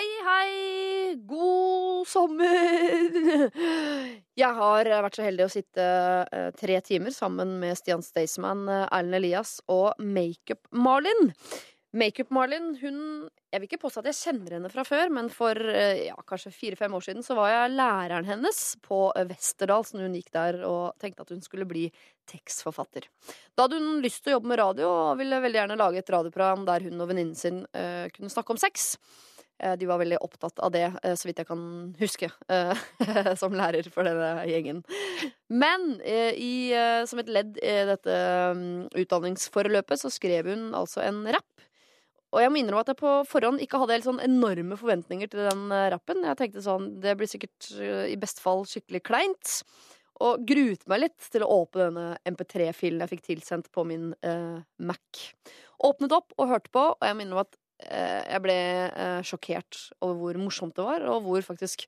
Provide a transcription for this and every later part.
Hei, hei! God sommer! Jeg har vært så heldig å sitte eh, tre timer sammen med Stian Staysman, eh, Erlend Elias og Makeup-Marlin. Makeup-Marlin, hun Jeg vil ikke påstå at jeg kjenner henne fra før, men for eh, ja, kanskje fire-fem år siden så var jeg læreren hennes på eh, Westerdals når hun gikk der og tenkte at hun skulle bli tekstforfatter. Da hadde hun lyst til å jobbe med radio og ville veldig gjerne lage et radioprogram der hun og venninnen sin uh, kunne snakke om sex. Eh, De var veldig opptatt av det, eh, så vidt jeg kan huske, eh, som lærer for denne gjengen. Men i, som et ledd i dette mm, utdanningsforløpet så skrev hun altså en rapp. Og jeg må innrømme at jeg på forhånd ikke hadde helt sånn enorme forventninger til den rappen. Jeg tenkte sånn, det blir sikkert i beste fall skikkelig kleint. Og gruet meg litt til å åpne denne MP3-filen jeg fikk tilsendt på min eh, Mac. Åpnet opp og hørte på, og jeg minner om at jeg ble eh, sjokkert over hvor morsomt det var, og hvor faktisk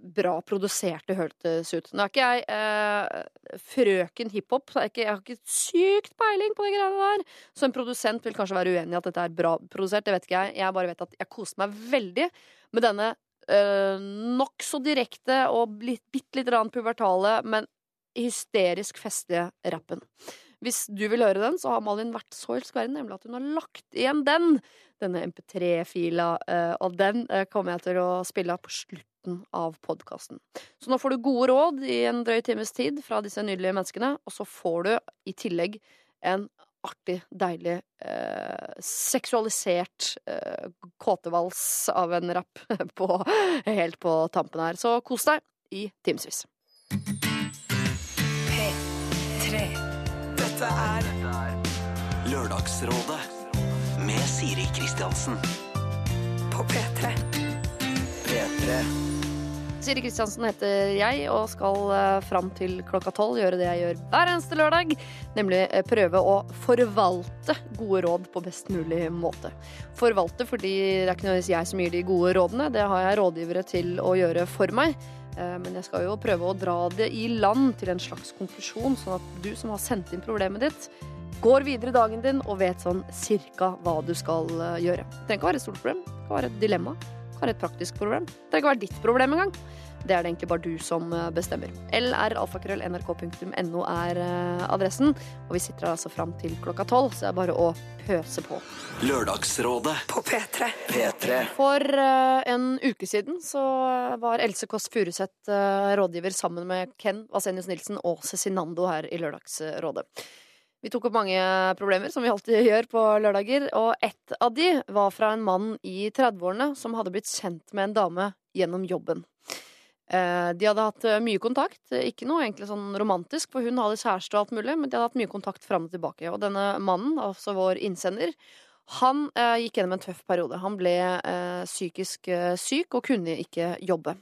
bra produsert det hørtes ut. Nå er ikke jeg eh, frøken hiphop, jeg, har ikke sykt peiling på de greiene der. Så en produsent vil kanskje være uenig i at dette er bra produsert, det vet ikke jeg. Jeg bare vet at jeg koste meg veldig med denne eh, nokså direkte og litt, bitte rann pubertale, men hysterisk festlige rappen. Hvis du vil høre den, så har Malin vært så elskverdig, nemlig at hun har lagt igjen den. Denne MP3-fila, eh, og den eh, kommer jeg til å spille av på slutten av podkasten. Så nå får du gode råd i en drøy times tid fra disse nydelige menneskene, og så får du i tillegg en artig, deilig, eh, seksualisert eh, kåtevals av en rapp på, helt på tampen her. Så kos deg i timevis. Dette er Lørdagsrådet med Siri Kristiansen. på P3. P3. Siri Kristiansen heter jeg og skal eh, fram til klokka tolv gjøre det jeg gjør hver eneste lørdag. Nemlig eh, prøve å forvalte gode råd på best mulig måte. Forvalte fordi det er ikke nødvendigvis jeg som gir de gode rådene. Det har jeg rådgivere til å gjøre for meg. Eh, Men jeg skal jo prøve å dra det i land til en slags konklusjon, sånn at du som har sendt inn problemet ditt, går videre dagen din og vet sånn cirka hva du skal eh, gjøre. Det trenger ikke være et stort problem. Det kan være et dilemma. Det kan være et praktisk problem. Det trenger ikke være ditt problem engang. Det er det egentlig bare du som eh, bestemmer. lralfakrøll.nrk.no er eh, adressen. Og vi sitter altså fram til klokka tolv, så det er bare å pøse på. Lørdagsrådet. På P3. P3. For eh, en uke siden så var Else Kåss Furuseth rådgiver sammen med Ken Vasenius Nilsen og Cezinando her i Lørdagsrådet. Vi tok opp mange problemer, som vi alltid gjør på lørdager, og ett av de var fra en mann i 30-årene som hadde blitt kjent med en dame gjennom jobben. Eh, De hadde hatt eh, mye kontakt, ikke noe egentlig sånn romantisk, for hun hadde kjæreste og alt mulig, men de hadde hatt mye kontakt fram og tilbake. Og denne mannen, altså vår innsender, han eh, gikk gjennom en tøff periode. Han ble psykisk syk og kunne ikke jobbe.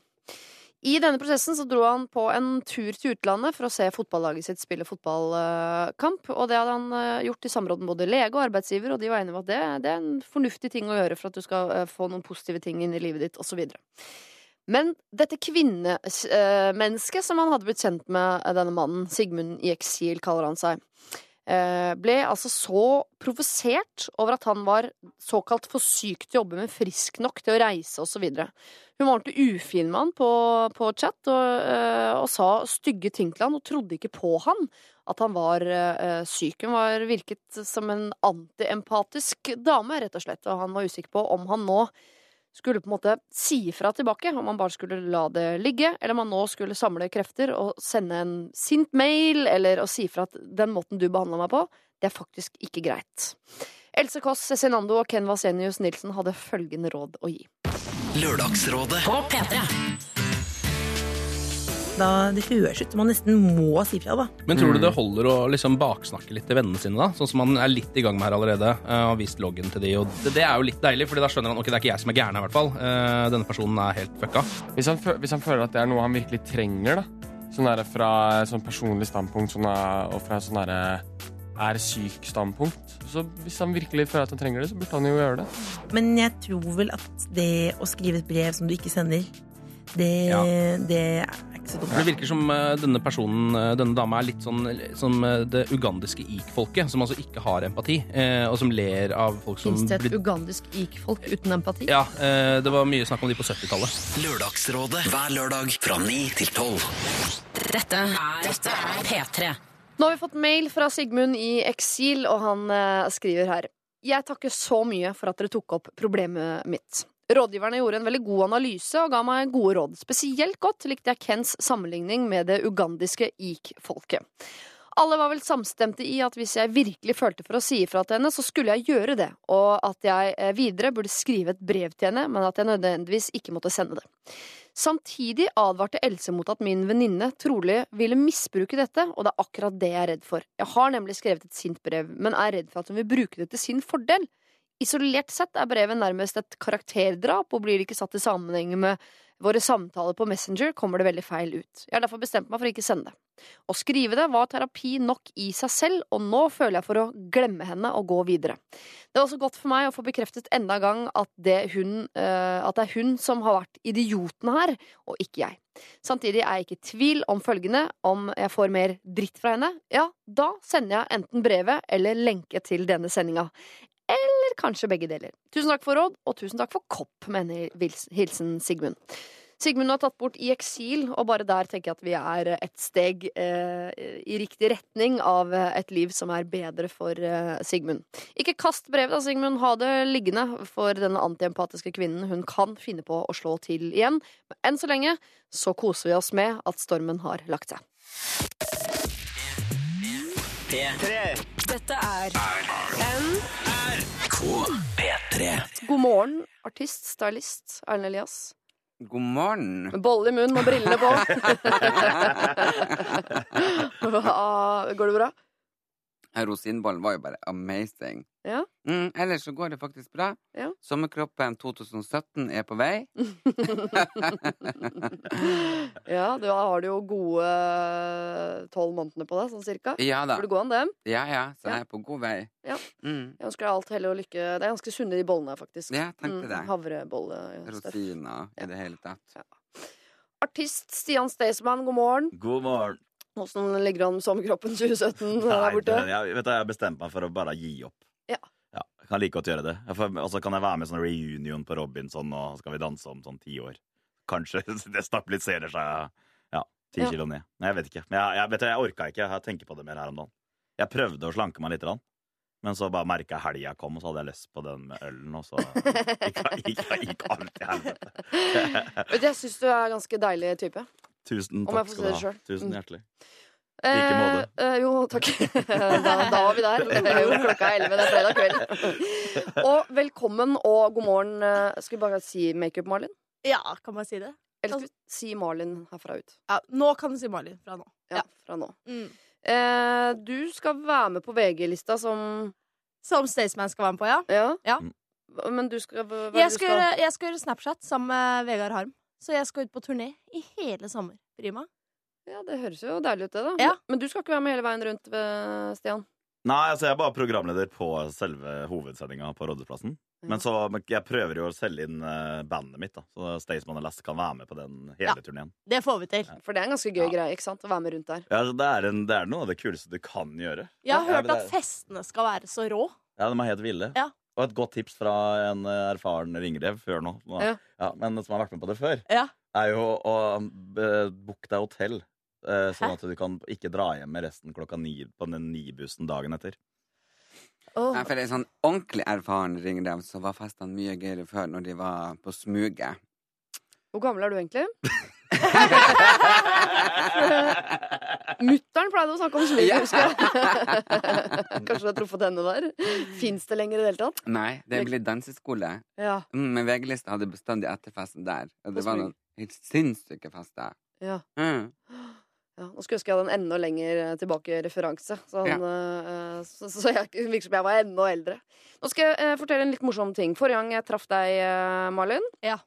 I denne prosessen så dro han på en tur til utlandet for å se fotballaget sitt spille fotballkamp. Og det hadde han gjort i samråd med både lege og arbeidsgiver, og de var enige om at det, det er en fornuftig ting å gjøre for at du skal få noen positive ting inn i livet ditt, osv. Men dette kvinnemennesket som han hadde blitt kjent med, eh, denne mannen, Sigmund i eksil kaller han seg, eh, ble altså så provosert over at han var såkalt for syk til å jobbe, men frisk nok til å reise osv. Hun var ordentlig ufin med han på, på chat og, eh, og sa stygge ting til han og trodde ikke på han at han var eh, syk. Hun var virket som en antiempatisk dame, rett og slett, og han var usikker på om han nå skulle på en måte si fra tilbake, om man bare skulle la det ligge, eller om man nå skulle samle krefter og sende en sint mail, eller å si fra at den måten du behandla meg på, det er faktisk ikke greit. Else Kåss Cezinando og Ken Vasenius Nilsen hadde følgende råd å gi. Lørdagsrådet. På P3. Da det høres ut som man nesten må si fra, da. Men tror du det holder å liksom baksnakke litt til vennene sine, da? Sånn som han er litt i gang med her allerede, eh, og har vist loggen til de, og det, det er jo litt deilig, fordi da skjønner han ok, det er ikke jeg som er gæren her, i hvert fall. Eh, Denne personen er helt fucka. Hvis han, hvis han føler at det er noe han virkelig trenger, da. Sånn der fra et sånn personlig standpunkt sånn er, og fra et sånn derre er syk-standpunkt. Så hvis han virkelig føler at han trenger det, så burde han jo gjøre det. Men jeg tror vel at det å skrive et brev som du ikke sender, det, Ja. det er Det virker som eh, denne personen, eh, denne dama, er litt sånn som eh, det ugandiske ik-folket, som altså ikke har empati, og som ler av folk som Fins det et blir- ugandisk ik-folk uten empati? Ja, eh, det var mye snakk om de på 70-tallet. Lørdagsrådet hver lørdag fra 9 til 12. Dette er P3. Nå har vi fått mail fra Sigmund i eksil, og han skriver her. Jeg takker så mye for at dere tok opp problemet mitt. Rådgiverne gjorde en veldig god analyse og ga meg gode råd. Spesielt godt likte jeg Kens sammenligning med det ugandiske ik-folket. Alle var vel samstemte i at hvis jeg virkelig følte for å si ifra til henne, så skulle jeg gjøre det, og at jeg eh, videre burde skrive et brev til henne, men at jeg nødvendigvis ikke måtte sende det. Samtidig advarte Else mot at min venninne trolig ville misbruke dette, og det er akkurat det jeg er redd for. Jeg har nemlig skrevet et sint brev, men er redd for at hun vil bruke det til sin fordel. Isolert sett er brevet nærmest et karakterdrap, og blir det ikke satt i sammenheng med våre samtaler på Messenger, kommer det veldig feil ut. Jeg har derfor bestemt meg for å ikke sende det. Å skrive det var terapi nok i seg selv, og nå føler jeg for å glemme henne og gå videre. Det var også godt for meg å få bekreftet enda en gang at det, hun, eh, at det er hun som har vært idioten her, og ikke jeg. Samtidig er jeg ikke i tvil om følgende. Om jeg får mer dritt fra henne, ja, da sender jeg enten brevet eller lenke til denne sendinga. Eller kanskje begge deler. Tusen takk for råd, og tusen takk for kopp, mener hilsen Sigmund. Sigmund har tatt bort i eksil, og bare der tenker jeg at vi er et steg eh, i riktig retning av et liv som er bedre for eh, Sigmund. Ikke kast brevet da, Sigmund. Ha det liggende for denne antiempatiske kvinnen. Hun kan finne på å slå til igjen. Men enn så lenge så koser vi oss med at stormen har lagt seg. Dette er P3. God morgen, artist, stylist Erlend Elias. God morgen. Med bolle i munnen og brillene på. Går det bra? Rosinbollen var jo bare amazing. Ja. Mm, ellers så går det faktisk bra. Ja. Sommerkroppen 2017 er på vei. Ja, da har du jo gode tolv månedene på deg, sånn cirka. Ja da. Burde gå an, dem? Ja ja, så Ja. jeg er på god vei. Ja. Mm. Jeg ønsker deg alt hell og lykke. Det er ganske sunne, de bollene, faktisk. Ja, tenkte det. Havrebolle. Rosiner i det hele tatt. Artist Stian Staysman, god morgen. God morgen. Åssen ligger det an med sommerkroppen 2017 der borte? det, jeg, vet du, jeg har bestemt meg for å bare gi opp. Ja. jeg kan like godt gjøre det. Og så kan jeg være med i sånn reunion på Robinson, og skal vi danse om sånn ti år. Kanskje det stabiliserer seg ja, ti Ja. kilo ned. Nei, jeg vet ikke. Men jeg, jeg, vet du, jeg orka ikke. Jeg tenker på det mer her om dagen. Jeg prøvde å slanke meg litt, men så bare merka jeg helga kom, og så hadde jeg lyst på den med ølen, og så gikk, alt i helvete. Jeg syns du er ganske deilig type. Tusen takk skal du ha. selv. Tusen Mm. hjertelig. like måte. Eh, eh, jo, takk. da, da var vi der. Det er jo klokka er elleve, det er fredag kveld. Og velkommen og god morgen. eh, Skal vi bare si makeup, Malin? Ja, kan man si det? Eller skal vi si Malin herfra ut? Ja, nå kan du si Malin fra nå. Ja, fra nå. Mm. Eh, du skal være med på VG-lista som Som Staysman skal være med på, ja. Ja? Ja. Men du skal Jeg du skal, gjøre, jeg skal gjøre Snapchat sammen med Vegard Harm. Så jeg skal ut på turné i hele sommer. Meg. Ja, Det høres jo deilig ut, det. da Ja. Men du skal ikke være med hele veien rundt, eh, Stian? Nei, altså jeg er bare programleder på selve hovedsendinga på Rådhusplassen. Ja. Men så jeg prøver jo å selge inn eh, bandet mitt, da. Så Staysman og Lass kan være med på den hele Ja. turneen. Det får vi til. For det er en ganske gøy Ja. greie ikke sant? å være med rundt der. Ja, altså, det, er en, det er noe av det kuleste du kan gjøre. Jeg har Ja, hørt at festene skal være så rå. Ja, de er helt ville. Ja. Og et godt tips fra en eh, erfaren ringrev før nå, ja. Ja. men som har vært med på det før, Ja. er jo å eh, booke deg hotell. eh, sånn at du kan ikke dra hjem med resten klokka ni på den ni-bussen dagen etter. Oh. Ja, for det er sånn ordentlig erfaren ringrev, så var festene mye gøyere før når de var på smuget. Hvor gammel er du egentlig? Mutter'n pleide å snakke om slik, husker jeg. Kanskje du har truffet henne der? Fins det lenger i det hele tatt? Nei, det blir danseskole. Ja. Mm, Men VG-lista hadde bestandig etterfesten der. Og det var noen helt sinnssyke fester. ja. Mm. Ja, nå skulle jeg ønske jeg hadde en enda lenger eh, tilbake referanse. Sånn, eh, så, så jeg virker som jeg var enda eldre. Nå skal jeg uh, fortelle en litt morsom ting. Forrige gang jeg traff deg, uh, Malin, Ja.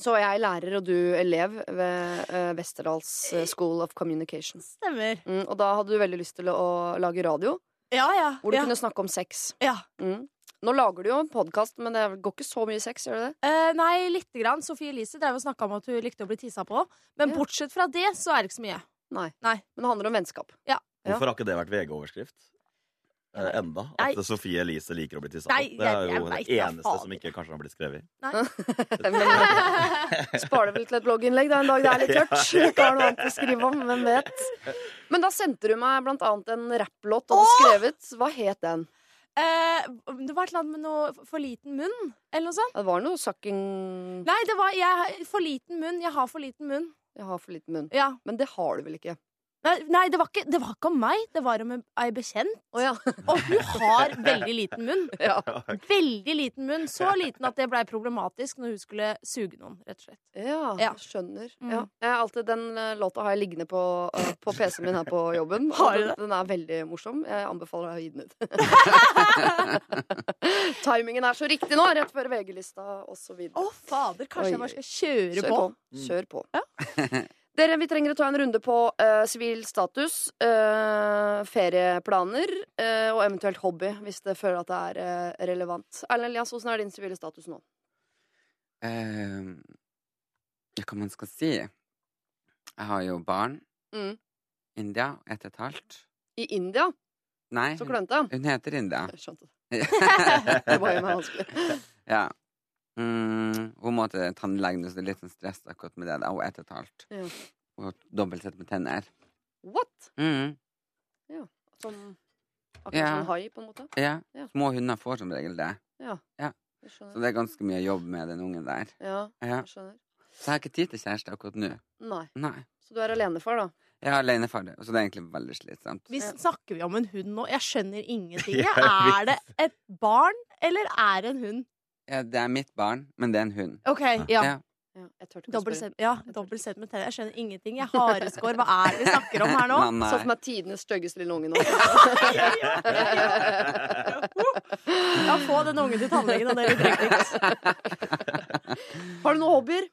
Så jeg er lærer og du elev ved eh, Westerdals eh, School of Communication. Stemmer. Mm, og da hadde du veldig lyst til å, å lage radio, Ja, ja. hvor du ja. kunne snakke om sex. ja. Mm. Nå lager du jo en podkast, men det går ikke så mye sex, gjør det det? Eh, nei, lite grann. Sofie Elise drev og snakka om at hun likte å bli tisa på. Men Ja. bortsett fra det, så er det ikke så mye. Nei. Nei. Men det handler om vennskap. Ja. Hvorfor har ikke det vært VG-overskrift? Eh, enda. Nei. At Sofie Elise liker å bli tissa Nei, på. Det er jeg- jeg jo det vet da eneste faen. som ikke kanskje har blitt skrevet. Men spar det vel til et blogginnlegg da, en dag det er litt tørt. Ikke har noe annet å skrive om, hvem vet. Men da sendte du meg blant annet en rapplåt du hadde skrevet. Hva het den? Eh, det var et eller annet med noe for liten munn, eller noe sånt. Det var noe sucking Nei, det var jeg, for liten munn. Jeg har for liten munn. Jeg har for liten munn. Ja. Men det har du vel ikke? Nei, nei det, var ikke, det var ikke om meg. Det var om ei bekjent. Oh, ja. Og hun har veldig liten munn. ja. Veldig liten munn. Så liten at det blei problematisk når hun skulle suge noen, rett og slett. Ja, Ja. skjønner. Mm. Ja. Jeg har alltid, den eh, låta har jeg liggende på, eh, på PC-en min her på jobben. Har du den, det? den er veldig morsom. Jeg anbefaler deg å gi den ut. Timingen er så riktig nå, rett før VG-lista osv. Å, fader, kanskje Oi, jeg bare skal kjøre Kjør på. på. Kjør på. Dere, Vi trenger å ta en runde på sivil sivil status, uh, ferieplaner uh, og eventuelt hobby, hvis det føler at det er eh, relevant. Erlend Elias, hvordan er din sivile status nå? Eh, ja, hva man skal si? Jeg har jo barn. Mm. India, ett og et halvt. I India? Nei, Så hun, klønete. hun heter India. Jeg skjønte det. Det var jo meg vanskelig. ja. Mm, hun må til tannlegen, så det er litt sånn stress akkurat med det. da. Hun er ett og et halvt. Ja. Og dobbelt sett med tenner. What? Mm, Som akkurat Ja. som en hai, på en måte? ja. Ja. Små hunder får som regel det. Ja. Ja. Så det er ganske mye jobb med den ungen der. Ja, Ja. jeg skjønner. Så jeg har ikke tid til kjæreste akkurat nå. Nei. Nei. Så du er alenefar, da? Jeg er alenefar, det, så det er egentlig veldig slitsomt. Vi snakker vi om en hund nå? Jeg skjønner ingenting. Er det et barn, eller er det en hund? Ja, det er mitt barn, men det er en hund. OK, ja. Ja. Spørre. sett, ja, med tenner. Jeg skjønner ingenting. Jeg Hareskår. Hva er det vi snakker om her nå? Nei, nei. Så for er tidenes styggeste lille unge nå. Ja, få den ungen til tannlegen, og det trenger litt. Har du noen hobbyer?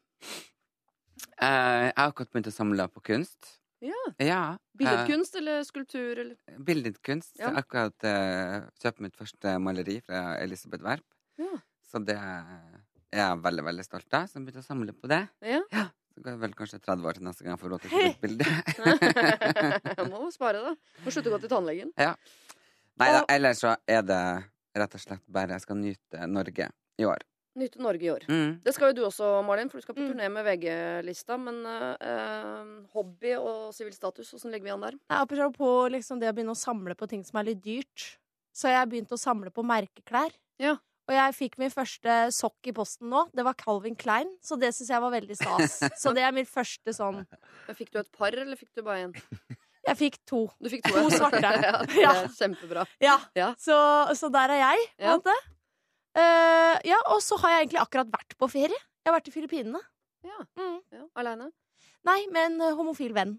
Uh, jeg har akkurat begynt å samle på kunst. Ja. Ja. Billedkunst eller skulptur? Eller? Eh, billedkunst. Ja. Jeg har akkurat uh, kjøpt mitt første maleri fra Elisabeth Werp. Ja. Så det er jeg veldig veldig stolt av. Så jeg begynte å samle på det. Ja. Så går det vel kanskje 30 år til neste gang jeg får råd til å kjøpe bilde. Jeg må spare, da. Må slutte å gå til tannlegen. Nei da, ellers så er det rett og slett bare jeg skal nyte Norge i år. Nyte Norge i år. Mm. Det skal jo du også, Malin, for du skal på Mm. turné med VG-lista. Men eh, hobby og sivil status, åssen legger vi an der? Nei, Apropos liksom det å begynne å samle på ting som er litt dyrt. Så jeg har begynt å samle på merkeklær. Ja. Og jeg fikk min første sokk i posten nå. Det var Calvin Klein, så det syns jeg var veldig stas. Så det er min første sånn Fikk du et par, eller fikk du bare én? Jeg fikk to. Du fikk to, To svarte. ja, det er kjempebra. Ja, Ja. Så, så der er jeg, på en Ja. måte. Eh, ja, og så har jeg egentlig akkurat vært på ferie. Jeg har vært i Filippinene. Ja. Mm. ja. Aleine? Nei, med en homofil venn.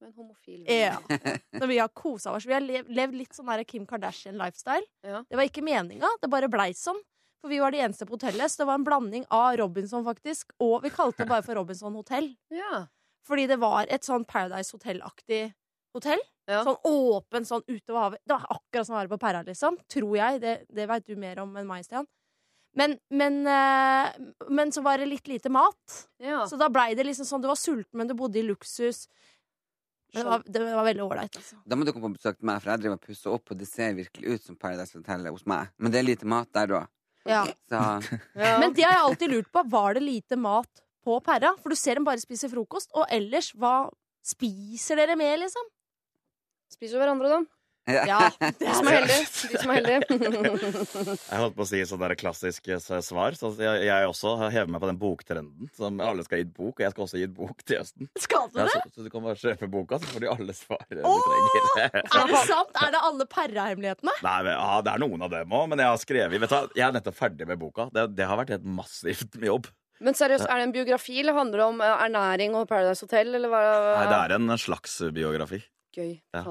Med en homofil Ja. Når vi har kosa oss. Vi har levd litt sånn der Kim Kardashian-lifestyle. Ja. Det var ikke meninga, det bare blei sånn. For vi var de eneste på hotellet, så det var en blanding av Robinson, faktisk, og vi kalte det bare for Robinson hotell. Ja. Fordi det var et sånn Paradise Hotel-aktig hotell. Ja. Sånn åpen, sånn utover havet. Det var akkurat som å være på Perra, liksom. Tror jeg. Det, det veit du mer om enn meg, Stian. Men, men, eh, men så var det litt lite mat. ja. Så da blei det liksom sånn Du var sulten, men du bodde i luksus. Men det var, det var veldig ålreit, altså. Da må du komme på besøk til meg, for jeg driver og pusser opp, og det ser virkelig ut som Paradise Hotel hos meg. Men det er lite mat der òg. Ja. Så ja. Men det har jeg alltid lurt på. Var det lite mat på Perra? For du ser dem bare spise frokost. Og ellers, hva spiser dere med, liksom? Spiser hverandre, da. Ja, De som er heldige. De som er heldige. Jeg holdt på å si sånn der klassisk eh, svar. Så jeg, jeg også hever meg på den boktrenden. Som alle skal gi et bok, og jeg skal også gi et bok til høsten. Skal du Ja, det? så, så du kan bare kjøpe boka, så får de alle svar Åh! du trenger. Er det sant? Er det alle Perra-hemmelighetene? Nei, men, ja, Det er noen av dem òg, men jeg har skrevet vet du, Jeg er nettopp ferdig med boka. Det, det har vært helt massivt med jobb. Men seriøst, er det en biografi, eller handler det om eh, ernæring og Paradise Hotel, eller hva? Nei, Det er en slags biografi. Gøy. Ja.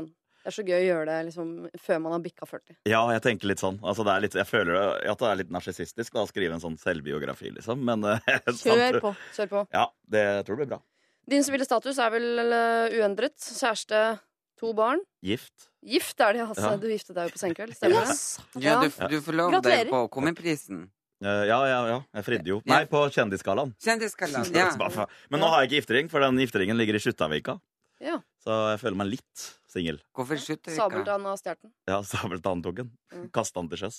Det er så gøy å gjøre det liksom, før man har bikka 40. Ja, jeg tenker litt sånn. Altså, det er litt, jeg føler det- at det er litt narsissistisk å skrive en sånn selvbiografi, liksom. Men eh, Kjør på. Kjør på. Ja, det jeg tror jeg blir bra. Din sivile status er vel eh, uendret? Kjæreste To barn. Gift. Gift er det, altså. Ja. Du giftet deg jo på Senkveld, stemmer det? Ja, du, du lov deg Gratulerer. på Komiprisen. Eh, ja, ja, ja. Jeg fridde jo. Nei, på Kjendisgallaen. Kjendisgallaen, ja. Men nå har jeg ikke giftering, for den gifteringen ligger i Skjuttavika. Ja. Så jeg føler meg litt singel. Sabeltann har stjålet den. Ja, Sabeltann tok den. Mm. Kasta den til sjøs.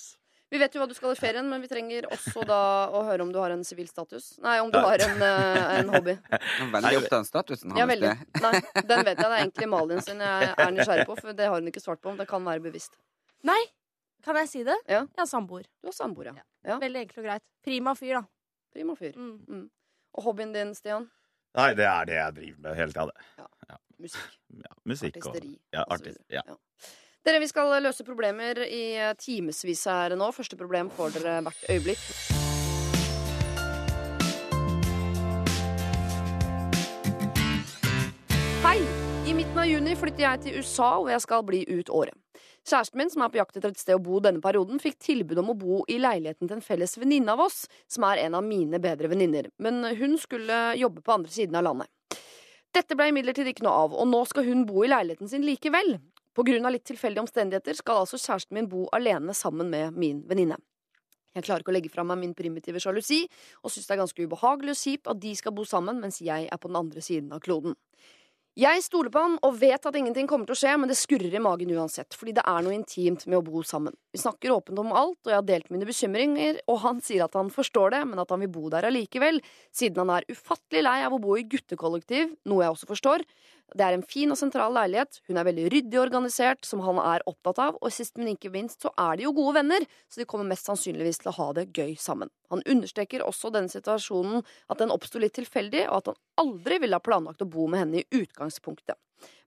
Vi vet jo hva du skal i ferien, men vi trenger også da å høre om du har en sivil status. Nei, om du Ja. har en, eh, en hobby. Veldig opptatt av statusen Ja, hans. veldig. det. Nei, den vet jeg. Det er egentlig Malin sin jeg er nysgjerrig på, for det har hun ikke svart på. om Det kan være bevisst. Nei, kan jeg si det? Ja. Jeg har samboer. Du har samboer, ja. ja. Veldig enkelt og greit. Prima fyr, da. Prima fyr. Mm. Mm. Og hobbyen din, Stian? Nei, det er det jeg driver med hele tida, det. Ja. Musikk. Ja, musikk og Artisteri. og ja, artist, ja. Dere, Vi skal løse problemer i eh, timevis her nå. Første problem får dere hvert øyeblikk. Hei! I midten av juni flytter jeg til USA, hvor jeg skal bli ut året. Kjæresten min, som er på jakt etter et sted å bo denne perioden, fikk tilbud om å bo i leiligheten til en felles venninne av oss, som er en av mine bedre venninner, men hun skulle jobbe på andre siden av landet. Dette ble imidlertid ikke noe av, og nå skal hun bo i leiligheten sin likevel. På grunn av litt tilfeldige omstendigheter skal altså kjæresten min bo alene sammen med min venninne. Jeg klarer ikke å legge fra meg min primitive sjalusi, og syns det er ganske ubehagelig og kjipt at de skal bo sammen mens jeg er på den andre siden av kloden. Jeg stoler på han og vet at ingenting kommer til å skje, men det skurrer i magen uansett, fordi det er noe intimt med å bo sammen. Vi snakker åpent om alt, og jeg har delt mine bekymringer, og han sier at han forstår det, men at han vil bo der allikevel, siden han er ufattelig lei av å bo i guttekollektiv, noe jeg også forstår. Det er en fin og sentral leilighet, hun er veldig ryddig organisert, som han er opptatt av, og sist, men ikke minst, så er de jo gode venner, så de kommer mest sannsynligvis til å ha det gøy sammen. Han understreker også denne situasjonen at den oppsto litt tilfeldig, og at han aldri ville ha planlagt å bo med henne i utgangspunktet.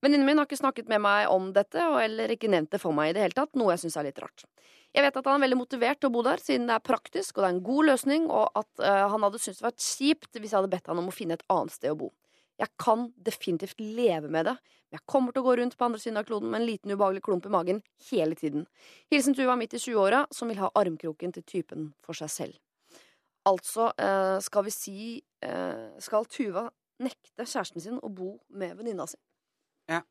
Venninnen min har ikke snakket med meg om dette, og eller ikke nevnt det for meg i det hele tatt, noe jeg syns er litt rart. Jeg vet at han er veldig motivert til å bo der, siden det er praktisk og det er en god løsning, og at uh, han hadde syntes det var kjipt hvis jeg hadde bedt han om å finne et annet sted å bo. Jeg kan definitivt leve med det, men jeg kommer til å gå rundt på andre siden av kloden med en liten ubehagelig klump i magen hele tiden. Hilsen Tuva midt i 20-åra, som vil ha armkroken til typen for seg selv. Altså, eh, skal vi si eh, Skal Tuva nekte kjæresten sin å bo med venninna si? Ja.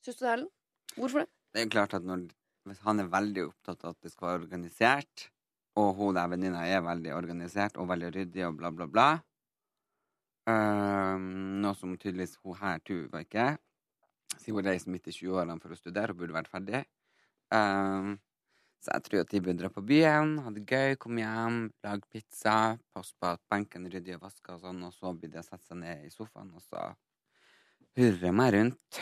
Syns du det, Erlend? Hvorfor det? Det er jo klart at når, han er veldig opptatt av at det skal være organisert, og hun der venninna er veldig organisert og veldig ryddig og bla, bla, bla Ehm, Noe som tydeligvis hun her Tuva ikke. Siden hun reiser midt i 20-årene for å studere og burde vært ferdig. Um, så jeg tror at de burde dra på byen, ha det gøy, komme hjem, lage pizza, passe på at benken ryddig og vaska og sånn, og så blir det å sette seg ned i sofaen og så hurre meg rundt.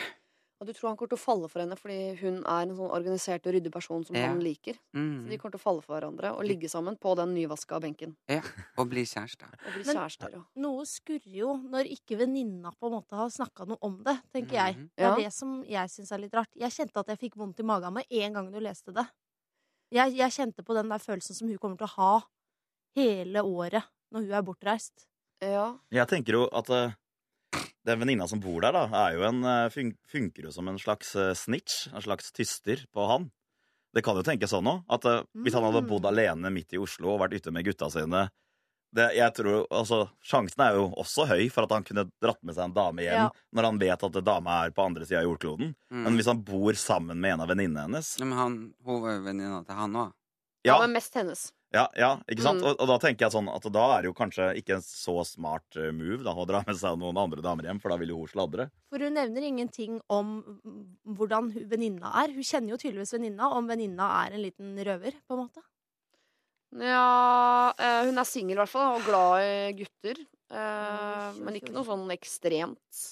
Og du tror han kommer til å falle for henne fordi hun er en sånn organisert og ryddig person som Ja. han liker? Mm. Så de kommer til å falle for hverandre og ligge sammen på den nyvaska benken. Ja, og bli kjærester. Og bli kjærester. Ja. Noe skurrer jo når ikke venninna på en måte har snakka noe om det, tenker jeg. Mhm. Det er Ja. det som jeg syns er litt rart. Jeg kjente at jeg fikk vondt i magen med en gang du leste det. Jeg, jeg kjente på den der følelsen som hun kommer til å ha hele året når hun er bortreist. ja. Jeg tenker jo at eh, den venninna som bor der, da, er jo en, eh, fun funker jo som en slags eh, snitch. En slags tyster på han. Det kan jo tenkes sånn òg. At eh, hvis han hadde Mm. bodd alene midt i Oslo og vært ute med gutta sine det, jeg tror, altså, Sjansen er jo også høy for at han kunne dratt med seg en dame hjem Ja. når han vet at dama er på andre sida av jordkloden. Mm. Men hvis han bor sammen med en av venninnene hennes Ja, men han, hun var jo venninna til han òg. ja, Ja, men mest hennes. Ja, ja ikke sant? Mm. Og, og da tenker jeg sånn at da er det jo kanskje ikke en så smart eh, move da, å dra med seg noen andre damer hjem, for da vil jo hun sladre. For hun nevner ingenting om hvordan venninna er. Hun kjenner jo tydeligvis venninna, om venninna er en liten røver, på en måte. Ja, eh, hun er singel i hvert fall, og glad i gutter. Eh, men ikke noe sånn ekstremt.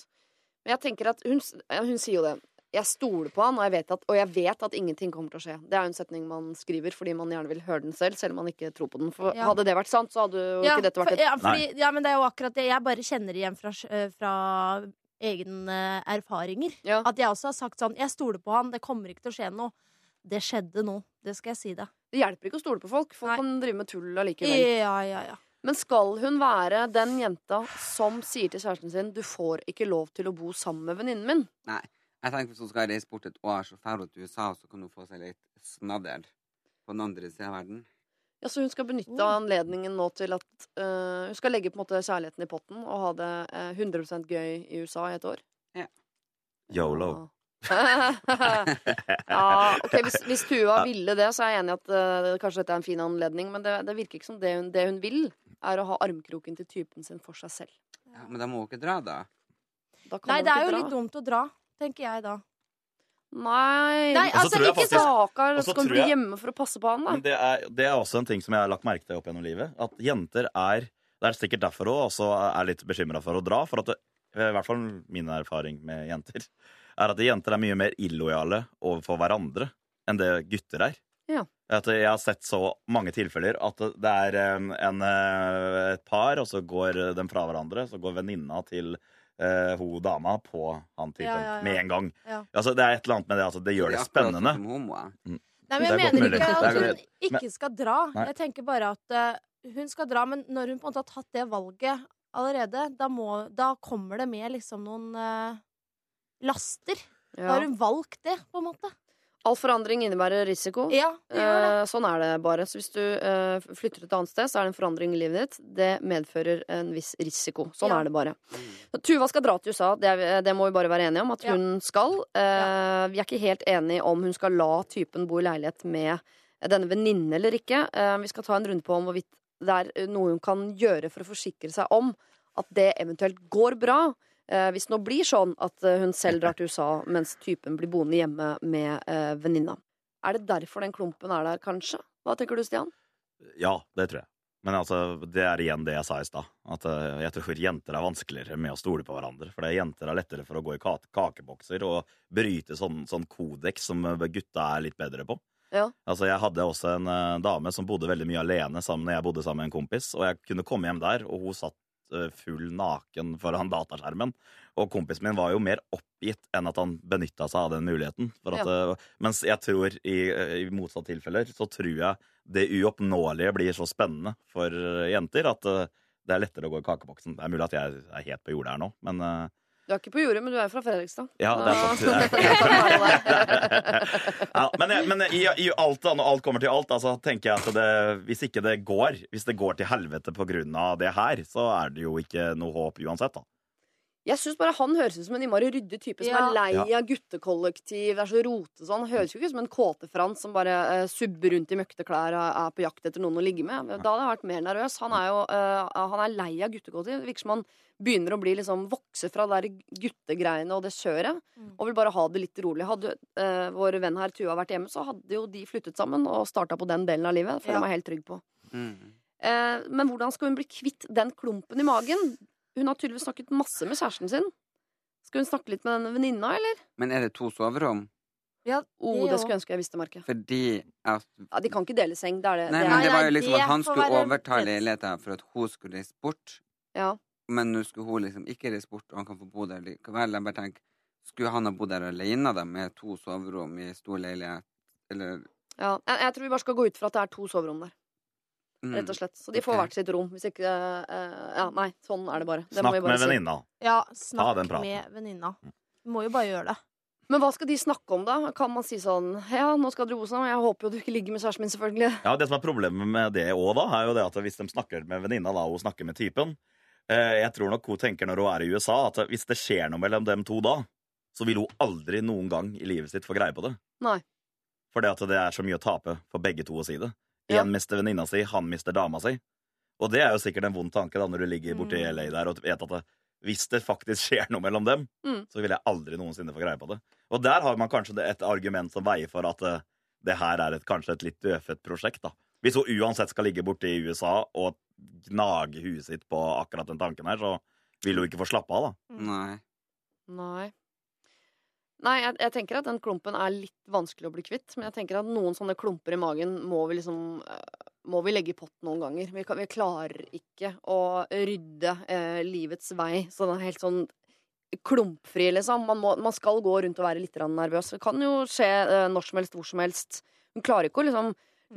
Men jeg tenker at hun, hun sier jo det. Jeg stoler på han, og jeg, vet at, og jeg vet at ingenting kommer til å skje. Det er jo en setning man skriver fordi man gjerne vil høre den selv, selv om man ikke tror på den. For Ja. Hadde det vært sant, så hadde jo Ja, ikke dette vært et ja, fordi, ja, men det er jo akkurat det. Jeg bare kjenner igjen fra, eh, fra egne erfaringer. Ja. At jeg også har sagt sånn Jeg stoler på han, det kommer ikke til å skje noe. Det skjedde nå. Det skal jeg si deg. Det hjelper ikke å stole på folk. Folk Nei. kan drive med tull allikevel. Ja, ja, ja. Men skal hun være den jenta som sier til kjæresten sin Du får ikke lov til å bo sammen med venninnen min? Nei. Jeg tenker Hvis hun skal reise bort et år, så drar hun til USA, så kan hun få seg litt snadder på den andre sida av verden. Ja, Så hun skal benytte Oh. anledningen nå til at uh, Hun skal legge på en måte kjærligheten i potten og ha det uh, 100% gøy i USA i et år? Ja. Yolo. ja, ok, hvis, hvis Tuva ville det, så er jeg enig i at uh, kanskje dette er en fin anledning. Men det, det virker ikke som det hun, det hun vil, er å ha armkroken til typen sin for seg selv. Ja, men da må hun ikke dra, da. Da kan Nei, det ikke er jo dra. litt dumt å dra, tenker jeg da. Nei, Nei, altså, ikke faktisk- Stakkar, Og så skal hun bli jeg- hjemme for å passe på han, da? Men det er, det er også en ting som jeg har lagt merke til opp gjennom livet. At jenter er Det er sikkert derfor hun også er litt bekymra for å dra. For at det, I hvert fall min erfaring med jenter er at jenter er mye mer illojale overfor hverandre enn det gutter er. Ja. At jeg har sett så mange tilfeller at det er en, en, eh, et par, og så går de fra hverandre. Så går venninna til eh, hun dama på han typen Ja, ja, ja. med en gang. Ja. Altså, det er et eller annet med det. Altså, det gjør det spennende. homoer. Nei, er men jeg mener ikke at hun ikke skal dra. Nei. Jeg tenker bare at uh, hun skal dra, men når hun på en måte har tatt det valget allerede, da, må, da kommer det med liksom noen uh, laster. Da har hun valgt det, på en måte. All forandring innebærer risiko. Ja. Eh, sånn er det bare. Så hvis du eh, flytter et annet sted, så er det en forandring i livet ditt. Det medfører en viss risiko. Sånn Ja. er det bare. Så Tuva skal dra til USA, det, er, det må vi bare være enige om at Ja. hun skal. Eh, Vi er ikke helt enige om hun skal la typen bo i leilighet med denne venninnen eller ikke. Eh, vi skal ta en runde på om hvorvidt det er noe hun kan gjøre for å forsikre seg om at det eventuelt går bra. Eh, hvis det nå blir sånn at eh, hun selv drar til USA mens typen blir boende hjemme med eh, venninna. Er det derfor den klumpen er der, kanskje? Hva tenker du, Stian? Ja, det tror jeg. Men altså, det er igjen det jeg sa i stad. At jeg tror jenter er vanskeligere med å stole på hverandre. For det er jenter er lettere for å gå i kakebokser og bryte sånn, sånn kodeks som gutta er litt bedre på. Ja. Altså, Jeg hadde også en dame som bodde veldig mye alene sammen når jeg bodde sammen med en kompis. Og jeg kunne komme hjem der, og hun satt full naken foran dataskjermen. Og kompisen min var jo mer oppgitt enn at han benytta seg av den muligheten. For at, ja. mens jeg tror, i, i motsatte tilfeller, så tror jeg det uoppnåelige blir så spennende for eh, jenter at eh, det er lettere å gå i kakeboksen. Det er mulig at jeg er helt på jordet her nå, men eh, Du er ikke på jordet, men du er fra Fredrikstad. ja, det er faktisk Det ja, men jeg- men i, i alt, da, når alt kommer til alt, så tenker jeg at det, hvis ikke det går Hvis det går til helvete på grunn av det her, så er det jo ikke noe håp uansett, da. Jeg syns bare han høres ut som en innmari ryddig type som Ja. er lei Ja. av guttekollektiv. Er så rote sånn. Høres jo ikke ut som en kåte-Frans som bare uh, subber rundt i møkteklær og er på jakt etter noen å ligge med. Da hadde jeg vært mer nervøs. Han er jo uh, han er lei av guttekollektiv. Det virker som han begynner å bli liksom vokse fra det guttegreiene og det kjøret. Mm. Og vil bare ha det litt rolig. Hadde uh, vår venn her Tua vært hjemme, så hadde jo de flyttet sammen og starta på den delen av livet. Føler Ja. jeg meg helt trygg på. Mm. Eh, men hvordan skal hun bli kvitt den klumpen i magen? Hun har tydeligvis snakket masse med kjæresten sin. Skal hun snakke litt med den venninna, eller? Men er det to soverom? Ja, Oh, Det det skulle jeg ønske jeg visste, Marke. Fordi at Ja, de kan ikke dele seng. Det er det. Nei, men det var jo liksom at han skulle overta leiligheten for at hun skulle reise bort. ja. Men nå skulle hun liksom ikke reise bort, og han kan få bo der likevel. Jeg bare tenker, Skulle han ha bodd der alene da, med to soverom i stor leilighet? Eller ja. Jeg, jeg tror vi bare skal gå ut fra at det er to soverom der. Mm. Rett og slett. Så de får hvert sitt rom. Hvis ikke eh, Ja, nei, sånn er det bare. Det Snakk vi bare med si. venninna. Ja, Ta snakk den praten. med venninna. Du må jo bare gjøre det. Men hva skal de snakke om, da? Kan man si sånn Ja, nå skal dere bo sammen. Jeg håper jo du ikke ligger med kjæresten min, selvfølgelig. Ja, Det som er problemet med det òg, da, er jo det at hvis de snakker med venninna, da, og hun snakker med typen eh, Jeg tror nok hun tenker når hun er i USA, at hvis det skjer noe mellom dem to da, så vil hun aldri noen gang i livet sitt få greie på det. Nei. For det at det er så mye å tape for begge to å si det. Ja. Mister venninna si, han mister dama si. Og det er jo sikkert en vond tanke da når du ligger borti Mm. LA der og vet at det, hvis det faktisk skjer noe mellom dem, Mm. så vil jeg aldri noensinne få greie på det. Og der har man kanskje et argument som veier for at uh, det her er et, kanskje et litt dødfødt prosjekt. da. Hvis hun uansett skal ligge borte i USA og gnage huet sitt på akkurat den tanken her, så vil hun ikke få slappe av, da. Nei. Nei. Nei, jeg, jeg tenker at den klumpen er litt vanskelig å bli kvitt. Men jeg tenker at noen sånne klumper i magen må vi liksom eh, Må vi legge i pott noen ganger. Vi, kan, vi klarer ikke å rydde eh, livets vei sånn helt sånn klumpfri, liksom. Man, må, man skal gå rundt og være litt nervøs. Det kan jo skje eh, når som helst, hvor som helst. Hun klarer ikke å liksom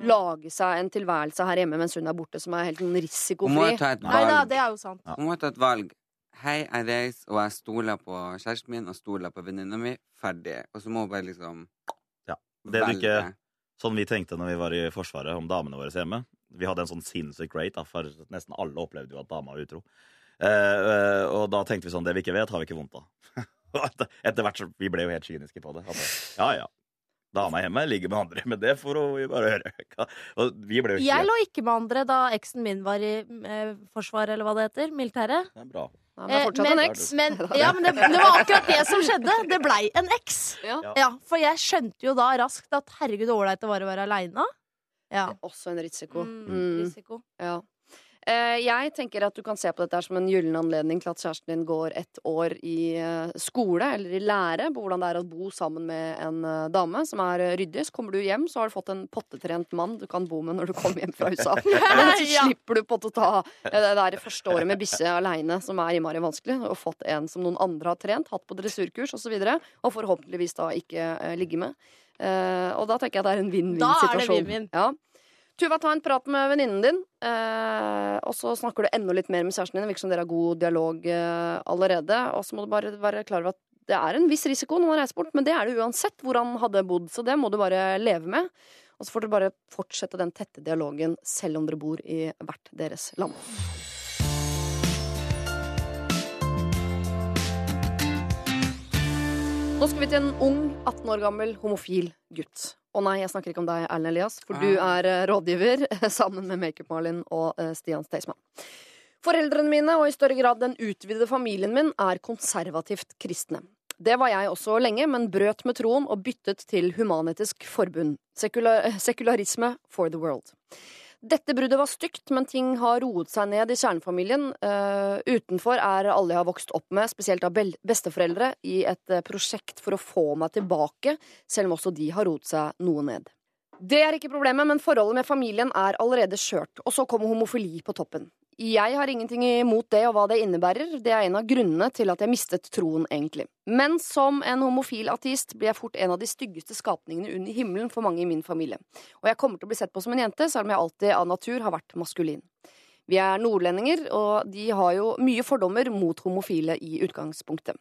lage seg en tilværelse her hjemme mens hun er borte, som er helt risikofri. Hun må jo ta et valg. Nei da, det er jo sant. Hun må ta et valg. Hei, jeg reiser, og jeg stoler på kjæresten min og stoler på venninna mi. Ferdig. Og så må hun bare liksom Ja. Det du ikke. Sånn vi tenkte når vi var i Forsvaret om damene våre hjemme. Vi hadde en sånn sinnssyk rate, da, for nesten alle opplevde jo at dama var utro. Eh, eh, og da tenkte vi sånn Det vi ikke vet, har vi ikke vondt av. Etter, hvert så Vi ble jo helt kyniske på det. At, ja, ja. Dama hjemme ligger med andre, men det får hun bare høre. Og vi ble jo Jeg lå ikke med andre da eksen min var i eh, Forsvaret, eller hva det heter. Militæret. Det er bra. Han er fortsatt men, en eks. Men, ja, men det, det var akkurat det som skjedde. Det blei en eks. Ja. Ja, for jeg skjønte jo da raskt at herregud, ålreit det var å være aleine. Ja. Også en risiko. Mm, Mm. risiko. Ja. Eh, jeg tenker at du kan se på dette som en gyllen anledning til at kjæresten din går et år i eh, skole eller i lære på hvordan det er å bo sammen med en eh, dame som er ryddig. Så kommer du hjem, så har du fått en pottetrent mann du kan bo med når du kommer hjem fra USA. Men så slipper du på å ta det der første året med bikkje aleine, som er innmari vanskelig, og fått en som noen andre har trent, hatt på dressurkurs osv., og, så og forhåpentligvis da ikke ligge med. Og da tenker jeg at det er en vinn-vinn-situasjon. Da er det vinn-vinn. Ja. Tuva, ta en prat med venninnen din, eh, og så snakker du enda litt mer med kjæresten din. Virker som dere har god dialog eh, allerede. Og så må du bare være klar over at det er en viss risiko når man reiser bort, men det er det uansett hvor han hadde bodd, så det må du bare leve med. Og så får dere bare fortsette den tette dialogen selv om dere bor i hvert deres land. Nå skal vi til en ung, 18 år gammel homofil gutt. Og nei, jeg snakker ikke om deg, Erlend Elias, for du er eh, rådgiver sammen med Makeup-Malin og eh, Stian Staysman. Foreldrene mine, og i større grad den utvidede familien min, er konservativt kristne. Det var jeg også lenge, men brøt med troen og byttet til Human-Etisk Forbund. Sekula sekularisme for the world. Dette bruddet var stygt, men ting har roet seg ned i kjernefamilien. Uh, utenfor er alle jeg har vokst opp med, spesielt av besteforeldre, i et eh, prosjekt for å få meg tilbake, selv om også de har roet seg noe ned. Det er ikke problemet, men forholdet med familien er allerede skjørt, og så kommer homofili på toppen. Jeg har ingenting imot det og hva det innebærer, det er en av grunnene til at jeg mistet troen, egentlig. Men som en homofil ateist blir jeg fort en av de styggeste skapningene under himmelen for mange i min familie. Og jeg kommer til å bli sett på som en jente, selv om jeg alltid av natur har vært maskulin. Vi er nordlendinger, og de har jo mye fordommer mot homofile i utgangspunktet.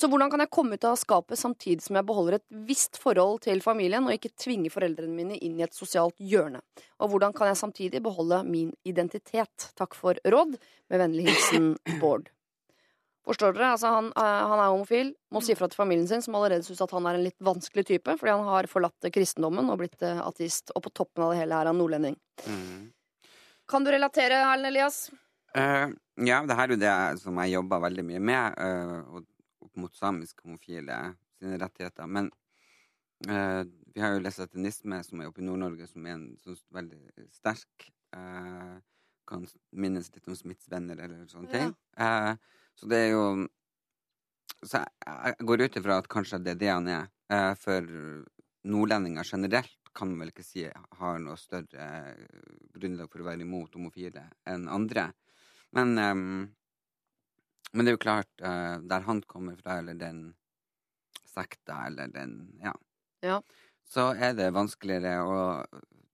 Så hvordan kan jeg komme ut av skapet samtidig som jeg beholder et visst forhold til familien, og ikke tvinge foreldrene mine inn i et sosialt hjørne? Og hvordan kan jeg samtidig beholde min identitet? Takk for råd. Med vennlig hilsen Bård. Forstår dere? Altså, han, eh, han er homofil, må si fra til familien sin, som allerede syns at han er en litt vanskelig type, fordi han har forlatt kristendommen og blitt eh, ateist, og på toppen av det hele er han nordlending. Mm. Kan du relatere, Erlend Elias? Uh, ja, det her er jo det som jeg jobber veldig mye med, Uh, og opp mot samiske homofile sine rettigheter. Men uh, vi har jo lesatinisme, som er oppe i Nord-Norge, som er en sånn veldig sterk uh, Kan minnes litt om Smiths venner eller sånne ting. Uh, så det er jo Så jeg, jeg går ut ifra at kanskje det er det han er. For nordlendinger generelt kan man vel ikke si har noe større grunnlag for å være imot homofile enn andre. Men, ehm, men det er jo klart, uh, der han kommer fra, eller den sekta, eller den Ja. Ja. Så er det vanskeligere, og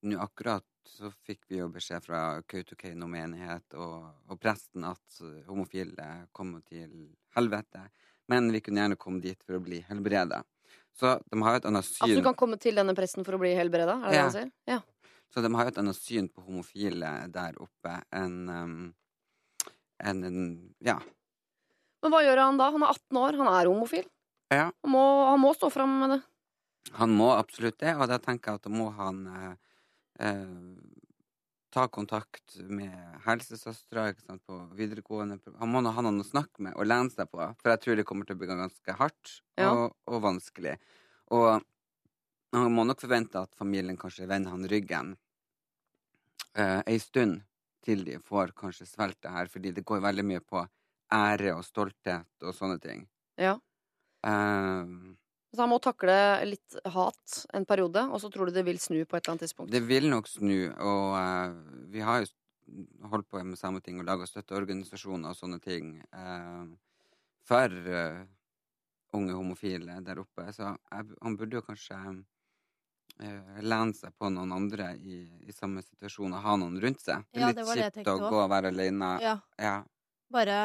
nå akkurat så fikk vi jo beskjed fra Kautokeino menighet og, og presten at homofile kommer til helvete, men vi kunne gjerne komme dit for å bli helbreda. Så de har jo et annet syn Altså du kan komme til denne presten for å bli helbreda? Er det Ja. det han sier? Ja. Så de har jo et annet syn på homofile der oppe enn um, enn en- Ja. Men hva gjør han da? Han er 18 år, han er homofil. ja. Han må, han må stå fram med det. Han må absolutt det, og da tenker jeg at da må han eh, eh, ta kontakt med helsesøstre på videregående Han må ha noen å snakke med og lene seg på, for jeg tror det kommer til å bli ganske hardt Ja. og, og vanskelig. Og han må nok forvente at familien kanskje vender han ryggen eh, ei stund til de får kanskje svelget det her, fordi det går veldig mye på ære og stolthet og sånne ting. Ja. Um, Så han må takle litt hat en periode, og så tror du det vil snu på et eller annet tidspunkt. Det vil nok snu, og uh, vi har jo holdt på med samme ting og laga støtteorganisasjoner og sånne ting uh, for uh, unge homofile der oppe. Så jeg, han burde jo kanskje uh, lene seg på noen andre i, i samme situasjon og ha noen rundt seg. Det er Ja, litt det var det jeg kjipt å gå og være alene. Ja. Ja. Bare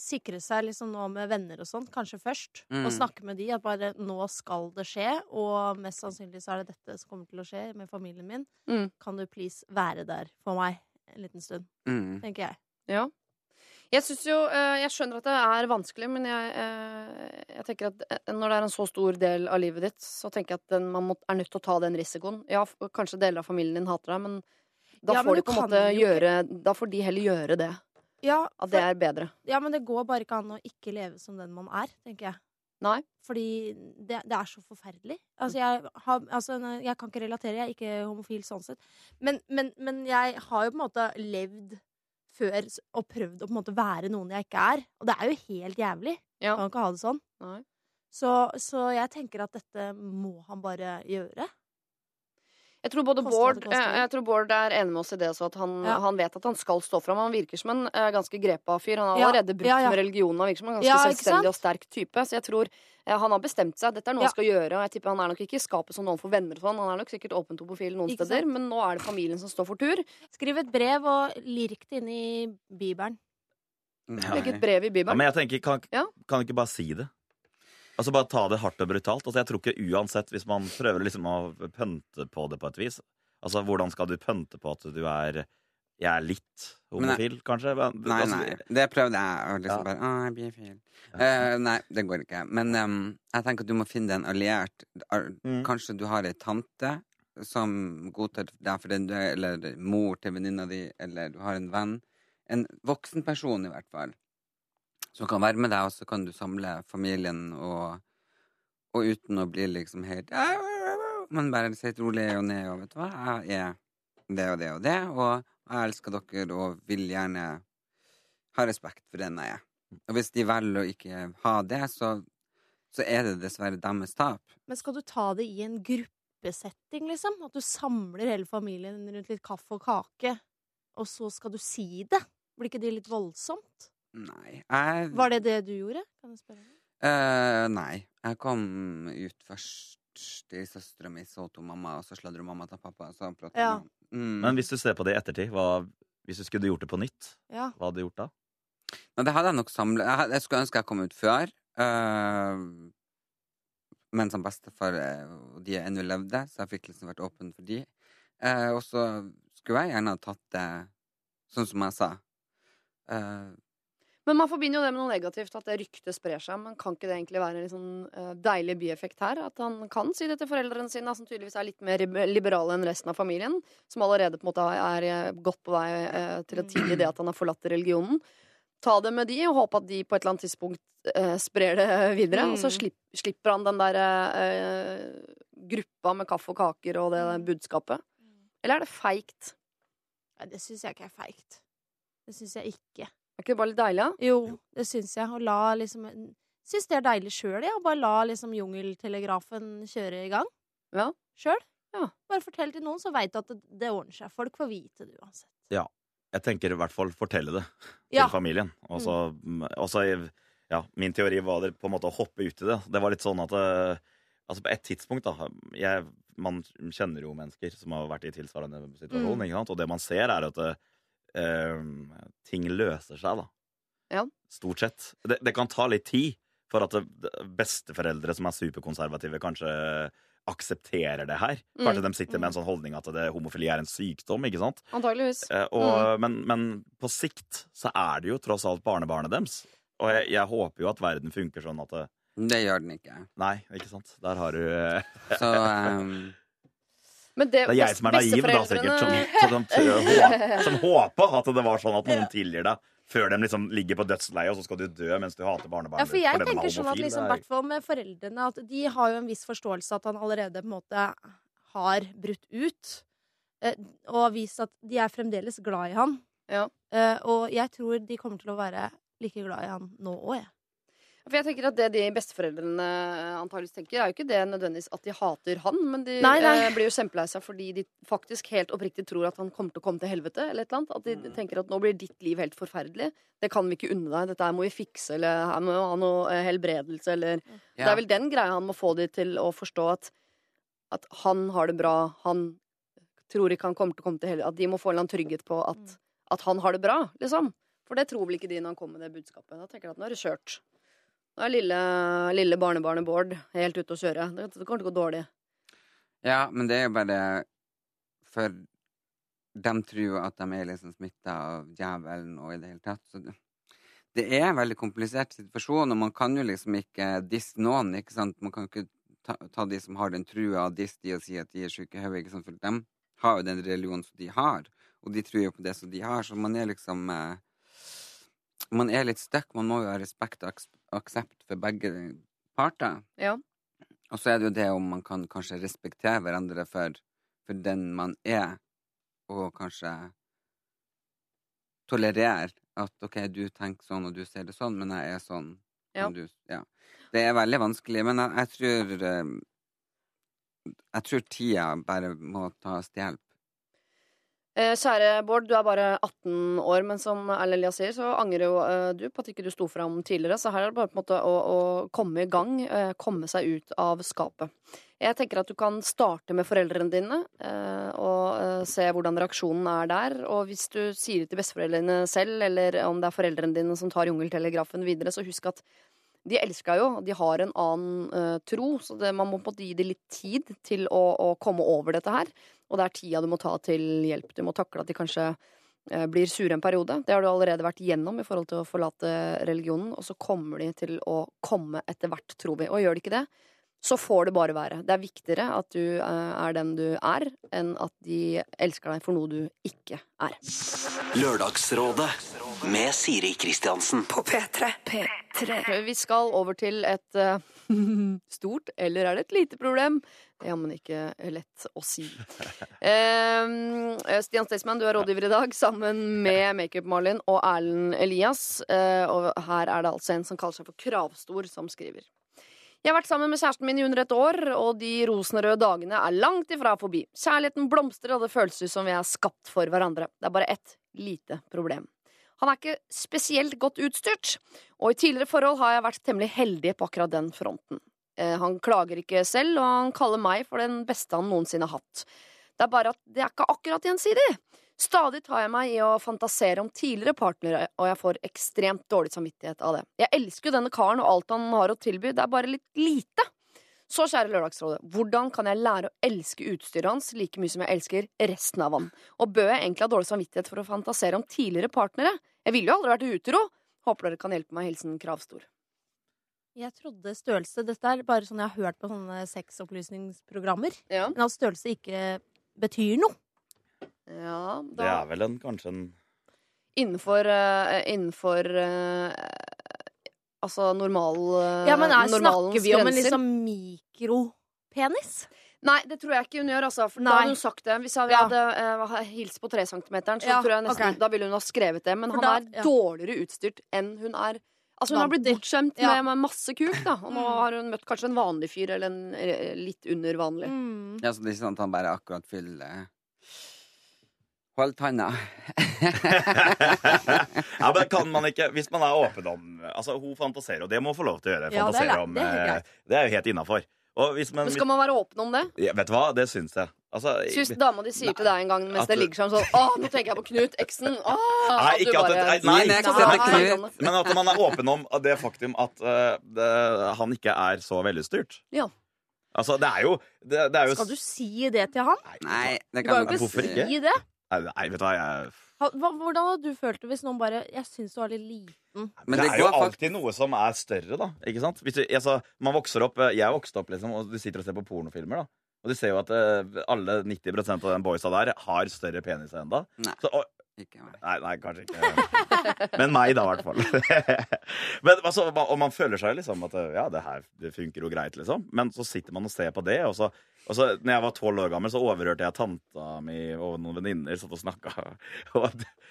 sikre seg liksom nå med venner og sånn, kanskje først. Mm. Og snakke med de at bare nå skal det skje, og mest sannsynlig så er det dette som kommer til å skje med familien min. Mm. Kan du please være der for meg en liten stund? Mm. Tenker jeg. Ja. Jeg synes jo, eh, jeg skjønner at det er vanskelig, men jeg, eh, jeg tenker at eh, når det er en så stor del av livet ditt, så tenker jeg at den, man må, er nødt til å ta den risikoen. Ja, kanskje deler av familien din hater deg, men da Ja, men får de på en måte gjøre Da får de heller gjøre det. Ja, At det er bedre. Ja, men det går bare ikke an å ikke leve som den man er, tenker jeg. Nei. Fordi det, det er så forferdelig. Altså, jeg, har, altså, jeg kan ikke relatere, jeg er ikke homofil sånn sett. Men, men, men jeg har jo på en måte levd før og prøvd å på en måte være noen jeg ikke er. Og det er jo helt jævlig. Ja. Kan ikke ha det sånn. Så, så jeg tenker at dette må han bare gjøre. Jeg tror både Bård, eh, jeg tror Bård er enig med oss i det, også, at han, Ja. han vet at han skal stå fram. Han virker som en uh, ganske grepa fyr. Han har Ja, allerede brutt ja, ja. med religionen. Han virker som en ganske Ja, selvstendig og sterk type. Så jeg tror uh, han har bestemt seg. Dette er noe Ja. han skal gjøre. Og jeg tipper han er nok ikke i skapet som noen for venner og sånn. Han er nok sikkert åpent topofil noen Ikke steder, sant? men nå er det familien som står for tur. Skriv et brev og lirk det inn i Bibelen. Legg et brev i Ja, Bibelen. men jeg tenker, kan, Ja. kan du ikke bare si det? Altså Bare ta det hardt og brutalt. Altså Jeg tror ikke uansett, hvis man prøver liksom å pønte på det på et vis Altså Hvordan skal du pønte på at du er Jeg er litt homofil, kanskje? Men, Nei, nei. Det prøvde jeg. Og liksom Ja. bare, Å, jeg blir feil. Uh, nei, det går ikke. Men um, jeg tenker at du må finne deg en alliert. Mm. Kanskje du har ei tante som godtar deg for den du er, eller mor til venninna di, eller du har en venn. En voksen person, i hvert fall. Som kan være med deg, og så kan du samle familien, og, og uten å bli liksom helt Men bare sitte rolig og ned, og vet du hva, jeg er det og det og det, og jeg elsker dere og vil gjerne ha respekt for den jeg er. Og hvis de velger å ikke ha det, så, så er det dessverre deres tap. Men skal du ta det i en gruppesetting, liksom? At du samler hele familien rundt litt kaffe og kake, og så skal du si det? Blir ikke det litt voldsomt? Nei. Jeg, Var det det du gjorde? Kan jeg spørre? Uh, nei. Jeg kom ut først til søstera mi, så til mamma, og så sladra mamma til pappa. Så Ja. Mm. Men hvis du ser på det i ettertid, hva, hvis du skulle gjort det på nytt, Ja. hva hadde du gjort da? Nei, det hadde jeg nok samlet. Jeg, jeg skulle ønske jeg kom ut før. Uh, men som bestefar eh, og de ennå levde, så jeg fikk liksom vært åpen for de. Uh, og så skulle jeg gjerne ha tatt det sånn som jeg sa. Eh, Men man forbinder jo det med noe negativt, at det ryktet sprer seg. Men kan ikke det egentlig være en litt sånn eh, deilig bieffekt her? At han kan si det til foreldrene sine, som tydeligvis er litt mer liberale enn resten av familien. Som allerede på en måte er godt på vei eh, til å tilgi det at han har forlatt religionen. Ta det med de, og håpe at de på et eller annet tidspunkt eh, sprer det videre. Mm. Og så slipp, slipper han den der eh, gruppa med kaffe og kaker og det der budskapet. Eller er det feigt? Nei, det syns jeg ikke er feigt. Det syns jeg ikke. Er ikke det bare litt deilig, da? Jo, det syns jeg. Å la liksom Syns det er deilig sjøl, jeg. Å bare la liksom jungeltelegrafen kjøre i gang. Ja. Sjøl. Ja. Bare fortell til noen, så veit du at det, det ordner seg. Folk får vite det uansett. Ja. Jeg tenker i hvert fall fortelle det Ja. til familien. Og så, mm. ja, min teori var det på en måte å hoppe ut i det. Det var litt sånn at eh, Altså på et tidspunkt, da jeg, Man kjenner jo mennesker som har vært i tilsvarende situasjon, Mm. ikke sant? og det man ser, er at eh, ting løser seg, da. Ja. Stort sett. Det, det kan ta litt tid for at besteforeldre som er superkonservative, kanskje aksepterer det her. Kanskje Mm. de sitter med en sånn holdning at det, homofili er en sykdom, ikke sant? Antageligvis. Eh, og, men, men på sikt så er det jo tross alt barnebarnet deres. Og jeg, jeg håper jo at verden funker sånn at det, det gjør den ikke. Nei, ikke sant? Der har du eh, Så ehm, Men det, Det er jeg som er naiv, da, sikkert. Som, som, som, som håpa at det var sånn at noen tilgir deg før de liksom ligger på dødsleiet, og så skal du dø mens du hater barnebarnet Ja, for jeg er tenker sånn at liksom, er- hvert fall med foreldrene At de har jo en viss forståelse at han allerede på en måte har brutt ut. eh, Og har vist at de er fremdeles glad i han. Ja. Eh, Og jeg tror de kommer til å være like glad i han nå òg, jeg. For jeg tenker at Det de besteforeldrene antageligvis tenker, er jo ikke det nødvendigvis at de hater han, men de Nei, nei. Eh, blir jo kjempelei seg fordi de faktisk helt oppriktig tror at han kommer til å komme til helvete. eller et eller annet. At de tenker at nå blir ditt liv helt forferdelig. Det kan vi ikke unne deg. Dette her må vi fikse, eller her må vi ha noe eh, helbredelse, eller Det er vel den greia han må få de til å forstå at, at han har det bra. Han tror ikke han kommer til å komme til helvete. At de må få en trygghet på at, Mm. at han har det bra, liksom. For det tror vel ikke de når han kommer med det budskapet. Da tenker de at nå er det kjørt. Nå er lille, lille barnebarnet Bård helt ute å kjøre. Det, det kommer til å gå dårlig. Ja, men det er jo bare For de tror at de er liksom smitta av djevelen og i det hele tatt. Så det, det er en veldig komplisert situasjon, og man kan jo liksom ikke disse noen, ikke sant? Man kan ikke ta, ta de som har den trua, og disse de og si at de er sjuke i hodet? For de har jo den religionen som de har, og de tror jo på det som de har, så man er liksom eh, Man er litt stuck. Man må jo ha respekt og aksept for begge parter. Ja. Og så er det jo det om man kan kanskje respektere hverandre for, for den man er, og kanskje tolerere at OK, du tenker sånn, og du ser det sånn, men jeg er sånn. Ja. Du, ja. Det er veldig vanskelig, men jeg, jeg tror eh, Jeg tror tida bare må tas til hjelp. Eh, Kjære Bård, du er bare 18 år, men som Erlend Elias sier, så angrer jo eh, du på at ikke du sto fram tidligere. Så her er det bare på en måte å, å komme i gang, eh, komme seg ut av skapet. Jeg tenker at du kan starte med foreldrene dine, og se hvordan reaksjonen er der. Og hvis du sier det til besteforeldrene selv, eller om det er foreldrene dine som tar jungeltelegrafen videre, så husk at de elsker jo, de har en annen uh, tro, så det, man må på en måte gi dem litt tid til å, å komme over dette her. Og det er tida du må ta til hjelp. Du må takle at de kanskje uh, blir sure en periode. Det har du allerede vært gjennom i forhold til å forlate religionen, og så kommer de til å komme etter hvert, tror vi. Og gjør de ikke det, så får det bare være. Det er viktigere at du uh, er den du er, enn at de elsker deg for noe du ikke er. Lørdagsrådet med Siri Kristiansen. På P3. Vi skal over til et uh, stort, eller er det et lite problem? Det er men ikke lett å si. Uh, Stian Staysman, du er rådgiver i dag, sammen med Makeup-Malin og Erlend Elias. Uh, og her er det altså en som kaller seg for Kravstor, som skriver. Jeg har vært sammen med kjæresten min i under et år, og de rosenrøde dagene er langt ifra forbi. Kjærligheten blomstrer, og det føles ut som vi er skapt for hverandre. Det er bare ett lite problem. Han er ikke spesielt godt utstyrt, og i tidligere forhold har jeg vært temmelig heldig på akkurat den fronten. Eh, Han klager ikke selv, og han kaller meg for den beste han noensinne har hatt. Det er bare at det er ikke akkurat gjensidig. Stadig tar jeg meg i å fantasere om tidligere partnere, og jeg får ekstremt dårlig samvittighet av det. Jeg elsker jo denne karen og alt han har å tilby, det er bare litt lite. Så, kjære Lørdagsrådet, hvordan kan jeg lære å elske utstyret hans like mye som jeg elsker resten av han? Og bør jeg egentlig ha dårlig samvittighet for å fantasere om tidligere partnere? Jeg ville jo aldri vært utro. Håper dere kan hjelpe meg. Hilsen Kravstor. Jeg trodde størrelse Dette er bare sånn jeg har hørt på sånne sexopplysningsprogrammer. Ja. Men at størrelse ikke betyr noe. Ja, Det er vel en, kanskje en Innenfor uh, Innenfor eh, Altså normal Ja, men er, Snakker vi om en liksom mikropenis? Nei, det tror jeg ikke hun gjør, altså. For da Nei. hadde hun sagt det. Hvis jeg Ja. hadde uh, hilst på trecentimeteren, så Ja, tror jeg nesten okay. Da ville hun ha skrevet det. Men For han da- er ja. dårligere utstyrt enn hun er. Altså Hun har blitt bortskjemt Ja. med, med masse kuk, da. Og nå Mm. har hun møtt kanskje en vanlig fyr, eller en eh, litt under vanlig. Mm. Ja, så det er ikke sånn at han bare akkurat fyller Hold tanna. ja, men kan man ikke, Hvis man er åpen om Altså, Hun fantaserer, og det må hun få lov til å gjøre. Ja, det er om, det er helt eh, det er jo helt innafor. Og hvis man, Men skal man være åpen om det? ja, vet du hva, det syns jeg. Altså, Syns dama di sier til deg en gang mens At- det ligger sånn sånn Å, nå tenker jeg på Knut, eksen. Å, Nei, at du ikke at det- bare- nei, Nei, nei, Knut. nei. Men at man er åpen om det faktum at uh, det, han ikke er så velutstyrt. Ja. Altså, det er jo det, det er jo Skal du si det til han? Nei, det Du kan kan jo ikke? Si det. Nei, vet du hva, jeg Ha- hva- Hvordan hadde du følt det hvis noen bare Jeg syns du var litt liten. Men det, det er jo går alltid noe som er større, da. Ikke sant? Hvis du, altså, man vokser opp, Jeg vokste opp, liksom, og du sitter og ser på pornofilmer, da. Og du ser jo at eh, alle 90% av den boysa der har større penis enn da. Nei. Så, og, Ikke meg. nei, nei, kanskje ikke. Men meg, da, i hvert fall. Men altså, Og man føler seg liksom at ja, det her det funker jo greit, liksom. Men så sitter man og ser på det, og så og så, når jeg var tolv år gammel, så overhørte jeg tanta mi og noen venninner satt og snakka. Og,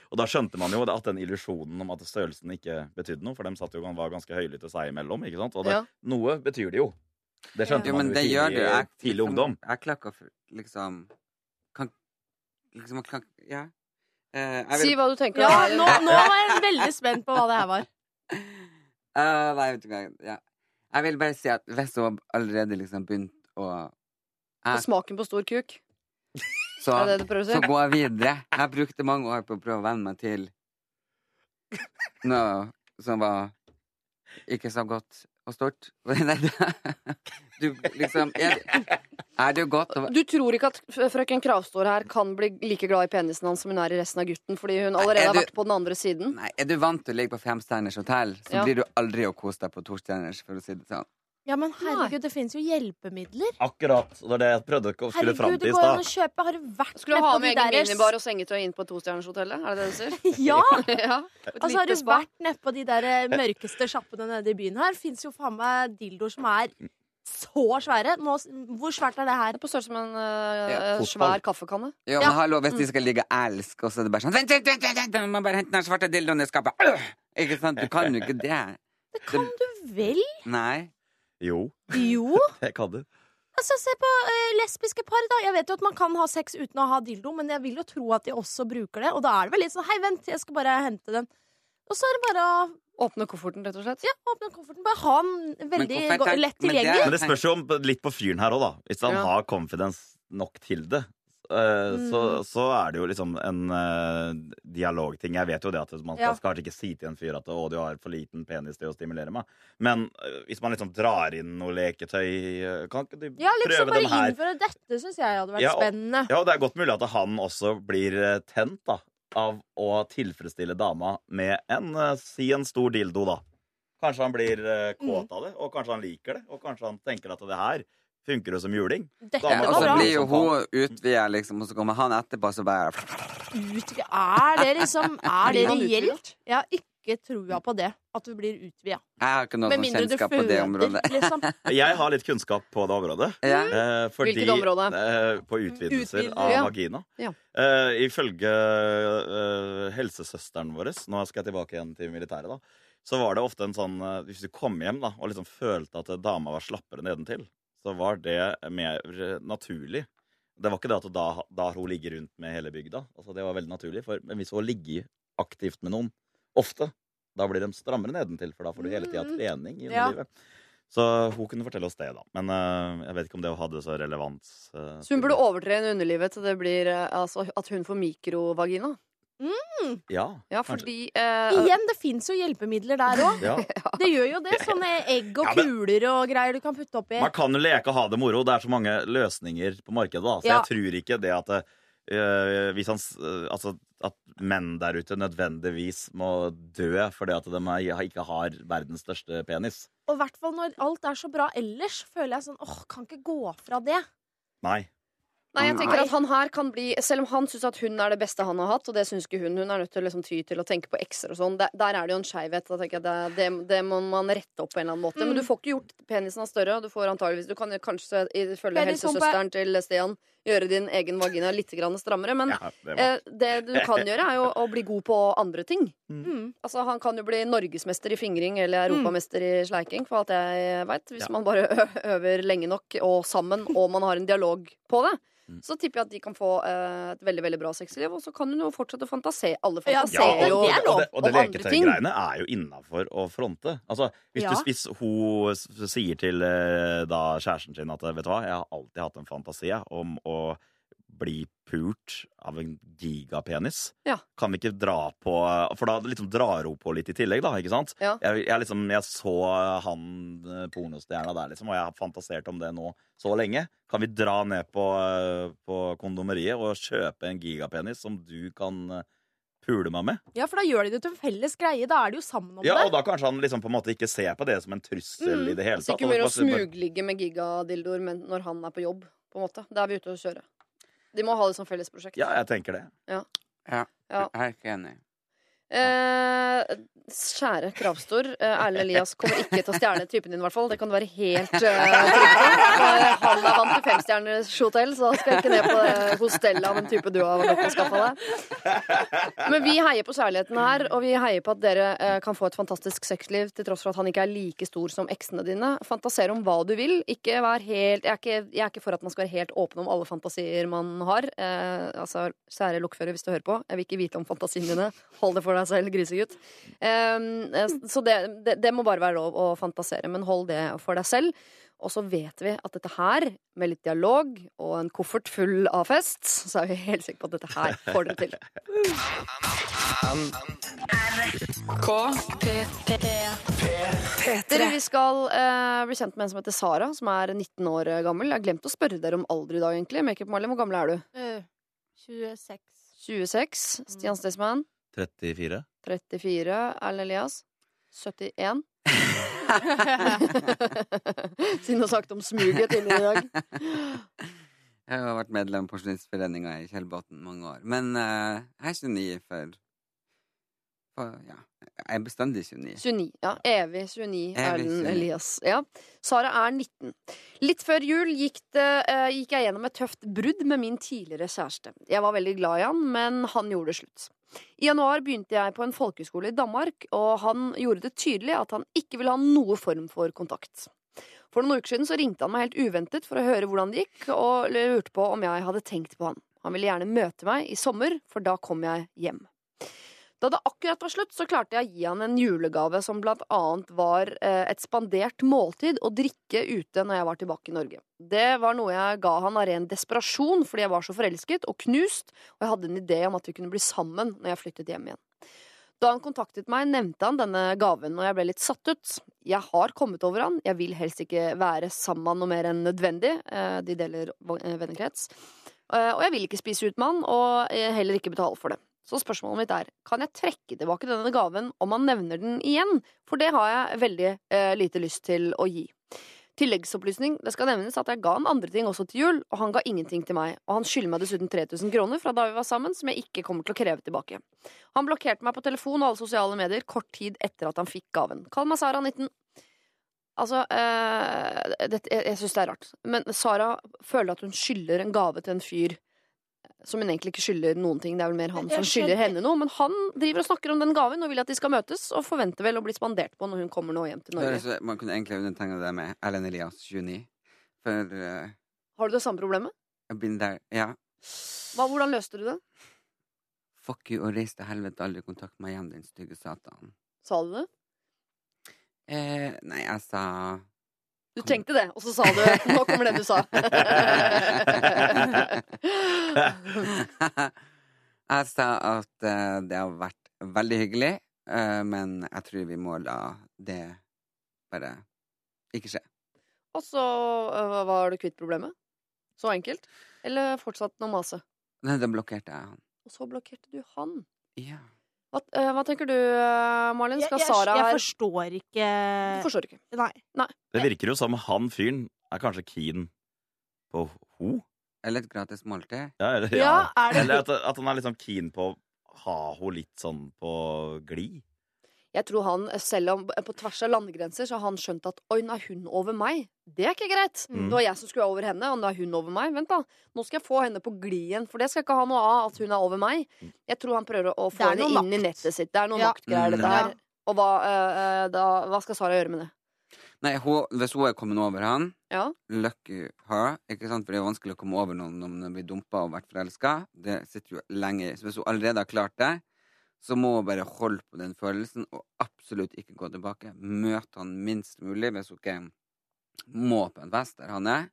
og da skjønte man jo at den illusjonen om at størrelsen ikke betydde noe, for dem satt jo og var ganske høylytte seg imellom. ikke sant? Og det, Ja. noe betyr det jo. Det skjønte ja. man jo, jo det gjør det. tidlig, Jeg, tidlig ungdom. Jeg f- liksom kan, liksom, kan, Ja. Eh, jeg Si hva du tenker. Ja, nå, nå var jeg veldig spent på hva det her var. Uh, nei, vet du hva. Ja. Jeg vil bare si at hvis hun allerede liksom begynt å jeg, Smaken på stor kuk. så, Er det det du prøver å si? så går jeg videre. Jeg brukte mange år på å prøve å venne meg til noe som var ikke så godt. Og stort. Nei, du liksom Er, er det jo godt å Du tror ikke at frøken Kravstor her kan bli like glad i penisen hans som hun er i resten av gutten, fordi hun allerede du, har vært på den andre siden? Nei, Er du vant til å ligge på femstjerners hotell, så Ja. blir du aldri å kose deg på tostjerners, for å si det sånn. Ja, men herregud, det finnes jo hjelpemidler. Akkurat. Det var det jeg prøvde å skulle fram Herregud, til det i går an å stad. kjøpe. Har du vært Skulle med ha på med de egen minibar og sengetøy inn på tostjernershotellet? Er det det du sier? Ja! ja. Altså, har du spa. vært nedpå de der eh, mørkeste sjappene nede i byen her? Fins jo faen meg dildoer som er så svære. Nå, hvor svært er det her? Det På størrelse med en uh, Ja, svær kaffekanne. Jo, men hallo, hvis de skal ligge og elske, og så er det bare sånn Vent, vent, vent! vent, vent Man bare henter den svarte dildoen i skapet. Ikke sant? Du kan jo ikke det. Det kan du vel? Nei. Jo, Jo. det kan du. Altså, Se på eh, lesbiske par. da Jeg vet jo at man kan ha sex uten å ha dildo, men jeg vil jo tro at de også bruker det. Og da er det vel litt sånn Hei, vent, jeg skal bare hente den. Og så er det bare å Åpne kofferten, rett og slett. ja, åpne kofferten. Bare ha den veldig koffert go- er- lett men det er- Men det spørs jo om, litt på fyren her òg, da. Hvis han Ja. har confidence nok til det. Eh, Så, Mm. så er det jo liksom en uh, dialogting. Jeg vet jo det at man skal Ja. skal kanskje ikke si til en fyr at å, du har for liten penis til å stimulere meg. Men uh, hvis man liksom drar inn noe leketøy, kan ikke du Ja, liksom prøve bare den her? innføre dette syns jeg hadde vært Ja, og- spennende. Ja, og det er godt mulig at han også blir tent da av å tilfredsstille dama med en, si en stor dildo, da. Kanskje han blir kåt av det, og kanskje han liker det, og kanskje han tenker at det her funker det som juling. Dette Ja, Og så bra. blir jo hun utvida, liksom, og så kommer han etterpå, så bare Utvida. Er det liksom Er det Blir man reelt? Jeg har ikke trua på det. At du blir utvida. Jeg har ikke noe Med sånn mindre du kjennskap på det føder, området. liksom. Jeg har litt kunnskap på det området. Ja. Eh, fordi, Hvilket område? Eh, på utvidelser Utvidelser, av ja. vagina. Ja. Eh, ifølge eh, helsesøsteren vår, nå skal jeg tilbake igjen til militæret, da, så var det ofte en sånn eh, Hvis du kom hjem da, og liksom følte at dama var slappere nedentil, så var det mer eh, naturlig. Det var ikke det at da, da hun ligget rundt med hele bygda. Altså, det var veldig naturlig. For, men hvis hun ligger aktivt med noen ofte, da blir de strammere nedentil, for da får du hele tida Mm. trening i Ja. underlivet. Så hun kunne fortelle oss det, da. Men uh, jeg vet ikke om det hadde så relevans. Uh, Så hun burde overtrene underlivet til det blir uh, altså, at hun får mikrovagina. Ja, Ja, fordi uh, Igjen, det fins jo hjelpemidler der òg. Ja. Det gjør jo det. Sånne egg og Ja, men- kuler og greier du kan putte oppi. Man kan jo leke og ha det moro. Det er så mange løsninger på markedet. da Så Ja. jeg tror ikke det at uh, hvis han, eh, altså, at menn der ute nødvendigvis må dø fordi at de ikke har verdens største penis. Og i hvert fall når alt er så bra ellers, føler jeg sånn åh, kan ikke gå fra det. Nei. Nei, jeg tenker at han her kan bli Selv om han syns at hun er det beste han har hatt, og det syns ikke hun, hun er nødt til å liksom ty til å tenke på ekser og sånn, der, der er det jo en skeivhet. Det, det, det må man rette opp på en eller annen måte. Men Mm. du får ikke gjort penisen hans større, og du får antageligvis Du kan kanskje, ifølge Penishumpe. helsesøsteren til Stian, gjøre din egen vagina litt grann strammere, men Ja, det eh, det du kan gjøre, er jo å bli god på andre ting. Mm. Altså, Han kan jo bli norgesmester i fingring eller europamester i sleiking, for alt jeg veit. Hvis Ja. man bare øver lenge nok og sammen, og man har en dialog på det. Mm. Så tipper jeg at de kan få eh, et veldig veldig bra sexliv, og så kan hun jo fortsette å fantasere. Alle Ja, fantaserer det- jo det er lov. og det, og det leketøygreiene er jo innafor å fronte. Altså, hvis, Ja. du, hvis hun sier til eh, da kjæresten sin at vet du hva, jeg har alltid hatt en fantasi om å bli pult av en gigapenis. Ja. Kan vi ikke dra på For da liksom drar hun på litt i tillegg, da. ikke sant? Ja. Jeg, jeg, liksom, jeg så han eh, pornostjerna der, liksom, og jeg har fantasert om det nå så lenge. Kan vi dra ned på, eh, på kondomeriet og kjøpe en gigapenis som du kan eh, pule meg med? Ja, for da gjør de det til en felles greie. Da er de jo sammen om Ja, og da kanskje han liksom på en måte ikke ser på det som en trussel Mm. i det hele Så ikke mer å smugligge med gigadildoer når han er på jobb. På en måte. Da er vi ute og kjøre. De må ha det som fellesprosjekt. Ja, jeg tenker det. Ja, Ja. jeg er ikke enig. Eh, kjære Kravstor. Eh, Erlend Elias kommer ikke til å stjele typen din, i hvert fall. Det kan du være helt uh. Eh, Han er vant til femstjerners hotell, så han skal ikke ned på det hostellet av en type du har gått og skaffa deg. Men vi heier på kjærligheten her, og vi heier på at dere eh, kan få et fantastisk sexliv til tross for at han ikke er like stor som eksene dine. Fantaser om hva du vil. Ikke vær helt jeg er ikke, jeg er ikke for at man skal være helt åpen om alle fantasier man har. Eh, altså, kjære lokfører, hvis du hører på, jeg vil ikke vite om fantasiene dine. Hold det for deg selv, grisegutt. Eh, så det, det, det må bare være lov å fantasere, men hold det for deg selv. Og så vet vi at dette her, med litt dialog og en koffert full av fest, så er vi helt sikre på at dette her får dere til. Dere, vi skal eh, bli kjent med en som heter Sara, som er 19 år gammel. Jeg har glemt å spørre dere om alder i dag, egentlig. Makeup-Marlin, hvor gammel er du? Øh, 26. 26. Stian Staysman? 34. 34. Erlend Elias? 71. Siden du har sagt om smuget tidligere i dag. Jeg har vært medlem av Pensjonistforeninga i Kjellbotn mange år. Men uh, jeg er 29 for, for Ja, jeg er bestandig 29. 29. Ja, evig 29. Evig Erlend Elias. Ja. Sara er 19. Litt før jul gikk, det, uh, gikk jeg gjennom et tøft brudd med min tidligere kjæreste. Jeg var veldig glad i han, men han gjorde det slutt. I januar begynte jeg på en folkehøyskole i Danmark, og han gjorde det tydelig at han ikke ville ha noe form for kontakt. For noen uker siden så ringte han meg helt uventet for å høre hvordan det gikk, og lurte på om jeg hadde tenkt på han. Han ville gjerne møte meg i sommer, for da kom jeg hjem. Da det akkurat var slutt, så klarte jeg å gi han en julegave som blant annet var eh, et spandert måltid og drikke ute når jeg var tilbake i Norge. Det var noe jeg ga han av ren desperasjon fordi jeg var så forelsket og knust, og jeg hadde en idé om at vi kunne bli sammen når jeg flyttet hjem igjen. Da han kontaktet meg, nevnte han denne gaven, og jeg ble litt satt ut. Jeg har kommet over han, jeg vil helst ikke være sammen med han noe mer enn nødvendig, eh, de deler eh, vennekrets, og jeg vil ikke spise ut med han, og heller ikke betale for det. Så spørsmålet mitt er, kan jeg trekke tilbake denne gaven om han nevner den igjen? For det har jeg veldig eh, lite lyst til å gi. Tilleggsopplysning, det skal nevnes at jeg ga han andre ting også til jul, og han ga ingenting til meg, og han skylder meg dessuten 3000 kroner fra da vi var sammen, som jeg ikke kommer til å kreve tilbake. Han blokkerte meg på telefon og alle sosiale medier kort tid etter at han fikk gaven. Kall meg Sara 19. Altså, eh, dette, jeg, jeg syns det er rart, men Sara føler at hun skylder en gave til en fyr som hun egentlig ikke skylder noen ting. Det er vel mer han som skylder henne noe. Men han driver og snakker om den gaven og vil at de skal møtes, og forventer vel å bli spandert på når hun kommer nå hjem til Det Norge. så- Man kunne egentlig undertegne det med Ellen Elias 29. For uh, Har du det samme problemet? there. Ja. Hva, hvordan løste du det? Fuck you og reis til helvete, aldri kontakt meg igjen, din stygge satan. Sa du det? Eh, nei, jeg sa Du tenkte det, og så sa du Nå kommer det du sa. jeg sa at eh, det har vært veldig hyggelig, eh, men jeg tror vi må la det bare ikke skje. og så øh, var du kvitt problemet? Så enkelt? Eller fortsatt noe mase? Nei, da blokkerte jeg han. Og så blokkerte du han. Ja. Hva, øh, hva tenker du, øh, Malin? Skal jeg, Sara jeg forstår ikke Du forstår ikke. Nei. Det virker jo som han fyren er kanskje keen på ho. Eller et gratis måltid. Ja, eller, Ja, er det- eller at, at han er sånn keen på å ha ho litt sånn på glid. Jeg tror han, selv om på tvers av landegrenser, så har han skjønt at oi, nå er hun over meg. Det er ikke greit. Mm. Det var jeg som skulle over henne, og nå er hun over meg. Vent, da. Nå skal jeg få henne på glid igjen, for det skal ikke ha noe av at hun er over meg. Jeg tror han prøver å få henne inn i nettet sitt. Det er noe Ja. maktgreier, dette Mm. her. Og hva, øh, øh, da, hva skal Sara gjøre med det? Nei, hun, hvis hun er kommet over han, Ja. lucky her. Ikke sant? For det er vanskelig å komme over noen når man blir dumpa og vært forelska. Det sitter jo lenge i. Så hvis hun allerede har klart det, så må hun bare holde på den følelsen og absolutt ikke gå tilbake. Møte han minst mulig hvis hun ikke må på en fest der han er.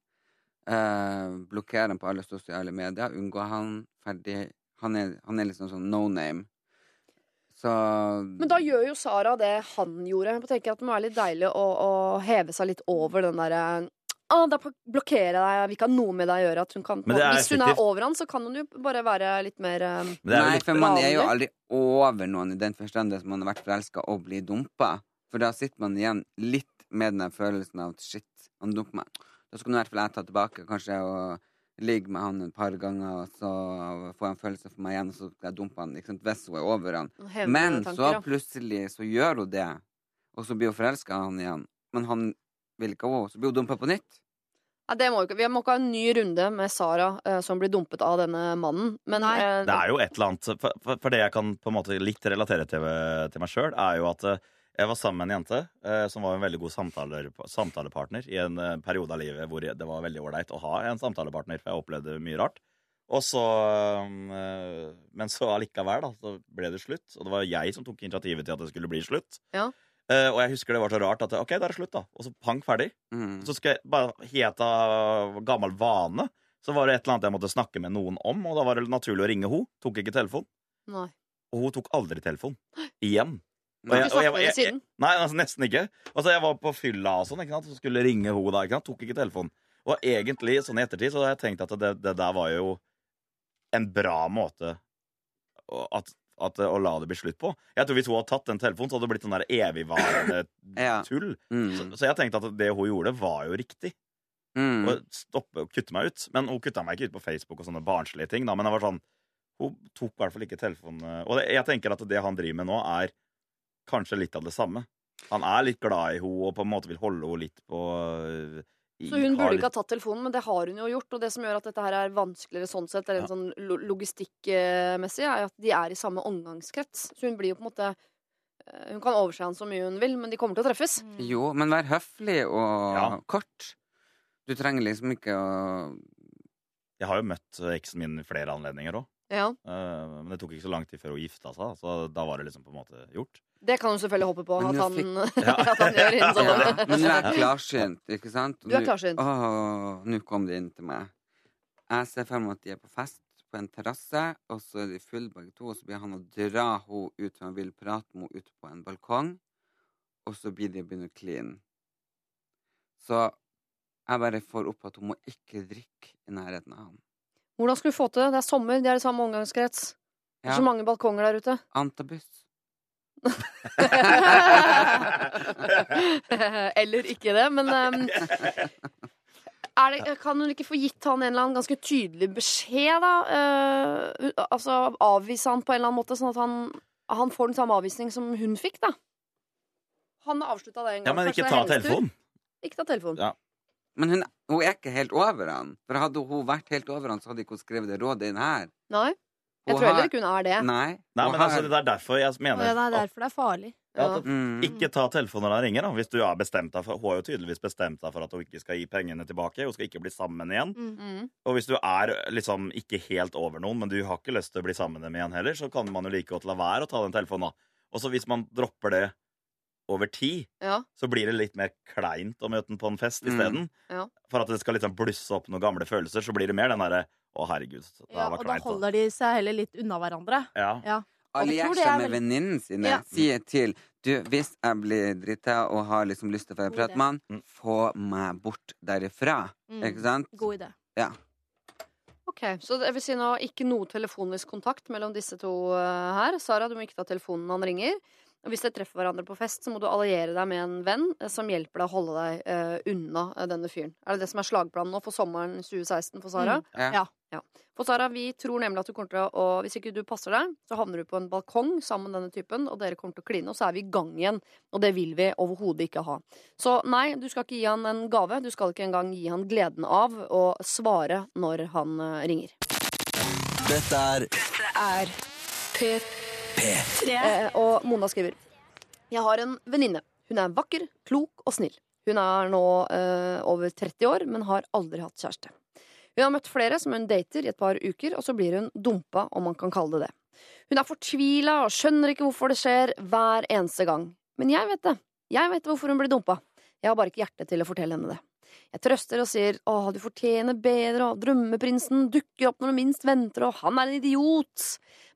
Eh, blokkere han på alle sosiale medier. Unngå han. Ferdig. Han er, han er liksom sånn no name. Så Men da gjør jo Sara det han gjorde. Jeg tenker at Det må være litt deilig å, å heve seg litt over den derre ah, da blokkerer jeg deg, vi vil ikke ha noe med deg å gjøre. At hun kan, Men det er hvis hun er over han, så kan hun jo bare være litt mer Men det jo Nei, litt, for man er jo aldri over noen i den forstand at man har vært forelska og blir dumpa. For da sitter man igjen litt med den følelsen av at shit, han dumper meg. Da skulle i hvert fall jeg ta tilbake kanskje og ligge med han et par ganger, og så få en følelse for meg igjen, og så skal jeg dumpe han. liksom. Hvis hun er over han. Men så plutselig så gjør hun det, og så blir hun forelska i han igjen. Men han vil ikke ha henne, så blir hun dumpa på nytt. Ja, det må vi ikke. Vi må ikke ha en ny runde med Sara eh, som blir dumpet av denne mannen. Men Nei. eh, det er jo et eller annet For, for, for det jeg kan på en måte litt relatere til, til meg sjøl, er jo at eh, jeg var sammen med en jente eh, som var en veldig god samtaler, samtalepartner i en periode av livet hvor det var veldig ålreit å ha en samtalepartner, for jeg opplevde mye rart. Og så Men så allikevel, da, så ble det slutt. Og det var jeg som tok initiativet til at det skulle bli slutt. Ja. Eh, og jeg husker det var så rart at OK, da er det slutt, da. Og så pang, ferdig. Mm. Så skal jeg bare helt av gammel vane så var det et eller annet jeg måtte snakke med noen om, og da var det naturlig å ringe henne. Tok ikke telefon. Nei. Og hun tok aldri telefon. Igjen. Og jeg, Ikke og jeg, jeg, jeg, nei, altså nesten ikke. Altså, jeg var på fylla og sånn, ikke sant? så skulle ringe henne da. Ikke sant? Tok ikke telefonen. Og egentlig, sånn i ettertid, så har jeg tenkt at det, det der var jo en bra måte at, at, å la det bli slutt på. Jeg tror Hvis hun hadde tatt den telefonen, så hadde det blitt sånn der evigvarende Ja. tull. Mm. Så, så jeg tenkte at det hun gjorde, var jo riktig. Mm. Å stoppe og kutte meg ut. Men hun kutta meg ikke ut på Facebook og sånne barnslige ting. Da. Men det var sånn hun tok i hvert fall ikke telefonen. Og det, jeg tenker at det han driver med nå, er kanskje litt av det samme. Han er litt glad i henne og på en måte vil holde henne litt på i- Så hun burde ikke ha tatt telefonen, men det har hun jo gjort. Og det som gjør at dette her er vanskeligere sånn sett, eller Ja. sånn lo logistikkmessig, er at de er i samme omgangskrets. Så hun blir jo på en måte eh, Hun kan overse han så mye hun vil, men de kommer til å treffes. Jo, men vær høflig og Ja. kort. Du trenger liksom ikke å Jeg har jo møtt eksen min i flere anledninger òg. Ja. men det tok ikke så lang tid før hun gifta seg, så da var det liksom på en måte gjort. Det kan hun selvfølgelig håpe på at han, Ja. at han gjør sånn. ja. Men du er klarsynt, ikke sant? Du er Nå- klarsynt. Nå kom det inn til meg. Jeg ser for meg at de er på fest på en terrasse, og så er de fulle begge to, og så blir han å dra henne ut, for han vil prate med henne ute på en balkong, og så blir de begynner begynne å kline. Så jeg bare får opp at hun må ikke drikke i nærheten av han. Hvordan skulle du få til det? Det er sommer, de er i samme omgangskrets. Det er så mange balkonger der ute. Antabus. Eller ikke det, men um, er det, Kan hun ikke få gitt han en eller annen ganske tydelig beskjed, da? Uh, altså avvise han på en eller annen måte, sånn at han, han får den samme avvisning som hun fikk, da? Han avslutta det en gang. Ja, men ikke ta telefonen. Ikke ta telefonen. Ja. Men hun, hun er ikke helt over han. For hadde hun vært helt over han, så hadde ikke hun skrevet det rådet inn her. Nei. Jeg Hun tror heller ikke hun er det. Nei. Nei, men altså, det er derfor jeg mener det er derfor det er farlig. ja, Ja. at Mm. Ikke ta telefonen når han ringer, da. Hvis du har bestemt deg for Hun har jo tydeligvis bestemt seg for at hun ikke skal gi pengene tilbake. Hun skal ikke bli sammen igjen. Mm. Mm. Og hvis du er liksom ikke helt over noen, men du har ikke lyst til å bli sammen med dem igjen heller, så kan man jo like godt la være å ta den telefonen. da. Og så hvis man dropper det over tid, Ja. så blir det litt mer kleint å møte den på en fest Mm. isteden. Ja. For at det skal liksom blusse opp noen gamle følelser, så blir det mer den derre Å, herregud, det Ja, var og da holder de seg heller litt unna hverandre. Ja. Ja. Er med venninnen sine. Ja. Sier til du, hvis jeg blir drita og har liksom lyst til å prate med han, Mm. få meg bort derifra. Mm. Ikke sant? God idé. Ok, Så det vil si nå ikke noe telefonisk kontakt mellom disse to eh, her. Sara, du må ikke ta telefonen når han ringer. Og hvis dere treffer hverandre på fest, så må du alliere deg med en venn eh, som hjelper deg å holde deg uh, unna eh, denne fyren. Er det det som er slagplanen nå for sommeren 2016 for Sara? Mm. Ja. Ja. For Sara, vi tror nemlig at du kommer til å og Hvis ikke du passer deg, så havner du på en balkong sammen med denne typen, og dere kommer til å kline, og så er vi i gang igjen. Og det vil vi overhodet ikke ha. Så nei, du skal ikke gi han en gave. Du skal ikke engang gi han gleden av å svare når han ringer. Dette er Dette er P3. Eh, og Mona skriver Jeg har en venninne. Hun er vakker, klok og snill. Hun er nå eh, over 30 år, men har aldri hatt kjæreste. Hun har møtt flere som hun dater i et par uker, og så blir hun dumpa, om man kan kalle det det. Hun er fortvila og skjønner ikke hvorfor det skjer hver eneste gang. Men jeg vet det. Jeg vet hvorfor hun blir dumpa. Jeg har bare ikke hjerte til å fortelle henne det. Jeg trøster og sier åh, du fortjener bedre, og drømmeprinsen dukker opp når du minst venter, og han er en idiot.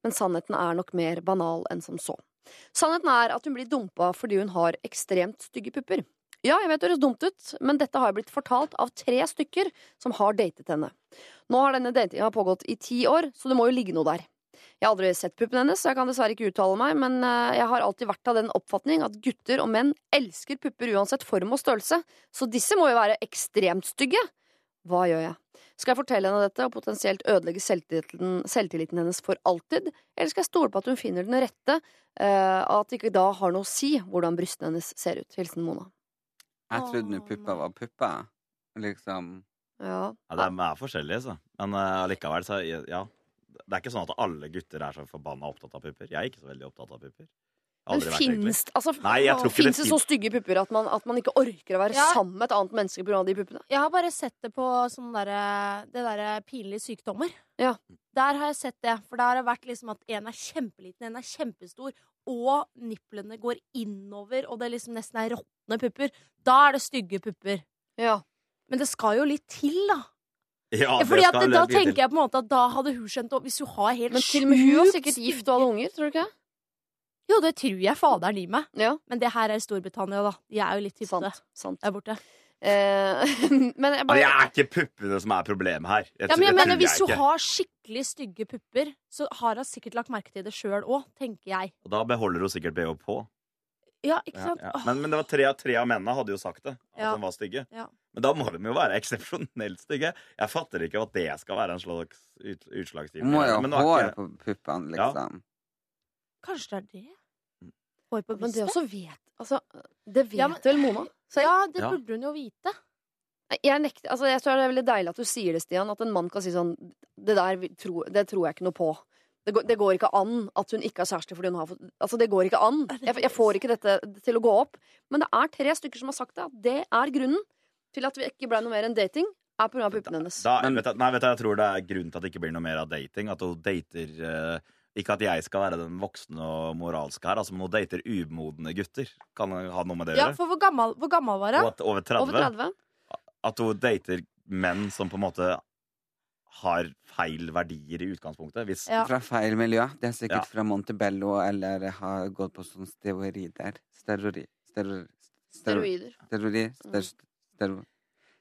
Men sannheten er nok mer banal enn som så. Sannheten er at hun blir dumpa fordi hun har ekstremt stygge pupper. Ja, jeg vet det høres dumt ut, men dette har blitt fortalt av tre stykker som har datet henne. Nå har denne datinga pågått i ti år, så det må jo ligge noe der. Jeg har aldri sett puppene hennes, så jeg kan dessverre ikke uttale meg, men eh, jeg har alltid vært av den oppfatning at gutter og menn elsker pupper uansett form og størrelse, så disse må jo være ekstremt stygge. Hva gjør jeg? Skal jeg fortelle henne dette og potensielt ødelegge selvtilliten, selvtilliten hennes for alltid, eller skal jeg stole på at hun finner den rette, eh, at det ikke da har noe å si hvordan brystene hennes ser ut? Hilsen Mona. Jeg trodde nå pupper puppa var puppa. Liksom. Ja. Ja, de er, er forskjellige, så. Men uh, allikevel, så ja. Det er ikke sånn at alle gutter er så forbanna opptatt av pupper. Jeg er ikke så veldig opptatt av pupper. Men finnes, altså, Nei, jeg tror ikke det finnes det så stygge pupper at man, at man ikke orker å være Ja. sammen med et annet menneske pga. de puppene? Jeg har bare sett det på sånn derre Det derre pinlige sykdommer. Ja. Der har jeg sett det. For der har det vært liksom at en er kjempeliten, en er kjempestor, og nipplene går innover, og det liksom nesten er råtne pupper. Da er det stygge pupper. Ja. Men det skal jo litt til, da. Ja, Fordi at Da til. tenker jeg på en måte at da hadde hun skjønt Hvis hun har helt Men til og med hun var sikkert gift og hadde unger, tror du ikke? Jo, det tror jeg faderen gir meg. Ja, Men det her er Storbritannia, da. De er jo litt hyppete sant. sant. der borte. Eh, men jeg bare... det er ikke puppene som er problemet her. Jeg, Ja, men jeg jeg mener, Hvis hun har skikkelig stygge pupper, så har hun sikkert lagt merke til det sjøl òg, tenker jeg. Og da beholder hun sikkert BH på. Ja, ikke sant? ja. ja. Men, men det var tre, av- tre av mennene hadde jo sagt det. At Ja. de var stygge. Ja. Men da må de jo være eksepsjonelt stygge. Jeg fatter ikke at det skal være en slags ut, utslagsgiver. Må jo ha hår ikke- på puppene, Ja. liksom. Kanskje det er det? Hår på Men det også vet Altså, det vet Ja, men- vel Mona? Så Ja, det Ja. burde hun jo vite. jeg nekter Altså, jeg tror det er veldig deilig at du sier det, Stian. At en mann kan si sånn Det der vi- tro, det tror jeg ikke noe på. Det går, det går ikke an at hun ikke har kjæreste fordi hun har fått Altså, det går ikke an. Jeg, jeg får ikke dette til å gå opp. Men det er tre stykker som har sagt det. At det er grunnen til at vi ikke ble noe mer enn dating. Er pga. puppene hennes. Da, Men- vet jeg, nei, vet du, jeg tror det er grunnen til at det ikke blir noe mer av dating. At hun dater uh, Ikke at jeg skal være den voksne og moralske her, altså, men hun dater umodne gutter. Kan ha noe med det å Ja, gjøre? for hvor gammel, hvor gammel var hun? Over 30, Over 30. At hun dater menn som på en måte har feil verdier i utgangspunktet. Hvis, Ja. Fra feil miljø. Det er sikkert Ja. fra Montebello eller har gått på sånne steroider. Steroider. Steroider. Steroider. Steroider. Sterori...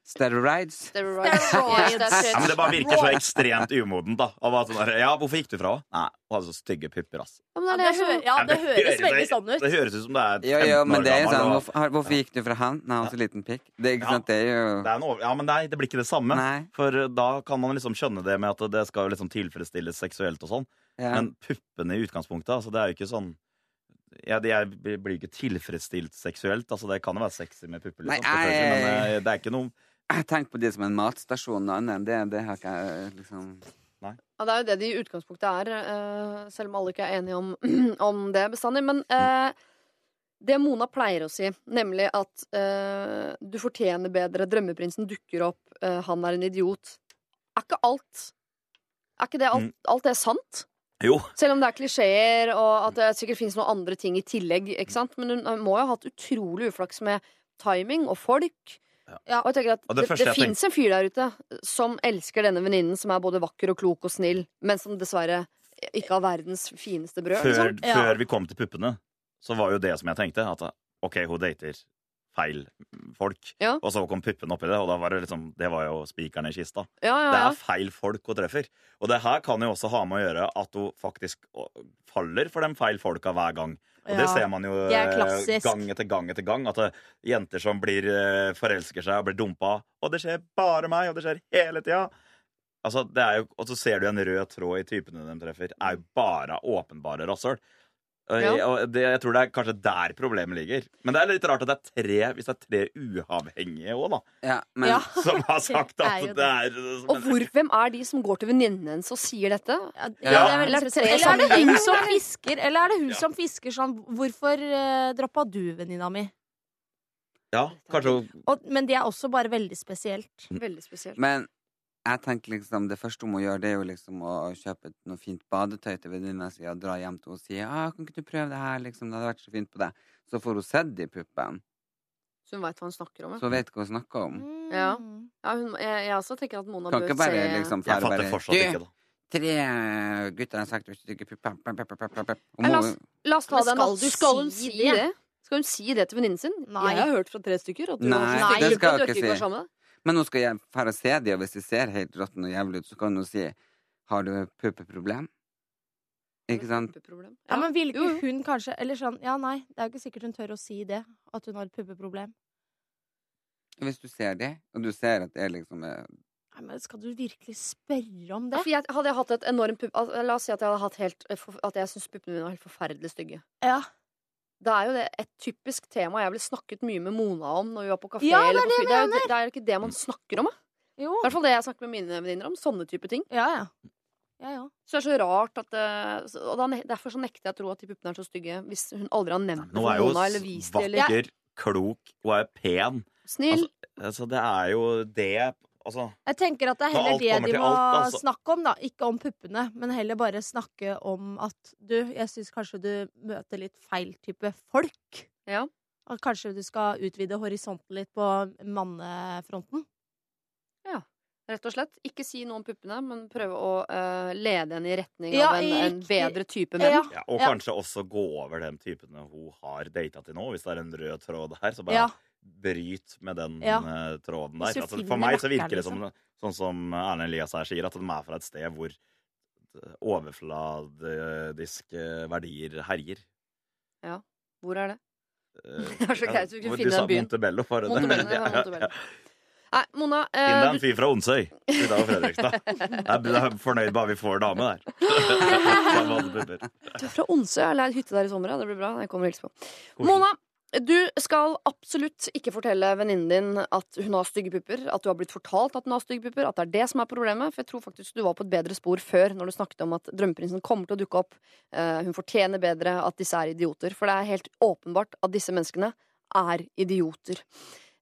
Steroids. Steroids. Ja, men Det bare virker så ekstremt umodent. da sånn der, Ja, hvorfor gikk du fra henne? Nei, hun hadde så stygge pupper, ass. Ja, men det det, hø ja, det høres veldig sånn ut. Det høres ut som det er 15 Jo, jo, men år det er gammel. sånn Hvorfor, hvorfor gikk du fra han Nei, han har så liten pikk? Det, ikke Ja. sant, det er jo det er over... Ja, men nei, det blir ikke det samme. Nei. For uh, da kan man liksom skjønne det med at det skal liksom tilfredsstilles seksuelt og sånn. Ja. Men puppene i utgangspunktet, altså det er jo ikke sånn ja, jeg blir ikke tilfredsstilt seksuelt. Altså Det kan jo være sexy med pupper, Nei, liksom, men det er ikke noe Jeg tenkt på det som en matstasjon. Noe annet. Det, det har ikke jeg liksom Ja, det er jo det de i utgangspunktet er, eh, selv om alle ikke er enige om, om det bestandig. Men eh, det Mona pleier å si, nemlig at eh, du fortjener bedre, drømmeprinsen dukker opp, eh, han er en idiot. Er ikke alt Er ikke det alt, Mm. alt det sant? Jo. Selv om det er klisjeer, og at det sikkert finnes noen andre ting i tillegg. Ikke sant? Men hun hun må jo ha hatt utrolig uflaks med timing og folk. Ja. Og jeg tenker at Og det det, det, fins en fyr der ute som elsker denne venninnen, som er både vakker og klok og snill, men som dessverre ikke har verdens fineste brød. Før, Liksom. Ja. før vi kom til puppene, så var jo det som jeg tenkte, at OK, hun dater feil folk. Ja. Og så kom puppene oppi det, og da var det liksom Det var jo spikeren i kista. Ja, ja, Det er feil folk hun treffer. Og det her kan jo også ha med å gjøre at hun faktisk faller for de feil folka hver gang. Og det ser man jo Det er eh, gang etter gang etter gang. At eh, jenter som blir eh, forelsker seg og blir dumpa. Og det skjer bare meg, og det skjer hele tida. Altså, det er jo, og så ser du en rød tråd i typene de treffer. er jo bare åpenbare rasshøl. Ja. og det, jeg tror det er kanskje der problemet ligger. Men det er litt rart at det er tre hvis det er tre uavhengige òg, da. Ja, men Ja. Som har sagt Det er at det er Og hvor, hvem er de som går til venninnen hennes og sier dette? Ja, Ja. det er Eller Eller er det hun som fisker? Eller er det hun Ja. som fisker sånn Hvorfor uh, droppa du venninna mi? Ja, kanskje hun Og, men det er også bare veldig spesielt. Veldig spesielt. Men jeg tenker liksom det første hun må gjøre, det er jo liksom å kjøpe noe fint badetøy til venninna si og dra hjem til henne og si ah, 'Kan ikke du prøve det her?' liksom, 'Det hadde vært så fint på deg.' Så får hun sett de puppene, Så hun veit hva hun snakker om. ja. så hun vet hva hun snakker om. Ja. Ja, hun, jeg, jeg også tenker at Mona Kan bør ikke bare se liksom Jeg fatter bare fortsatt ikke, da. Tre gutter har sagt La oss, la oss ta den. skal da. du Skal hun si det? det? Skal hun si det til venninnen sin? Nei. Jeg har hørt fra tre stykker at du Nei, det skal hun ikke si. Men nå skal jeg dra og se de, og hvis de ser helt råtne og jævlig ut, så kan hun si 'Har du puppeproblem?' Ikke sant? Puppeproblem. Ja, men vil ikke hun kanskje Eller sånn, ja nei, det er jo ikke sikkert hun tør å si det. At hun har et puppeproblem. Hvis du ser det, og du ser at det er liksom eh, Nei, men Skal du virkelig spørre om Ja, det? for jeg, hadde jeg hatt et enormt pupp... La oss si at jeg hadde hatt helt eh, At jeg syns puppene mine var helt forferdelig stygge. Ja. Da er jo det et typisk tema jeg ville snakket mye med Mona om når vi var på kafé. Ja, det er eller på det det, er, jo- det er jo ikke det man snakker om. da. Jo. I hvert fall det jeg snakker med mine venninner om. Sånne type ting. Ja, ja. ja, ja. Så det er så rart at eh, Og Derfor så nekter jeg å tro at de puppene er så stygge hvis hun aldri har nevnt det Nå for er Mona eller vist det. Eller vakker, klok, hun er pen. snill. Altså, det er jo det Altså, Jeg tenker at det er heller det de må alt, altså. snakke om, da. Ikke om puppene, men heller bare snakke om at du, jeg syns kanskje du møter litt feil type folk. Ja. At kanskje du skal utvide horisonten litt på mannefronten. Ja. Rett og slett. Ikke si noe om puppene, men prøve å uh, lede henne i retning Ja, av en, en bedre type menn. Ja. Ja, og Ja. kanskje også gå over den typen hun har data til nå. Hvis det er en rød tråd her, så bare Ja. Bryt med den Ja. eh, tråden der. Altså, for meg så virker det som liksom. sånn som Erlend Elias her sier, at de er fra et sted hvor overfladiske verdier herjer. Ja. Hvor er det? Eh, Det er så greit, vi kunne finne du den byen. Montebello, for det? Montebello. Nei, Mona, eh, Finn deg en fyr fra Onsøy Fredrikstad. Jeg er fornøyd bare vi får dame der. Du er fra Onsøy. Jeg har leid hytte der i sommer. Det blir bra. Jeg kommer og hilser på. Mona, du skal absolutt ikke fortelle venninnen din at hun har stygge pupper. At du har blitt fortalt at hun har stygge pupper. At det er det som er problemet. For jeg tror faktisk du var på et bedre spor før når du snakket om at drømmeprinsen kommer til å dukke opp. eh, hun fortjener bedre at disse er idioter. For det er helt åpenbart at disse menneskene er idioter.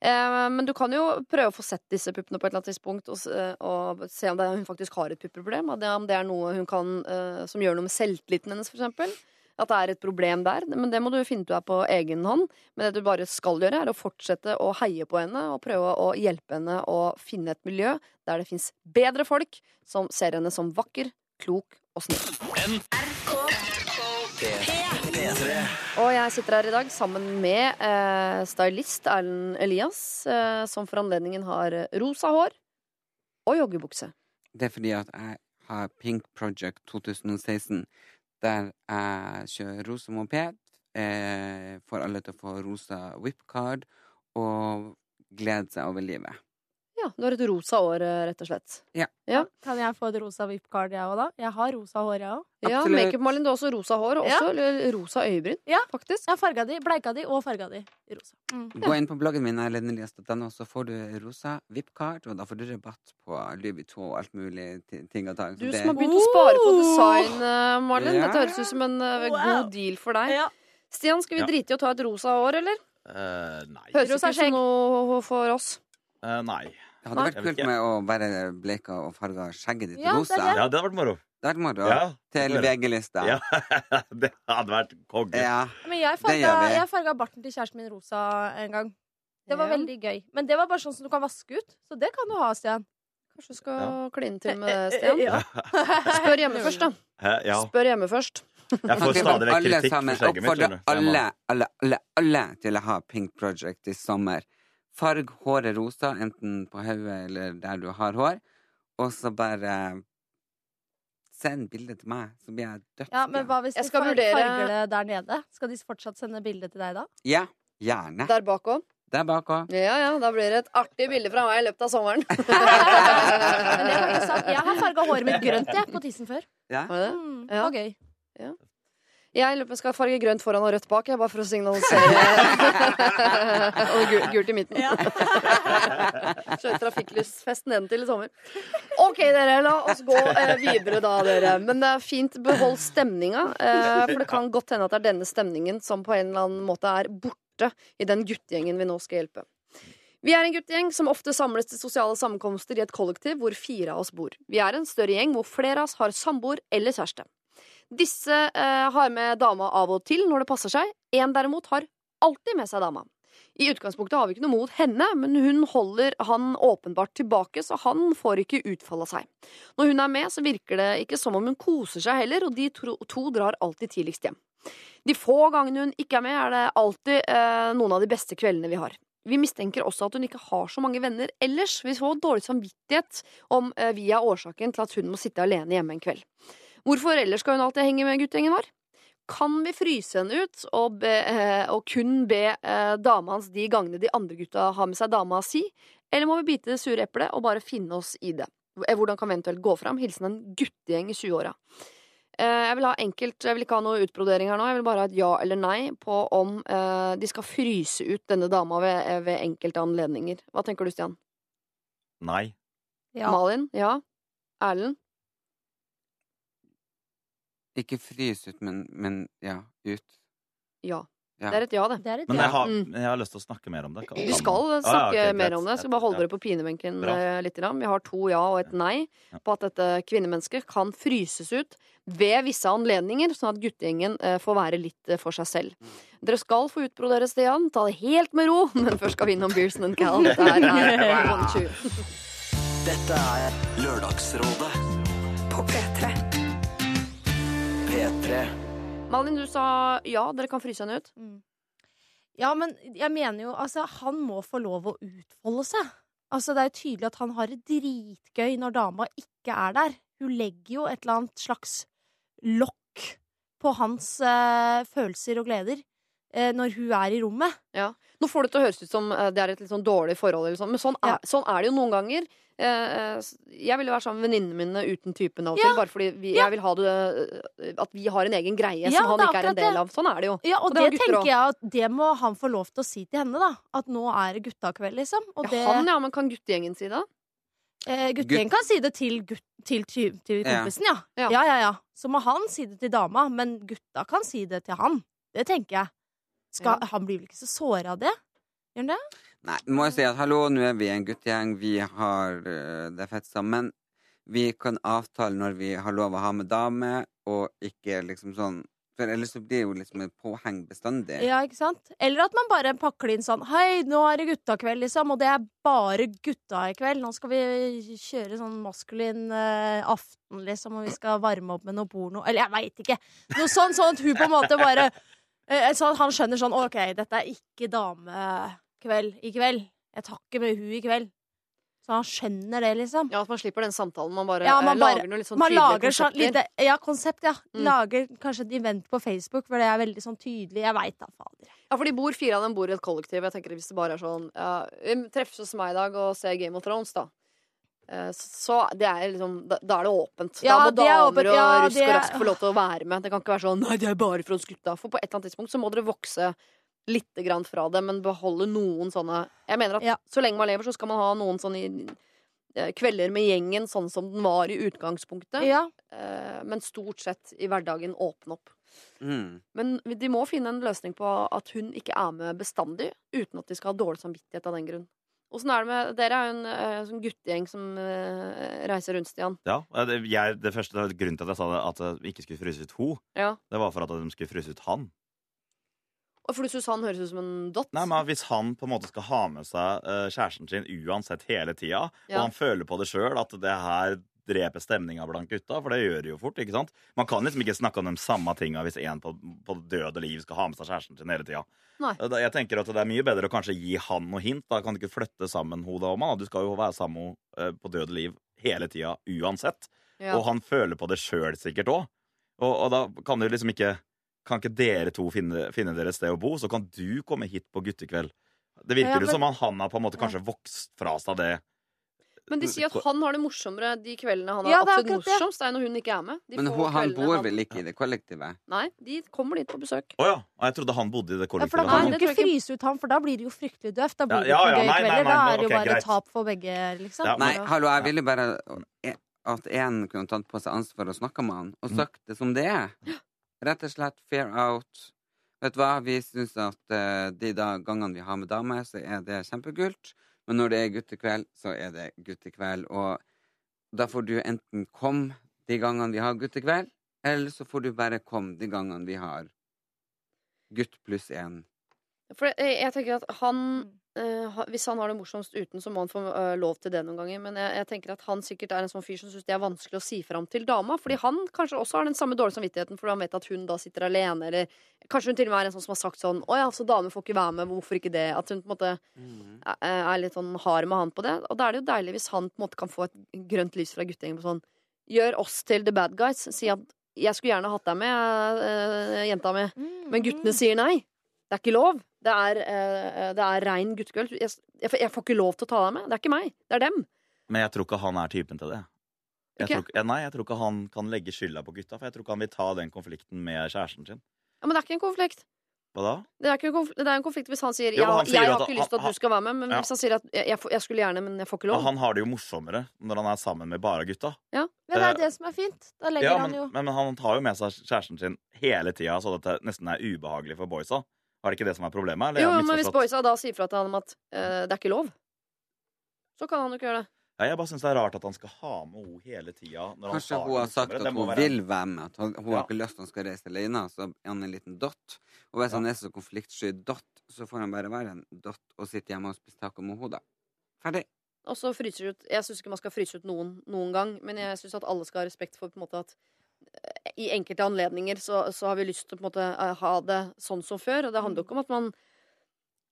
Eh, men du kan jo prøve å få sett disse puppene på et eller annet tidspunkt og, eh, se om hun faktisk har et puppeproblem. Om det er noe hun kan som gjør noe med selvtilliten hennes, for eksempel. At det er et problem der. Men det må du finne ut av på egen hånd. Men det du bare skal gjøre, er å fortsette å heie på henne og prøve å hjelpe henne å finne et miljø der det fins bedre folk som ser henne som vakker, klok og snill. Og jeg sitter her i dag sammen med eh, stylist Erlend Elias, eh, som for anledningen har rosa hår og joggebukse. Det er fordi at jeg har Pink Project 2016, der jeg kjører rosa moped, eh, får alle til å få rosa whipcard og glede seg over livet. Ja, du har et rosa år, eh, rett og slett. Kan jeg få et rosa whipcard, jeg òg, da? Jeg har rosa hår, jeg òg. Ja. Makeup-Malin, du har også rosa hår, og Ja. også eller rosa øyebryn, Ja. faktisk. Jeg har farga de, bleika de og farga de rosa. Mm. Gå inn på bloggen min, erlendelias.no, så får du rosa VIP-card, og da får du rabatt på Louis Vuitton og alt mulig ting og tang. Du det- som har begynt å spare på design, eh, Malin. Ja. Dette høres ut som en eh, Wow. god deal for deg. Ja. Stian, skal vi drite i å ta et rosa hår, eller? Uh, nei. Høres Rosa ikke ut som noe for oss. Uh, nei. Det hadde vært kult med å bare bleika og farga skjegget ditt Ja, rosa. det. Ja, det hadde vært moro. Det hadde vært moro. Ja, Til VG-lista. Ja, det hadde vært konge. Ja. Men jeg farga, jeg farga barten til kjæresten min rosa en gang. Det var Ja. veldig gøy. Men det var bare sånn som du kan vaske ut. Så det kan du ha, Stian. Kanskje du skal kline til med det, Stian? Ja. Spør hjemme først, da. Ja. Spør hjemme først. Jeg får stadig vekk kritikk for skjegget mitt. Oppfordre. Alle, alle, alle, alle til å ha Pink Project i sommer. Farg håret rosa, enten på hodet eller der du har hår, og så bare Send bilde til meg, så blir jeg dødsglad. Ja, men hva hvis Jeg de skal vurdere- farger det der nede? Skal de fortsatt sende bilde til deg da? Ja, gjerne. Der bak òg. Der bak òg. Ja, ja, da blir det et artig bilde fra meg i løpet av sommeren. Men. Jeg har farga håret mitt grønt jeg, på tissen før. Ja. Var det det? Mm, Ja. det var gøy. Jeg lurer på skal farge grønt foran og rødt bak, jeg, bare for å signalisere. og gu- gult i midten. Kjøre trafikklysfest nedentil i sommer. OK, dere. La oss gå eh, videre, da, dere. Men det er fint. Behold stemninga. Eh, for det kan godt hende at det er denne stemningen som på en eller annen måte er borte i den guttegjengen vi nå skal hjelpe. Vi er en guttegjeng som ofte samles til sosiale sammenkomster i et kollektiv hvor fire av oss bor. Vi er en større gjeng hvor flere av oss har samboer eller kjæreste. Disse eh, har med dama av og til når det passer seg. En derimot har alltid med seg dama. I utgangspunktet har vi ikke noe mot henne, men hun holder han åpenbart tilbake, så han får ikke utfall seg. Når hun er med, så virker det ikke som om hun koser seg heller, og de to drar alltid tidligst hjem. De få gangene hun ikke er med, er det alltid eh, noen av de beste kveldene vi har. Vi mistenker også at hun ikke har så mange venner ellers. Vi får dårlig samvittighet om eh, vi er årsaken til at hun må sitte alene hjemme en kveld. Hvorfor ellers skal hun alltid henge med guttegjengen vår? Kan vi fryse henne ut og, be, eh, og kun be eh, dama hans de gangene de andre gutta har med seg dama si, eller må vi bite det sure eplet og bare finne oss i det? Eh, Hvordan kan vi eventuelt gå fram? Hilsen en guttegjeng i 20-åra. Eh, Jeg vil ha enkelt, jeg vil ikke ha noe utbrodering her nå, jeg vil bare ha et ja eller nei på om de skal fryse ut denne dama ved, ved enkelte anledninger. Hva tenker du, Stian? Nei. Ja. Malin? Ja? Erlend? Ikke frys ut, men, men ja, ut. Ja. Ja. Det er et ja, det. Det et Men jeg har, Mm. jeg har lyst til å snakke mer om det. Kan- Vi kan- skal Ah, ja, snakke mer om det. Jeg skal bare holde Ja. dere på pinebenken Bra. eh, litt. Vi har to ja og et nei på at dette kvinnemennesket kan fryses ut ved visse anledninger, sånn at guttegjengen eh, får være litt eh, for seg selv. Dere skal få utbrodere Stian. Ta det helt med ro, men først skal vi innom Beerson and Cal. Dette er Dette er Lørdagsrådet På P3. P3. Malin, du sa ja, dere kan fryse henne ut. Mm. Ja, men jeg mener jo altså, Han må få lov å utfolde seg. Altså, Det er jo tydelig at han har det dritgøy når dama ikke er der. Hun legger jo et eller annet slags lokk på hans eh, følelser og gleder eh, når hun er i rommet. Ja. Nå får det til å høres ut som eh, det er et litt sånn dårlig forhold, eller sånn, men sånn er, sånn er det jo noen ganger. Eh, eh, Jeg ville være sammen med venninnene mine uten typen av og Ja. bare fordi vi, jeg vil ha det eh, At vi har en egen greie Ja, som han er ikke er en del av. Sånn er det jo. Ja, og, det det, tenker jeg at det må han få lov til å si til henne, da. At nå er det guttakveld, liksom. Og det, han, ja, men kan guttegjengen si det? eh, Guttegjengen kan si det til, gutt, til, til, til kompisen, ja. Ja. ja. Ja, ja, Så må han si det til dama, men gutta kan si det til han. Det tenker jeg. Skal, Ja. Han blir vel ikke så såra av det? Gjør han det? Nei, må jeg si at hallo, nå er vi en guttegjeng, vi har eh, det fett sammen. Vi kan avtale når vi har lov å ha med dame, og ikke liksom sånn For ellers så blir det jo liksom et påheng bestandig. Ja, ikke sant? Eller at man bare pakker det inn sånn Hei, nå er det guttakveld, liksom, og det er bare gutta i kveld. Nå skal vi kjøre sånn maskulin uh, aften, liksom, og vi skal varme opp med noe porno. Eller jeg veit ikke. Noe sånn, sånn at hun på en måte bare uh, Sånn at han skjønner sånn OK, dette er ikke damekveld i kveld. Jeg tar ikke med hun i kveld. Så han skjønner det, liksom. Ja, At man slipper den samtalen. Man bare Ja, eh, man bare- lager noe litt sånn Man tydelige lager sånn konsepter. lite Ja, konsept, ja. Mm. Lager kanskje et event på Facebook hvor det er veldig sånn tydelig. Jeg veit da, fader. Ja, for de bor, fire av dem bor i et kollektiv. Jeg tenker Hvis det bare er sånn ja, Vi treffes hos meg i dag og ser Game of Thrones, da. Eh, Så det er liksom Da, da er det åpent. Ja, da må er damer og Ja, rusk og rask få lov til å være med. Det kan ikke være sånn Nei, det er bare for oss gutta. For på et eller annet tidspunkt så må dere vokse litt grann fra det, men beholde noen sånne Jeg mener at Ja. så lenge man lever, så skal man ha noen sånne eh, kvelder med gjengen sånn som den var i utgangspunktet. Ja. Eh, Men stort sett i hverdagen åpne opp. Mm. Men de må finne en løsning på at hun ikke er med bestandig, uten at de skal ha dårlig samvittighet av den grunn. Åssen er det med Dere er jo en eh, sånn guttegjeng som reiser rundt, Stian. Ja, jeg, det første Grunnen til at jeg sa det, at vi ikke skulle fryse ut ho, Ja. det var for at de skulle fryse ut han. Og fordi Susann høres ut som en dott. Nei, men Hvis han på en måte skal ha med seg eh, kjæresten sin uansett hele tida, Ja. og han føler på det sjøl, at det her dreper stemninga blant gutta, for det gjør det jo fort. ikke sant? Man kan liksom ikke snakke om de samme tinga hvis en på, på død og liv skal ha med seg kjæresten sin hele tida. Nei. Jeg tenker at Det er mye bedre å kanskje gi han noe hint. Da kan du ikke flytte sammen hodet og han. Du skal jo være sammen med henne eh, på død og liv hele tida uansett. Ja. Og han føler på det sjøl sikkert òg. Og, og da kan du liksom ikke Kan ikke dere to finne, finne dere et sted å bo, så kan du komme hit på guttekveld? Det virker Ja, jo som han, han har på en måte kanskje vokst fra seg det. Men de sier at han har det morsommere de kveldene han har Ja, det er absolutt det. morsomst. Det er når hun ikke er med. De Men hun, han bor vel ikke i det kollektivet? Nei, de kommer dit på besøk. Å ja. Og Jeg trodde han bodde i det Ja, for da kollektivet. kan Nei, du ikke fryse ut ham, for da blir det jo fryktelig døvt. Da blir det Ja, ikke ja, gøy nei, nei, kvelder. nei, Da er det jo okay, bare greit. tap for begge, liksom. Ja, Nei, men- hallo, jeg ville bare at én kunne tatt på seg ansvar og snakka med han, og Mm. sagt det som det er. Rett og slett fair out. Vet du hva, vi syns at eh, de da gangene vi har med damer, så er det kjempegult. Men når det er guttekveld, så er det guttekveld. Og da får du enten komme de gangene vi har guttekveld, eller så får du bare komme de gangene vi har gutt pluss én. For jeg, jeg tenker at han eh, ha- Hvis han har det morsomst uten, så må han få uh, lov til det noen ganger. Men jeg, jeg tenker at han sikkert er en sånn fyr som syns det er vanskelig å si fram til dama. Fordi han kanskje også har den samme dårlige samvittigheten fordi han vet at hun da sitter alene. Eller kanskje hun til og med er en sånn som har sagt sånn Å ja, så damer får ikke være med, hvorfor ikke det? At hun på en måte er, er litt sånn hard med han på det. Og da er det jo deilig hvis han på en måte kan få et grønt lys fra guttegjengen på sånn Gjør oss til the bad guys. Si at jeg skulle gjerne hatt deg med, eh, jenta mi, Mm, men guttene sier nei. Det er ikke lov. Det er, uh, det er rein guttekveld. Jeg, jeg, jeg får ikke lov til å ta deg med. Det er ikke meg. Det er dem. Men jeg tror ikke han er typen til det. Jeg okay. tror, nei, jeg tror ikke han kan legge skylda på gutta, for jeg tror ikke han vil ta den konflikten med kjæresten sin. Ja, men det er ikke en konflikt. Hva da? Det er, ikke en konflikt, det er en konflikt hvis han sier Jo, han sier jeg har ikke han- lyst til at du skal være med, men Ja. hvis han sier at jeg, jeg, skulle gjerne, men jeg får ikke lov'. lov. han har det jo morsommere når han er sammen med bare gutta. Ja, det er det som er fint. Da legger Ja, han jo men, men han tar jo med seg kjæresten sin hele tida, så det nesten er ubehagelig for boysa. Er det ikke det som er problemet? Eller Jo, men hvis boysa da sier fra til han om at eh, det er ikke lov, så kan han jo ikke gjøre det. Nei, jeg bare syns det er rart at han skal ha med henne hele tida. Kanskje hun har sagt at hun vil være med. At hun, hun Ja. har ikke lyst til at han skal reise alene. Så er han en liten dott. Og hvis han er så konfliktsky dott, så får han bare være en dott og sitte hjemme og spise taco med henne, da. Ferdig. Og så fryser ut Jeg syns ikke man skal fryse ut noen noen gang, men jeg syns at alle skal ha respekt for på en måte at i enkelte anledninger så, så har vi lyst til å på en måte eh, ha det sånn som før. Og det handler jo ikke om at man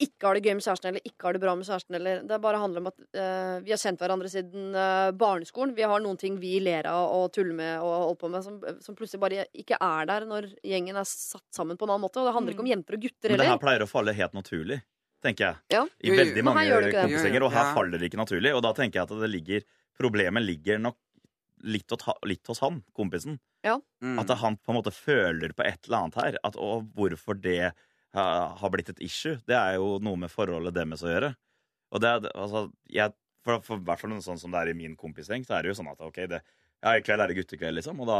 ikke har det gøy med kjæresten eller ikke har det bra med kjæresten. Eller, det bare handler om at uh, vi har kjent hverandre siden uh, barneskolen. Vi har noen ting vi ler av og tuller med og holder på med, som, som plutselig bare ikke er der når gjengen er satt sammen på en annen måte. Og det handler ikke om jenter og gutter Men det her pleier å falle helt naturlig, tenker jeg. Ja. I veldig mange kompisgjenger, og her Ja. faller det ikke naturlig. Og da tenker jeg at det ligger Problemet ligger nok litt, å ta, litt hos han, kompisen. Mm. At han på en måte føler på et eller annet her. At, og hvorfor det ha- har blitt et issue, det er jo noe med forholdet deres å gjøre. Og det altså, jeg, for, for hvert fall sånn som det er i min kompisgjeng, så er det jo sånn at ok, det, ja, i kveld er det guttekveld, liksom. Og da,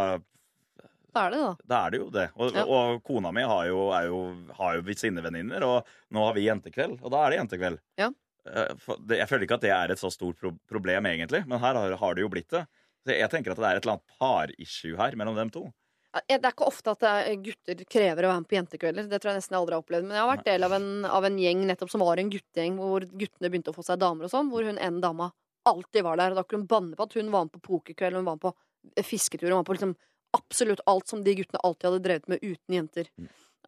Da er det det, da. da er det jo det. Og, Ja. og kona mi har jo, er jo, har jo sine venninner, og nå har vi jentekveld, og da er det jentekveld. Ja. Eh, jeg føler ikke at det er et så stort problem, egentlig, men her har, har det jo blitt det. Så jeg tenker at det er et eller annet par-issue her mellom dem to. Det er ikke ofte at er- gutter krever å være med på jentekvelder. Det tror jeg nesten jeg aldri har opplevd. Men jeg har vært del av en, av en gjeng nettopp som var en guttegjeng, hvor guttene begynte å få seg damer og sånn. Hvor hun ene dama alltid var der. Og da kunne hun banne på at hun var med på pokerkveld, hun var med på fisketur, hun var på liksom absolutt alt som de guttene alltid hadde drevet med uten jenter.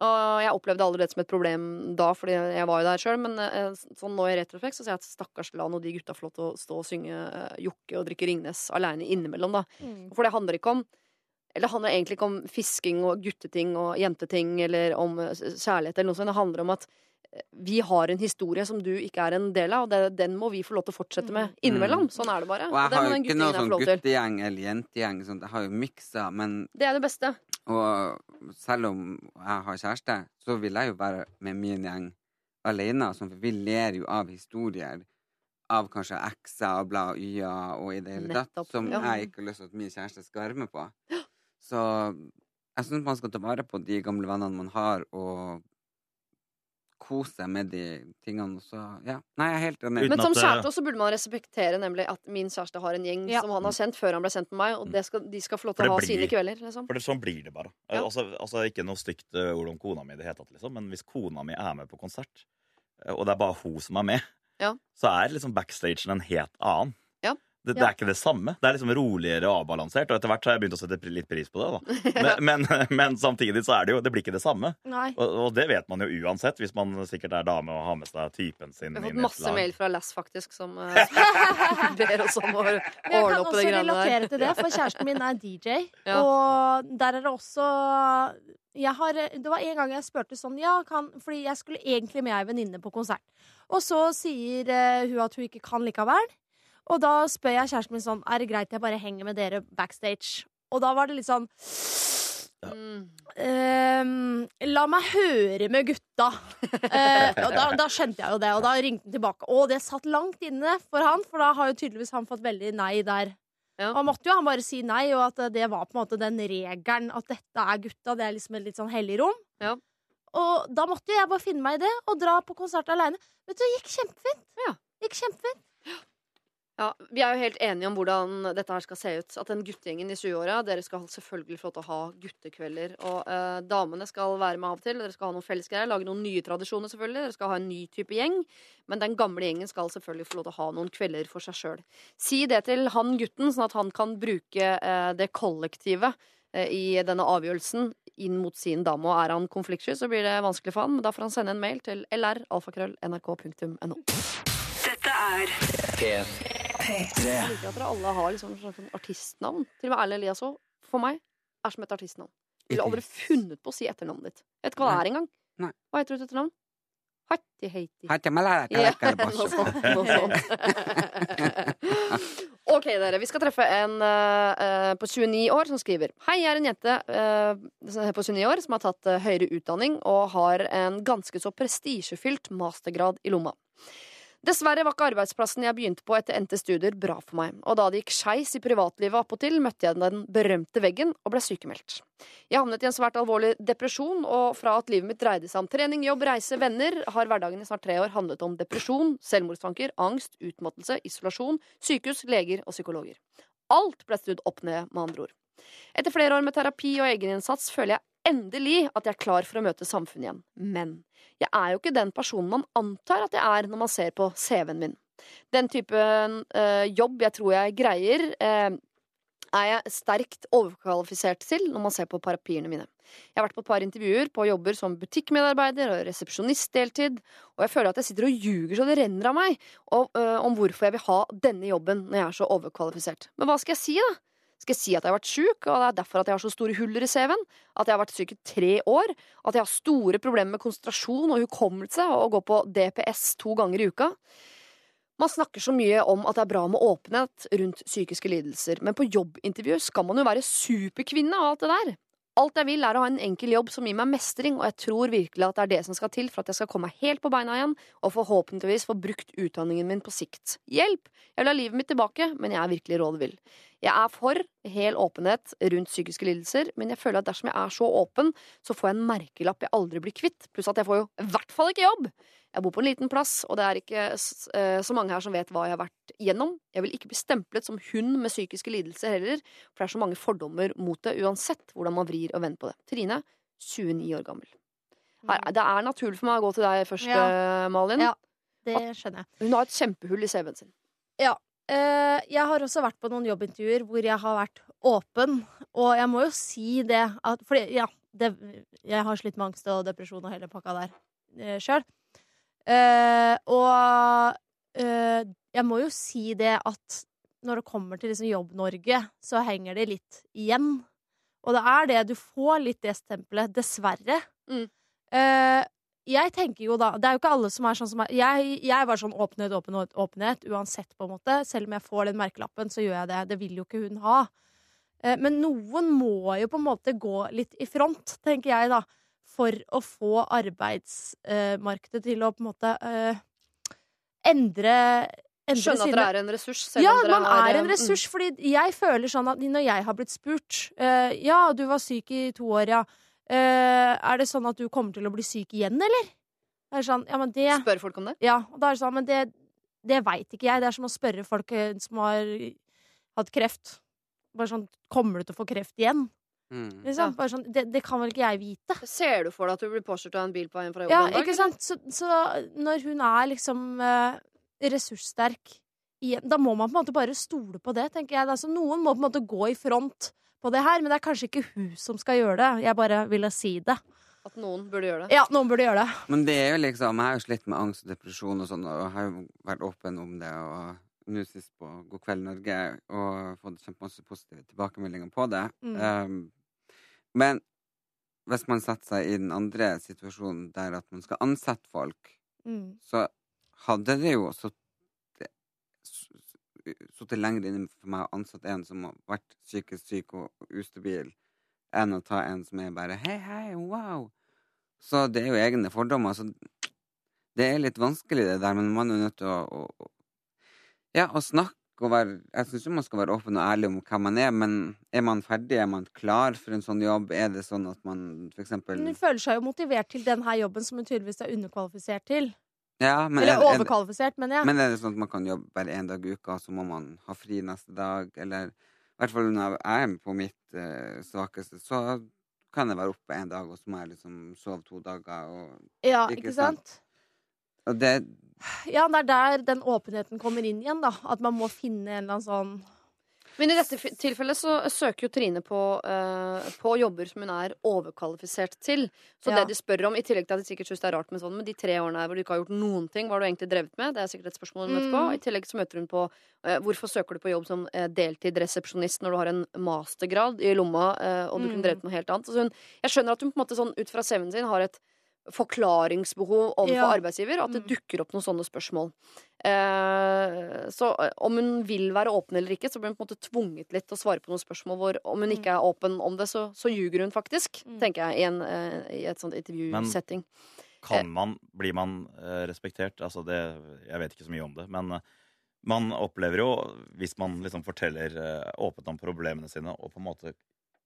Og jeg opplevde aldri det som et problem da, fordi jeg var jo der sjøl. Men eh, sånn nå i retrofekt så sier jeg at stakkars la nå de gutta få lov til å stå og synge eh, Jokke og drikke Ringnes aleine innimellom, da. Mm. For det handler ikke om eller det handler egentlig ikke om fisking og gutteting og jenteting eller om eh, kjærlighet eller noe sånt. Det handler om at eh, vi har en historie som du ikke er en del av, og det, den må vi få lov til å fortsette med innimellom. Sånn er det bare. Mm. Og jeg har jo ikke noe sånn guttegjeng eller jentegjeng. Sånn, jeg har jo miksa, men Det er det beste. Og selv om jeg har kjæreste, så vil jeg jo være med min gjeng alene. Sånn, for vi ler jo av historier av kanskje ekser og bla og y-er og i det hele tatt, som ja. jeg ikke har lyst til at min kjæreste skal være med på. Så jeg syns man skal ta vare på de gamle vennene man har, og kose seg med de tingene. Så, ja. Nei, jeg er helt enig. Men som at, eh, kjæreste også burde man respektere nemlig at min kjæreste har en gjeng Ja. som han har kjent før han ble sendt med meg, og det skal, de skal få lov til å ha blir, sine kvelder. Liksom. For det, sånn blir det bare. Ja. Altså, altså Ikke noe stygt eh, ord om kona mi, i det hele tatt, liksom, men hvis kona mi er med på konsert, eh, og det er bare hun som er med, Ja. så er liksom backstagen en helt annen. Ja. Det, det er ikke det samme. Det er liksom roligere og avbalansert. Og etter hvert så har jeg begynt å sette litt pris på det. da Men, men, men samtidig så er det jo Det blir ikke det samme. Nei. Og, og det vet man jo uansett, hvis man sikkert er dame og har med seg typen sin. Vi har fått masse mail fra Lass, faktisk, som uh, ber oss om å jeg ordne kan opp i også det greiene relatere til det, for kjæresten min er DJ. Ja. Og der er det også jeg har, Det var en gang jeg spurte sånn ja, kan, Fordi jeg skulle egentlig med ei venninne på konsert. Og så sier uh, hun at hun ikke kan likevel. Og da spør jeg kjæresten min sånn Er det greit jeg bare henger med dere backstage. Og da var det litt sånn Mm. Um, La meg høre med gutta. uh, og da, da skjønte jeg jo det, og da ringte han tilbake. Og det satt langt inne for han, for da har jo tydeligvis han fått veldig nei der. Ja. Og han måtte jo han bare si nei, og at det var på en måte den regelen at dette er gutta. Det er liksom et litt sånn hellig rom. Ja. Og da måtte jo jeg bare finne meg i det og dra på konsert aleine. Vet du, det gikk kjempefint. Ja. Gikk kjempefint. Ja, Vi er jo helt enige om hvordan dette her skal se ut. At den guttegjengen i 20-åra Dere skal selvfølgelig få lov til å ha guttekvelder. Og eh, damene skal være med av og til. Dere skal ha noen fellesgreier. Lage noen nye tradisjoner, selvfølgelig. Dere skal ha en ny type gjeng. Men den gamle gjengen skal selvfølgelig få lov til å ha noen kvelder for seg sjøl. Si det til han gutten, sånn at han kan bruke eh, det kollektive eh, i denne avgjørelsen inn mot sin dame. Og er han konfliktsky, så blir det vanskelig for han. Men da får han sende en mail til lr.alfakrøll.nrk.no. Dette er P3. Jeg liker at dere alle har liksom sånn artistnavn. Til og med Erlend Elias òg, for meg, er som et artistnavn. Ville aldri funnet på å si etternavnet ditt. Jeg vet ikke hva det er engang. Hva heter du til etternavn? Hatti heiti. Hatti noe sånt. Ok, dere. Vi skal treffe en uh, på 29 år som skriver Hei, jeg er en jente uh, på 29 år som har tatt uh, høyere utdanning og har en ganske så prestisjefylt mastergrad i lomma. Dessverre var ikke arbeidsplassen jeg begynte på etter endte studier bra for meg, og da det gikk skeis i privatlivet appåtil, møtte jeg den berømte veggen og ble sykemeldt. Jeg havnet i en svært alvorlig depresjon, og fra at livet mitt dreide seg om trening, jobb, reise, venner, har hverdagen i snart tre år handlet om depresjon, selvmordstanker, angst, utmattelse, isolasjon, sykehus, leger og psykologer. Alt ble snudd opp ned, med andre ord. Etter flere år med terapi og egeninnsats føler jeg endelig at jeg er klar for å møte samfunnet igjen. Men jeg er jo ikke den personen man antar at jeg er når man ser på CV-en min. Den typen øh, jobb jeg tror jeg greier, øh, er jeg sterkt overkvalifisert til når man ser på paraplyene mine. Jeg har vært på et par intervjuer på jobber som butikkmedarbeider og resepsjonist deltid, og jeg føler at jeg sitter og ljuger så det renner av meg og, øh, om hvorfor jeg vil ha denne jobben når jeg er så overkvalifisert. Men hva skal jeg si, da? Skal jeg si at jeg har vært sjuk, og det er derfor at jeg har så store huller i CV-en? At jeg har vært syk i tre år? At jeg har store problemer med konsentrasjon og hukommelse og går på DPS to ganger i uka? Man snakker så mye om at det er bra med åpenhet rundt psykiske lidelser, men på jobbintervju skal man jo være superkvinne og alt det der. Alt jeg vil, er å ha en enkel jobb som gir meg mestring, og jeg tror virkelig at det er det som skal til for at jeg skal komme meg helt på beina igjen, og forhåpentligvis få brukt utdanningen min på sikt. Hjelp! Jeg vil ha livet mitt tilbake, men jeg er virkelig rådvill. Jeg er for hel åpenhet rundt psykiske lidelser, men jeg føler at dersom jeg er så åpen, så får jeg en merkelapp jeg aldri blir kvitt, pluss at jeg får jo i hvert fall ikke jobb! Jeg bor på en liten plass, og det er ikke eh, så mange her som vet hva jeg har vært gjennom. Jeg vil ikke bli stemplet som hun med psykiske lidelser heller, for det er så mange fordommer mot det, uansett hvordan man vrir og vender på det. Trine, 29 år gammel. Her, det er naturlig for meg å gå til deg først, Ja. eh, Malin. Ja. Det skjønner jeg. Hun har et kjempehull i CV-en sin. Ja. jeg har også vært på noen jobbintervjuer hvor jeg har vært åpen, og jeg må jo si det at For ja, det, jeg har slitt med angst og depresjon og hele pakka der uh, og uh, jeg må jo si det at når det kommer til liksom Jobb-Norge, så henger det litt igjen. Og det er det. Du får litt det stempelet, dessverre. Mm. Uh, jeg tenker jo da Det er jo ikke alle som er sånn som meg. Jeg, jeg var sånn åpenhet, åpenhet, åpenhet, uansett, på en måte. Selv om jeg får den merkelappen, så gjør jeg det. Det vil jo ikke hun ha. Men noen må jo på en måte gå litt i front, tenker jeg, da. For å få arbeidsmarkedet til å på en måte eh, endre, Skjønne at dere er en ressurs. ja, man er er en ressurs, fordi jeg føler sånn at når jeg har blitt spurt eh, Ja, du var syk i to år, ja. Eh, er det sånn at du kommer til å bli syk igjen, eller? Det er sånn, ja, men det mm, Spør folk om det? Ja, og da er det sånn, men det, det veit ikke jeg. Det er som å spørre folk som har hatt kreft. Bare sånn, kommer du til å få kreft igjen? Mm. Liksom. Bare sånn, det, det kan vel ikke jeg vite? Ser du for deg at du blir påkjørt av en bil på veien fra jobb Ja, en dag? ikke sant? Så, så når hun er liksom eh, ressurssterk igjen, da må man på en måte bare stole på det, tenker jeg. Altså, noen må på en måte gå i front på det her, men det er kanskje ikke hun som skal gjøre det. Jeg bare ville si det. At noen burde gjøre det? Ja, noen burde gjøre det. Men det er jo liksom, jeg har jo slitt med angst og depresjon og sånn, og har jo vært åpen om det. Og nå sist på God kveld Norge og fått kjempemasse positive tilbakemeldinger på det. Mm. Um, men hvis man setter seg i den andre situasjonen der at man skal ansette folk, Mm. så hadde det jo sittet lenger inne for meg å ansette en som har vært psykisk syk og ustabil, enn å ta en som er bare hei, hei, wow. Så det er jo egne fordommer. Så det er litt vanskelig, det der, men man er nødt til å, å, å Ja, å snakke og være Jeg syns man skal være åpen og ærlig om hvem man er, men er man ferdig? Er man klar for en sånn jobb? Er det sånn at man for eksempel hun føler seg jo motivert til denne jobben som hun tydeligvis er underkvalifisert til. ja, men Eller er, er, overkvalifisert, mener jeg. Men er det sånn at man kan jobbe bare én dag i uka, så må man ha fri neste dag? Eller i hvert fall når jeg er på mitt eh, svakeste, så kan jeg være oppe en dag, og så må jeg liksom sove to dager. Og, ja, ikke ikke sant? og det Ja, det er der den åpenheten kommer inn igjen, da. At man må finne en eller annen sånn Men i dette tilfellet så søker jo Trine på, uh, på jobber som hun er overkvalifisert til. Så Ja. det de spør om, i tillegg til at de sikkert syns det er rart med sånn, men de tre årene her hvor du ikke har gjort noen ting, hva har du egentlig drevet med? Det er sikkert et spørsmål hun møter på. Mm. I tillegg så møter hun på uh, hvorfor søker du på jobb som uh, deltidsresepsjonist når du har en mastergrad i lomma, eh, og du Mm. kunne drevet med noe helt annet. Så hun, jeg skjønner at hun på en måte sånn ut fra CV-en sin har et forklaringsbehov overfor Ja. arbeidsgiver, at det Mm. dukker opp noen sånne spørsmål. Eh, så eh, om hun vil være åpen eller ikke, så blir hun på en måte tvunget litt til å svare på noen spørsmål hvor om hun ikke er åpen om det, så, så ljuger hun faktisk, Mm. tenker jeg, i, en, eh, i et sånt intervjusetting. Kan man, blir man eh, respektert? Altså det, jeg vet ikke så mye om det, men man opplever jo, hvis man liksom forteller åpent om problemene sine, og på en måte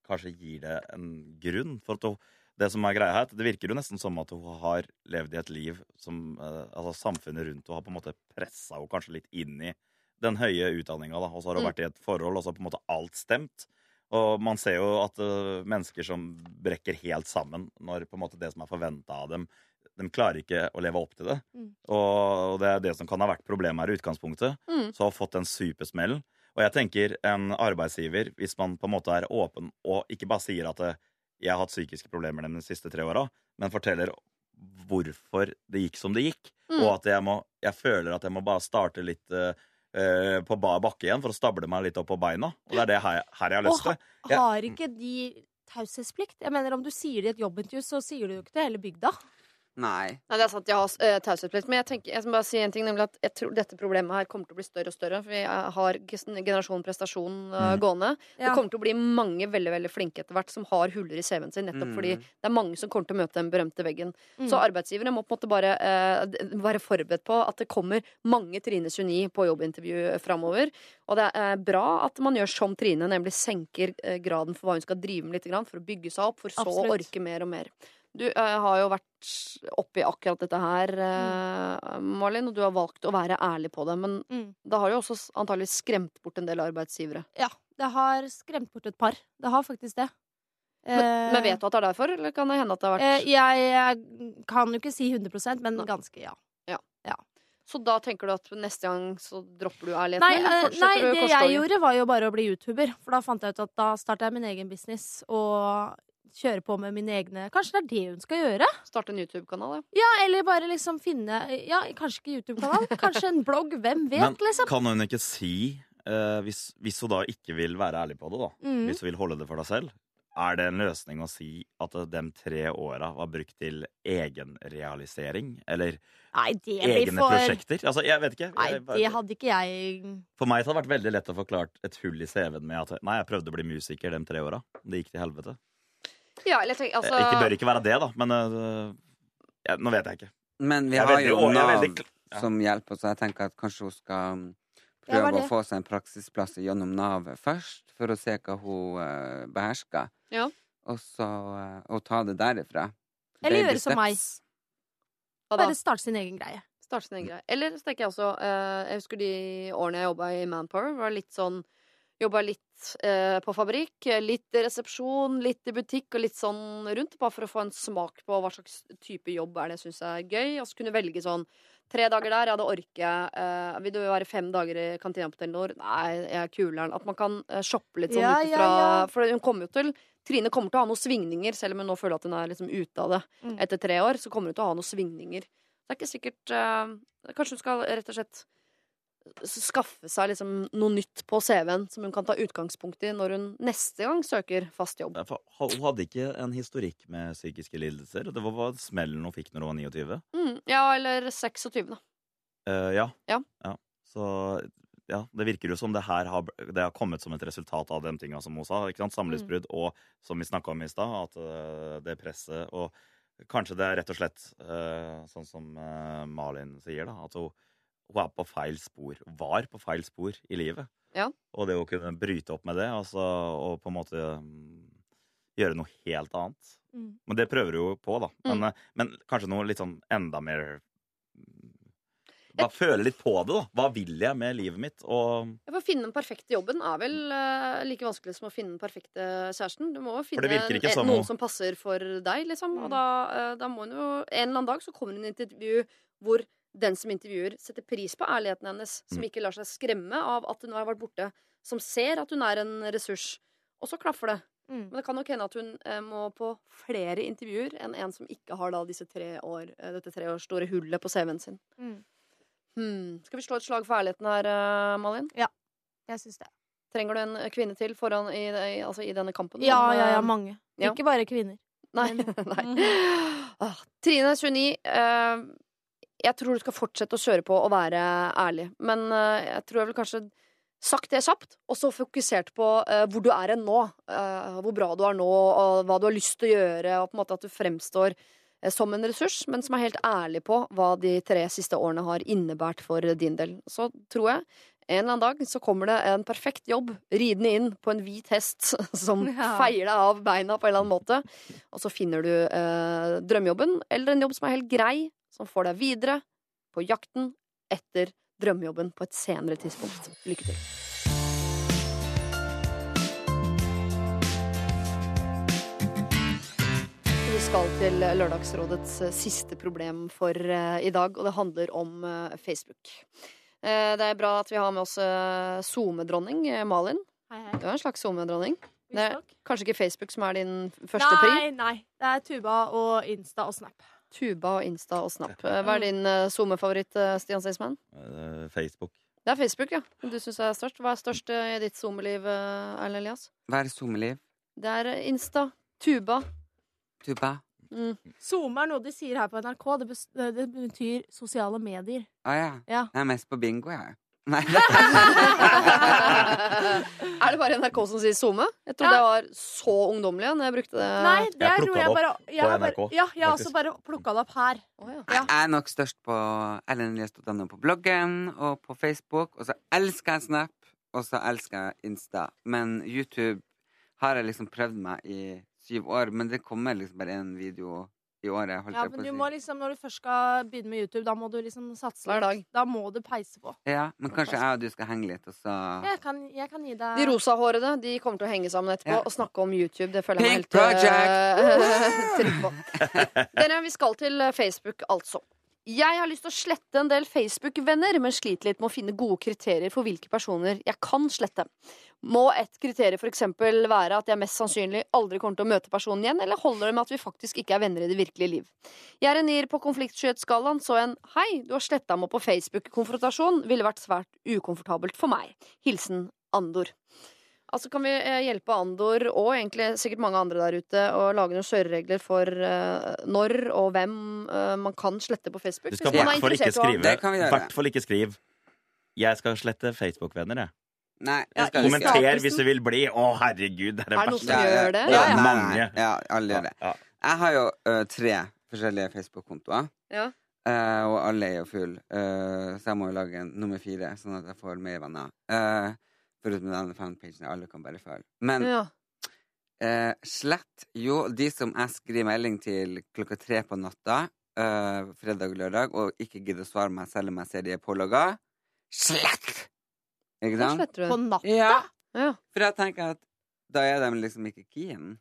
kanskje gir det en grunn for at hun, det som er greia her, det virker jo nesten som at hun har levd i et liv som eh, altså samfunnet rundt henne har på en måte pressa henne kanskje litt inn i den høye utdanninga, og så har hun Mm. vært i et forhold, og så har på en måte alt stemt. Og man ser jo at uh, mennesker som brekker helt sammen når på en måte det som er forventa av dem, de klarer ikke å leve opp til det. Mm. Og det er det som kan ha vært problemet her i utgangspunktet. Mm. Så har fått en supersmell. Og jeg tenker en arbeidsgiver, hvis man på en måte er åpen og ikke bare sier at eh, jeg har hatt psykiske problemer de siste tre åra, men forteller hvorfor det gikk som det gikk, Mm. og at jeg, må, jeg føler at jeg må bare starte litt eh, på bar bakke igjen for å stable meg litt opp på beina. Og det er det her, her jeg har lyst Og til. Jeg- Har ikke de taushetsplikt? Jeg mener, Om du sier det i et jobbintervju, så sier du jo ikke det hele bygda. Nei. Nei, det er sant, jeg har uh, taushetsplikt. Men jeg, tenker, jeg skal bare si en ting, nemlig at jeg tror dette problemet her kommer til å bli større og større. For vi eh, har generasjon prestasjon uh, Mm. gående. Det kommer til å bli mange veldig veldig flinke etter hvert som har huller i CV-en sin. Nettopp Mm. fordi det er mange som kommer til å møte den berømte veggen. Mm. Så arbeidsgivere må på en måte bare uh, være forberedt på at det kommer mange Trine 29 på jobbintervju framover. Og det er bra at man gjør som Trine, nemlig senker graden for hva hun skal drive med litt, for å bygge seg opp, for så å orke mer og mer. Du eh, har jo vært oppi akkurat dette her, eh, Malin, og du har valgt å være ærlig på det. Men Mm. det har jo også s- antagelig skremt bort en del arbeidsgivere. Ja, det har skremt bort et par. Det har faktisk det. Men, men vet du at det er derfor, eller kan det hende at det har vært Eh, jeg, jeg kan jo ikke si 100% men ganske ja. Så da tenker du at neste gang så dropper du ærligheten? Nei, eller eh, nei det jeg gjorde, var jo bare å bli YouTuber. For da fant jeg ut at da starta jeg min egen business og kjøre på med mine egne Kanskje det er det hun skal gjøre? Starte en YouTube-kanal, ja. Ja, eller bare liksom finne Ja, kanskje ikke YouTube-kanal, kanskje en blogg. Hvem vet, Men liksom. kan hun ikke si, uh, hvis, hvis hun da ikke vil være ærlig på det, da, Mm. hvis hun vil holde det for deg selv, er det en løsning å si at de tre åra var brukt til egenrealisering? Eller Nei, det blir egne for prosjekter? Altså, jeg vet ikke. Nei, Jeg, det hadde ikke jeg for meg så hadde det vært veldig lett å forklare et hull i CV-en med at nei, jeg prøvde å bli musiker de tre åra. Det gikk til helvete. Ja eller tenk, altså, Eh, Ikke bør ikke være det, da, men eh, ja, nå vet jeg ikke. Men vi har jo Nav veldig ja. som hjelper, så jeg tenker at kanskje hun skal er prøve å få seg en praksisplass gjennom Nav først, for å se hva hun uh, behersker. Ja. Og så uh, og ta det derifra. Eller gjøre som meg. Bare starte sin egen greie. Starte sin egen greie. Eller så tenker jeg også uh, Jeg husker de årene jeg jobba i Manpower. Var litt sånn Jobba litt eh, på fabrikk, litt i resepsjon, litt i butikk og litt sånn rundt. Bare for å få en smak på hva slags type jobb er det jeg syns er gøy. Og så kunne velge sånn Tre dager der, ja, det orker jeg. Eh, vil du være fem dager i kantina på Telenor? Nei, jeg er kuleren. At man kan eh, shoppe litt sånn Ja, ut ifra ja. For hun kommer jo til Trine kommer til å ha noen svingninger, selv om hun nå føler at hun er liksom ute av det Mm. etter tre år. Så kommer hun til å ha noen svingninger. Det er ikke sikkert eh, Kanskje hun skal rett og slett skaffe seg liksom noe nytt på CV-en som hun kan ta utgangspunkt i når hun neste gang søker fast jobb. Ja, Hun hadde ikke en historikk med psykiske lidelser. Det var bare smellen hun fikk når hun var 29. Mm, ja, eller 26, da. Uh, ja. Ja. Så ja, det virker jo som det her har, det har kommet som et resultat av de tinga som hun sa. ikke sant? Samlivsbrudd og som vi snakka om i stad, at eh, det presset og Kanskje det er rett og slett uh, sånn som uh, Malin sier, da. At hun, hun er på feil spor. Var på feil spor i livet. Ja. Og det å kunne bryte opp med det, altså, og på en måte mm, gjøre noe helt annet. Mm. Men det prøver hun jo på, da. Men, Mm. men kanskje noe litt sånn enda mer Bare føle litt på det, da. Hva vil jeg med livet mitt? Og for Å finne den perfekte jobben er vel uh, like vanskelig som å finne den perfekte kjæresten. Du må jo finne en- som noen som passer for deg, liksom. Mm. Og da, uh, da må hun jo En eller annen dag så kommer hun i et intervju hvor den som intervjuer, setter pris på ærligheten hennes. Som Mm. ikke lar seg skremme av at hun har vært borte. Som ser at hun er en ressurs. Og så klaffer det. Mm. Men det kan nok hende at hun eh, må på flere intervjuer enn en som ikke har da disse tre år, eh, dette tre års store hullet på CV-en sin. Mm. Hmm. Skal vi slå et slag for ærligheten her, Malin? Ja, Jeg syns det. Trenger du en kvinne til foran i, i, altså i denne kampen? Ja, ja, ja, eh, mange. ja. Ikke bare kvinner. Nei. nei. Ah, Trine 29, eh, jeg tror du skal fortsette å kjøre på og være ærlig. Men eh, jeg tror jeg vil kanskje sagt det kjapt, og så fokusert på uh, hvor du er hen nå. Uh, hvor bra du er nå, og hva du har lyst til å gjøre, og på en måte at du fremstår som en ressurs, men som er helt ærlig på hva de tre siste årene har innebært for din del. Så tror jeg en eller annen dag så kommer det en perfekt jobb ridende inn på en hvit hest som Ja. feier deg av beina på en eller annen måte. Og så finner du drømmejobben, eller en jobb som er helt grei, som får deg videre på jakten etter drømmejobben på et senere tidspunkt. Lykke til. Vi skal til Lørdagsrådets eh, siste problem for eh, i dag, og det handler om eh, Facebook. Det er bra at vi har med oss SoMe-dronning Malin. Hei, hei. Du er en slags SoMe-dronning. Det er kanskje ikke Facebook som er din første pri? Nei, nei. Det er Tuba og Insta og Snap. Tuba og Insta og Snap. Hva er din eh, SoMe-favoritt, eh, Stian Staysman? Eh, Facebook. Det er Facebook, ja. Du syns er størst. Hva er størst i ditt SoMe-liv, Erlend Elias? Hva er SoMe-liv? Det er Insta. Tuba. Tuba? Mm. SoMe er noe de sier her på NRK. Det, det betyr sosiale medier. Å ja. Ja. Jeg er mest på bingo, jeg. Nei. er det bare NRK som sier SoMe? Jeg trodde Ja. jeg var så ungdommelig når jeg brukte det. Nei, det Jeg plukka det opp bare jeg på bare, NRK, Ja, jeg har også bare plukka det opp her. Oh, ja. Jeg er nok størst på ellenelias.no på bloggen og på Facebook. Og så elsker jeg Snap, og så elsker jeg Insta. Men YouTube har jeg liksom prøvd meg i syv år, men det kommer liksom bare én video i året. Holdt Ja, jeg på men du må liksom, Når du først skal begynne med YouTube, da må du liksom satse Hver dag. Da må du peise på. Ja, men kanskje jeg og du skal henge litt, og så Jeg kan, jeg kan gi deg De rosahårede de kommer til å henge sammen etterpå Ja. og snakke om YouTube. Det føler jeg meg Pink helt eh, trygg på. Dere, vi skal til Facebook, altså. Jeg har lyst til å slette en del Facebook-venner, men sliter litt med å finne gode kriterier for hvilke personer jeg kan slette. Må et kriterium eksempel være at jeg mest sannsynlig aldri kommer til å møte personen igjen, eller holder det med at vi faktisk ikke er venner i det virkelige liv? Jeg er en nier på konfliktskyhetsskalaen, så en 'hei, du har sletta meg på Facebook'-konfrontasjon ville vært svært ukomfortabelt for meg. Hilsen Andor. Altså Kan vi eh, hjelpe Andor, og egentlig sikkert mange andre der ute, å lage noen kjøreregler for uh, når og hvem uh, man kan slette på Facebook? Du skal i er hvert fall ikke i skrive Det kan vi gjøre. hvert fall ikke skriv 'Jeg skal slette Facebook-venner', jeg. Nei, Ja, jeg skal ikke. Kommenter hvis du vil bli. Å, herregud, det er det Er det noen som gjør det? Ja, Ja, ja. Mange. Alle gjør det. Ja. Jeg har jo uh, tre forskjellige Facebook-kontoer. Ja. Eh, og alle er jo full, Eh, så jeg må jo lage en nummer fire, sånn at jeg får mer venner. Uh, foruten denne fanpagen, alle kan bare følge. Men Ja. eh, slett jo de som jeg skriver melding til klokka tre på natta, eh, fredag og lørdag, og ikke gidder å svare meg selv om jeg ser de er pålogga. Slett! Ikke sant? sletter på natta. Ja, Ja. for jeg tenker at da er de liksom ikke keen.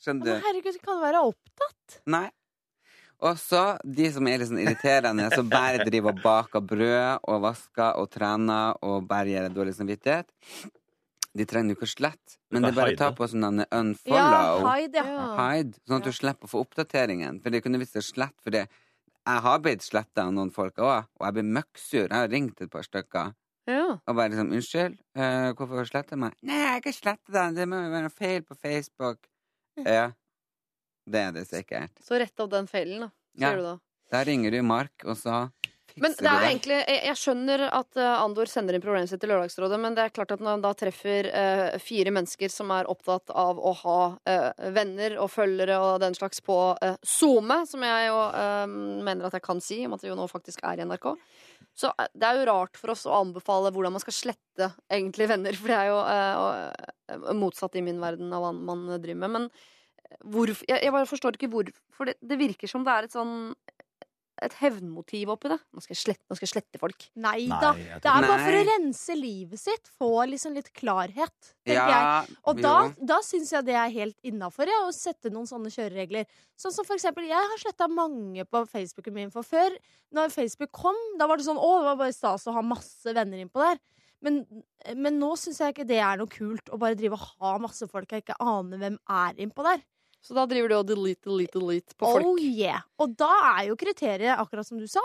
Skjønner du? Men herregud, kan du være opptatt? Nei. Og så de som er litt sånn irriterende, som bare driver og baker brød og vasker og trener og bare gir deg dårlig samvittighet. De trenger jo ikke å slette, men det er bare å ta på sånn unfollow. Ja, hide, ja. Hide, sånn at du slipper å få oppdateringen. For det kunne visst slett, for det jeg har blitt sletta av noen folk òg, og jeg blir møkksur. Jeg har ringt et par stykker Ja. og bare liksom 'Unnskyld, uh, hvorfor har du sletta meg?' 'Nei, jeg har ikke sletta deg. Det må jo være noe feil på Facebook.' Ja. Det er det sikkert. Så rett opp den feilen, da. Ja. Du da. Da ringer du Mark, og så Men det er egentlig, jeg, jeg skjønner at eh, Andor sender inn problemet sitt til Lørdagsrådet, men det er klart at når han da treffer uh, fire mennesker som er opptatt av å ha uh, venner og følgere og den slags på uh, SoMe, som jeg jo mener at jeg kan si, om at vi jo nå faktisk er i NRK, så det er jo rart for oss å anbefale hvordan man skal slette egentlig venner, for det er jo motsatt i min verden av hva man driver med. Men hvorfor Jeg, jeg bare forstår ikke hvorfor. Det, det virker som det er et sånn et hevnmotiv oppi det. Nå skal jeg slette, nå skal jeg slette folk. Nei da. Det er bare Nei. for å rense livet sitt. Få liksom litt klarhet, tenker jeg. Og da, jo. da syns jeg det er helt innafor å sette noen sånne kjøreregler. Sånn som for eksempel, Jeg har sletta mange på Facebooken min. For før, når Facebook kom, da var det sånn Å, det var bare stas å ha masse venner innpå der. Men, men nå syns jeg ikke det er noe kult å bare drive og ha masse folk jeg ikke aner hvem er innpå der. Så da driver du og delete, delete, delete på Oh folk. yeah. Og da er jo kriteriet, akkurat som du sa,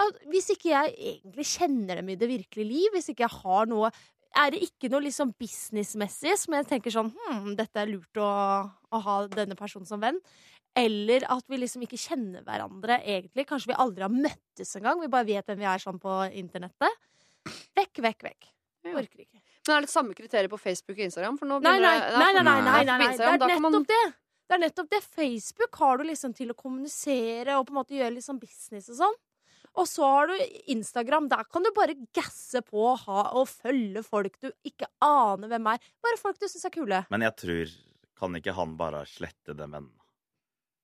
at hvis ikke jeg egentlig kjenner dem i det virkelige liv, hvis ikke jeg har noe er det ikke noe liksom businessmessig som jeg tenker sånn hm, dette er lurt å, å ha denne personen som venn? Eller at vi liksom ikke kjenner hverandre egentlig. Kanskje vi aldri har møttes engang. Vi bare vet hvem vi er sånn på internettet. Vekk, vekk, vekk. Ja. Orker ikke. Men er det samme kriterier på Facebook og Instagram? For nå Nei, nei, begynner nei, nei, nei, nei, nei, nei, nei, nei. Det nei, er nei, nei, nei, nettopp det. Det er nettopp det. Facebook har du liksom til å kommunisere og på en måte gjøre litt sånn business og sånn. Og så har du Instagram. Der kan du bare gasse på og, ha, og følge folk du ikke aner hvem er. Bare folk du syns er kule. Men jeg tror Kan ikke han bare slette det vennen?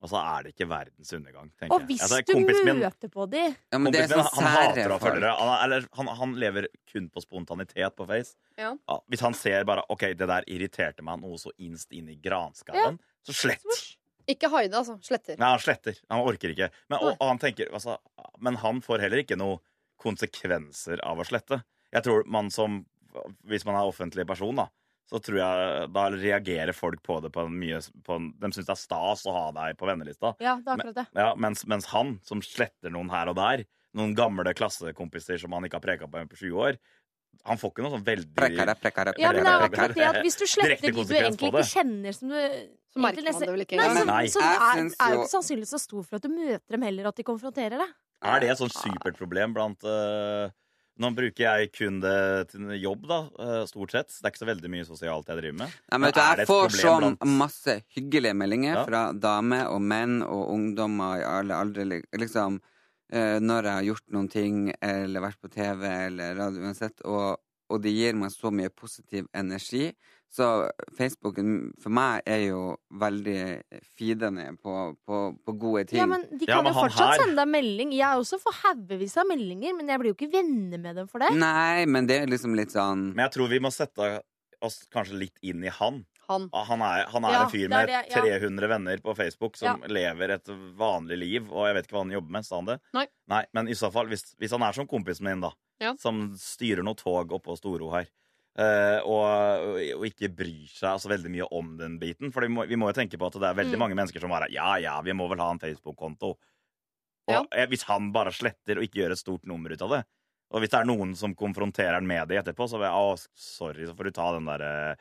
Og så er det ikke verdens undergang, tenker Og jeg. hvis Altså, du møter på de Ja, men det er Kompisen min, sånn han hater å følge det. Han, er- eller, han, han lever kun på spontanitet på Face. Ja. hvis han ser bare OK, det der irriterte meg noe så innst inn i granskauen, så slett. Ikke Haide, altså. Sletter. Nei, han sletter. Han orker ikke. Men, og, og han tenker, altså, men han får heller ikke noen konsekvenser av å slette. Jeg tror man som Hvis man er offentlig person, da, så tror jeg da reagerer folk på det på en mye på en, De syns det er stas å ha deg på vennelista. Ja, det er akkurat det. Ja, mens, mens han, som sletter noen her og der, noen gamle klassekompiser som han ikke har preka på på 20 år, han får ikke noe sånn veldig Prekkere, prekkere, Ja, men det er akkurat det at hvis du sletter de du egentlig ikke kjenner, som du Så merker man det vel ikke Nei, engang. så, Nei. så det er, er jo ikke sannsynligvis så stor for at du møter dem heller, at de konfronterer deg. Er det et sånt supert problem blant uh, Nå bruker jeg kun det til jobb, da, uh, stort sett. Det er ikke så veldig mye sosialt jeg driver med. Nei, men vet du, jeg får sånn så blant- masse hyggelige meldinger Ja. fra damer og menn og ungdommer i alle aldre. Liksom, Uh, når jeg har gjort noen ting, eller vært på TV eller radio uansett, og, og det gir meg så mye positiv energi. Så Facebooken for meg er jo veldig feedende på, på, på gode ting. Ja, men De Ja, kan men jo fortsatt her- sende deg melding. Jeg er også får haugevis av meldinger, men jeg blir jo ikke venner med dem for det. Nei, men det er liksom litt sånn Men jeg tror vi må sette oss kanskje litt inn i han. Han. Han er, han er Ja, en fyr med det, ja. 300 venner på Facebook som lever et vanlig liv, og jeg vet ikke hva han jobber med. Sa han det? Nei. Men i så fall, hvis, hvis han er som kompisen min, da, Ja. som styrer noe tog oppå Storo her, eh, og, og ikke bryr seg så veldig mye om den biten For vi må, vi må jo tenke på at det er veldig Mm. mange mennesker som bare Ja, ja, vi må vel ha en Facebook-konto. Og Ja. eh, hvis han bare sletter og ikke gjør et stort nummer ut av det, og hvis det er noen som konfronterer han med det etterpå, så vil jeg å, sorry, så får du ta den derre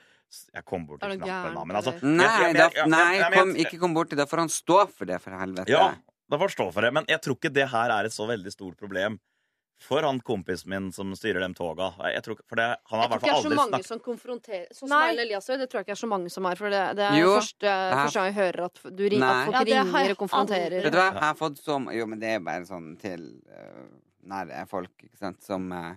Jeg kom bort til knappen, da. Men altså? Nei, da, nei kom, ikke kom borti det, får han stå for det, for helvete. Ja, da får han stå for det. Men jeg tror ikke det her er et så veldig stort problem for han kompisen min som styrer de toga. Jeg tror, for det, han har Jeg i tror hvert ikke det fall er så aldri mange snakket som konfronterer Sånn som Erlend Elias gjør, det tror jeg ikke er så mange som er. For det, det er Jo. første, første gang jeg hører at, du ring, at folk Ja, ringer og konfronterer. aldri- Vet du hva, jeg har fått så Jo, men det er bare sånn til uh, nære folk, ikke sant, som uh,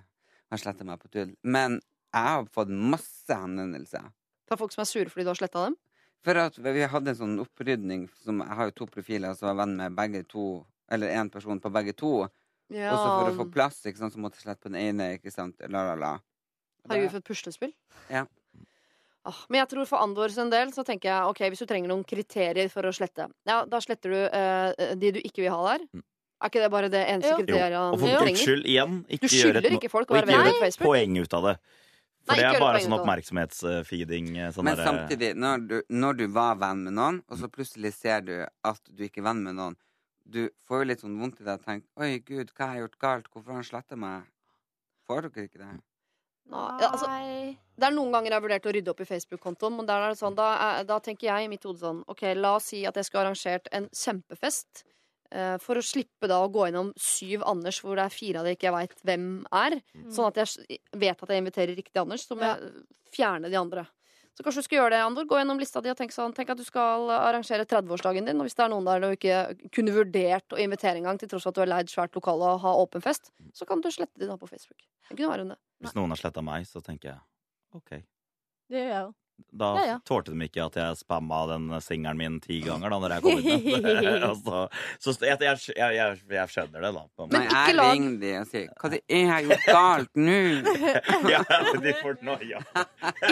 har sletta meg på tull. Men jeg har fått masse henvendelser. Fra folk som er sure fordi du har sletta dem. For at vi hadde en sånn opprydning som Jeg har jo to profiler, så var venn med begge to. Eller én person på begge to. Ja. Og så for å få plass, ikke sant, så måtte jeg slette på den ene, ikke sant. La, la, la. Herregud, for et puslespill. Ja. Ah, men jeg tror for Andor sin del så tenker jeg ok, hvis du trenger noen kriterier for å slette, ja, da sletter du eh, de du ikke vil ha der. Mm. Er ikke det bare det eneste Jo. kriteriet Og for guds skyld, igjen, ikke Du gjør et, ikke folk og ikke gjør et Facebook. poeng ut av det. For Nei, det er bare sånn oppmerksomhetsfeeding. eh, Sånn Men der, samtidig, når du, når du var venn med noen, og så plutselig ser du at du ikke er venn med noen, du får jo litt sånn vondt i deg og tenker Oi, gud, hva har jeg gjort galt? Hvorfor har han sletta meg? Får dere ikke det? Nei, ja, altså, det er noen ganger jeg har vurdert å rydde opp i Facebook-kontoen, men der er det sånn, da, er, da tenker jeg i mitt hode sånn Ok, la oss si at jeg skulle arrangert en kjempefest. eh, for å slippe da å gå gjennom syv Anders hvor det er fire av de ikke jeg veit hvem er. Sånn at jeg vet at jeg inviterer riktig Anders, så må Ja. jeg fjerne de andre. Så kanskje du skal gjøre det, Andor. Gå gjennom lista di og tenk sånn Tenk at du skal arrangere 30-årsdagen din, og hvis det er noen der du ikke kunne vurdert å invitere engang, til tross for at du har leid svært lokale og har åpen fest, så kan du slette de da på Facebook. Det kunne være det. Hvis noen har sletta meg, så tenker jeg OK. Det gjør jeg jo. Da Ja, ja. tålte de ikke at jeg spamma den singelen min ti ganger da når jeg kom inn. altså, så jeg, jeg, jeg, jeg, skjønner det, da. på Men Nei, ikke jeg lag- ringer de og sier Hva det er jeg har gjort galt nå? ja, de får noia.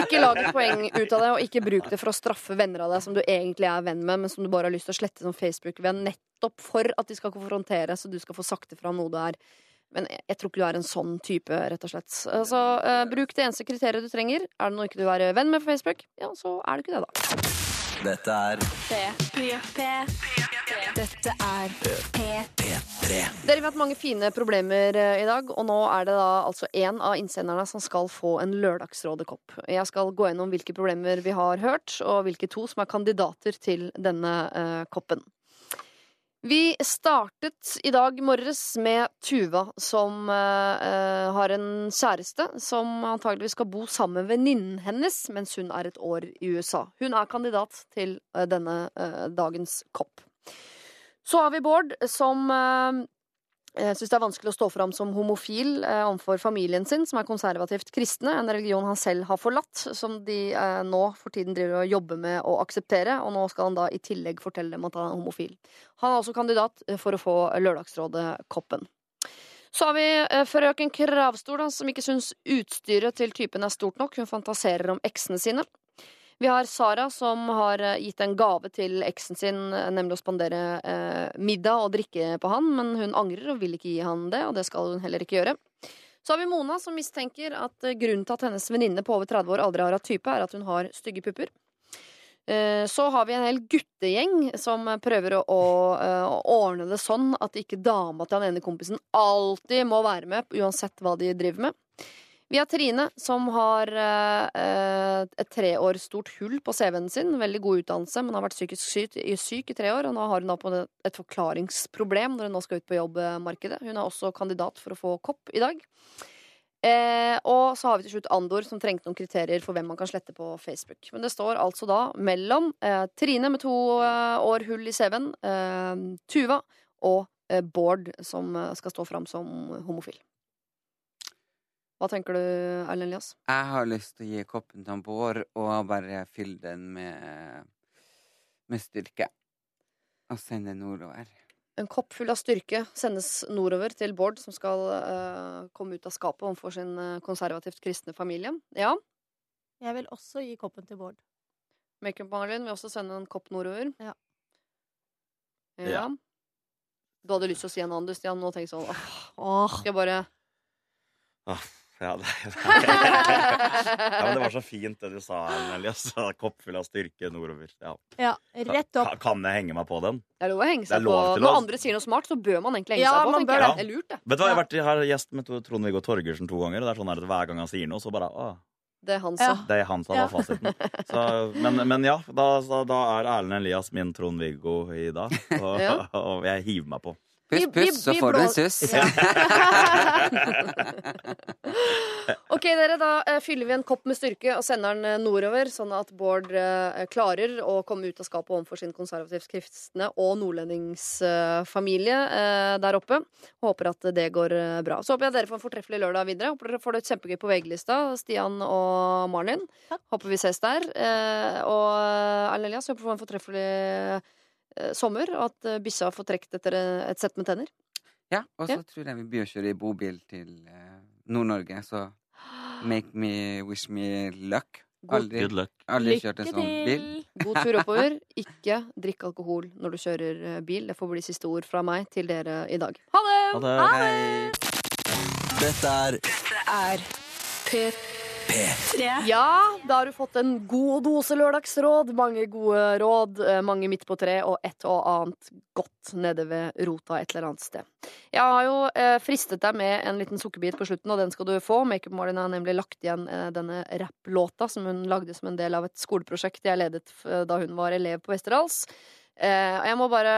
Ikke lag et poeng ut av det, og ikke bruk det for å straffe venner av deg som du egentlig er venn med, men som du bare har lyst til å slette som Facebook-venn, nettopp for at de skal konfrontere, så du skal få sagt ifra om noe du er. Men jeg, jeg tror ikke du er en sånn type, rett og slett. Så uh, bruk det eneste kriteriet du trenger. Er det noe ikke du er venn med på Facebook, ja, så er det ikke det, da. Dette er P3. Dette er P3. Dere har hatt mange fine problemer eh, i dag, og nå er det da altså en av innsenderne som skal få en Lørdagsrådet-kopp. Jeg skal gå gjennom hvilke problemer vi har hørt, og hvilke to som er kandidater til denne uh, koppen. Vi startet i dag morges med Tuva, som eh, har en kjæreste som antageligvis skal bo sammen med venninnen hennes mens hun er et år i USA. Hun er kandidat til uh, denne uh, dagens kopp. Så har vi Bård, som eh, syns det er vanskelig å stå fram som homofil eh, overfor familien sin, som er konservativt kristne, en religion han selv har forlatt, som de eh, nå for tiden driver og jobber med å akseptere, og nå skal han da i tillegg fortelle dem at han er homofil. Han er også kandidat eh, for å få Lørdagsrådet-koppen. Så har vi eh, frøken Kravstol, som ikke syns utstyret til typen er stort nok. Hun fantaserer om eksene sine. Vi har Sara som har eh, gitt en gave til eksen sin, eh, nemlig å spandere eh, middag og drikke på han, men hun angrer og vil ikke gi han det, og det skal hun heller ikke gjøre. Så har vi Mona som mistenker at eh, grunnen til at hennes venninne på over 30 år aldri har hatt type, er at hun har stygge pupper. Så har vi en hel guttegjeng som prøver å, å, å ordne det sånn at ikke dama til den ene kompisen alltid må være med, uansett hva de driver med. Vi har Trine, som har eh, eh, et tre år stort hull på CV-en sin. Veldig god utdannelse, men har vært psykisk syk, syk i tre år. Og nå har hun da på et forklaringsproblem når hun nå skal ut på jobbmarkedet. Hun er også kandidat for å få kopp i dag. Eh, og så har vi til slutt Andor, som trengte noen kriterier for hvem man kan slette på Facebook. Men det står altså da mellom eh, Trine med to eh, år hull i CV-en, eh, Tuva og Bård, som skal stå fram som homofil. Hva tenker du, Erlend Elias? Jeg har lyst til å gi koppen til Bård og bare fylle den med, med styrke. Og sende den nordover. En kopp full av styrke sendes nordover til Bård, som skal uh, komme ut av skapet overfor sin eh, konservativt kristne familie. Ja, Jeg vil også gi koppen til Bård. Makeup-Malin vil også sende en kopp nordover. Ja. ja. Ja. Du hadde lyst til å si en annen, du, Stian. Nå tenker jeg sånn åh, Skal jeg bare Ah, ja, det, ja, men det var så fint det du sa, Elias. Kopp full av styrke nordover. Ja. Ja, rett opp. Kan, Kan jeg henge meg på den? Det er lov å henge er seg på. Når å- andre sier noe smart, så bør man egentlig henge Ja, seg på. man bør jeg. det. Det er lurt, det. Vet du hva, Jeg har vært her gjest med Trond-Viggo Torgersen to ganger. Og det er sånn at Hver gang han sier noe, så bare å, Det han Ja. Det er han sa, var fasiten. Så, men, men ja, da, da, da er Erlend Elias min Trond-Viggo i dag. Og, Ja. og jeg hiver meg på. Puss, puss, så får du en suss. Ja. Ok, dere, da eh, fyller vi en kopp med styrke og sender den eh, nordover, sånn at Bård eh, klarer å komme ut av skapet overfor sin konservativt kristne og nordlendingsfamilie der oppe. Håper at det går bra. Så håper jeg dere får en fortreffelig lørdag videre. Håper dere får det kjempegøy på VG-lista, Stian og Marlin. Håper vi ses der. Eh, og Erlend Elias, håper du får en fortreffelig sommer, og at eh, bikkja får trukket etter eh, et sett med tenner. Ja, og så Ja. tror jeg vi blir å kjøre i bobil til eh, Nord-Norge, så make me, wish me luck. Aldri, Good luck. aldri kjørt en sånn bil. God tur oppover. Ikke drikk alkohol når du kjører eh, bil. Det får bli siste ord fra meg til dere i dag. Ha det! Ha det. Hei. Dette er Er P3. Ja, da har du fått en god dose lørdagsråd. Mange gode råd, eh, mange midt på tre, og et og annet godt nede ved rota et eller annet sted. Jeg har jo eh, fristet deg med en liten sukkerbit på slutten, og den skal du få. Makeup Marlin har nemlig lagt igjen eh, denne rapplåta som hun lagde som en del av et skoleprosjekt jeg ledet da hun var elev på Westerdals. Eh, og jeg må bare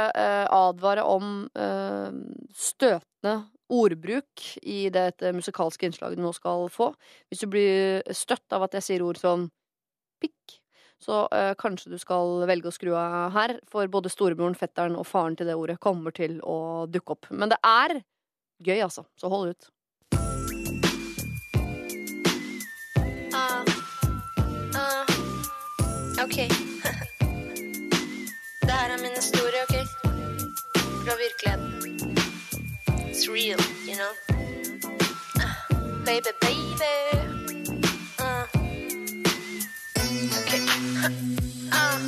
advare om eh, støtende ordbruk i dette musikalske innslaget du nå skal få. Hvis du blir støtt av at jeg sier ord som pikk, så eh, kanskje du skal velge å skru av her, for både storebroren, fetteren og faren til det ordet kommer til å dukke opp. Men det er gøy, altså. Så hold ut. Ah, ah, OK. Det her er min historie, OK? Fra virkeligheten. Real, you know? Uh, baby, baby. Uh. Okay. Uh.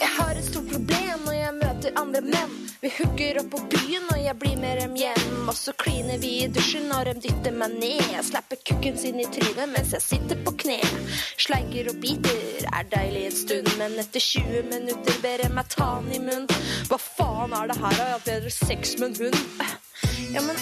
jeg har et stort problem når jeg møter andre menn. Vi hooker opp på byen, og jeg blir med dem hjem. Og så kliner vi i dusjen når de dytter meg ned. Jeg slapper kukken sin i trynet mens jeg sitter på kne. Sleiker og biter er deilig en stund, men etter 20 minutter ber jeg meg ta den i munnen. Hva faen er det her? Har jeg hatt bedre sex med en hund? Ja, men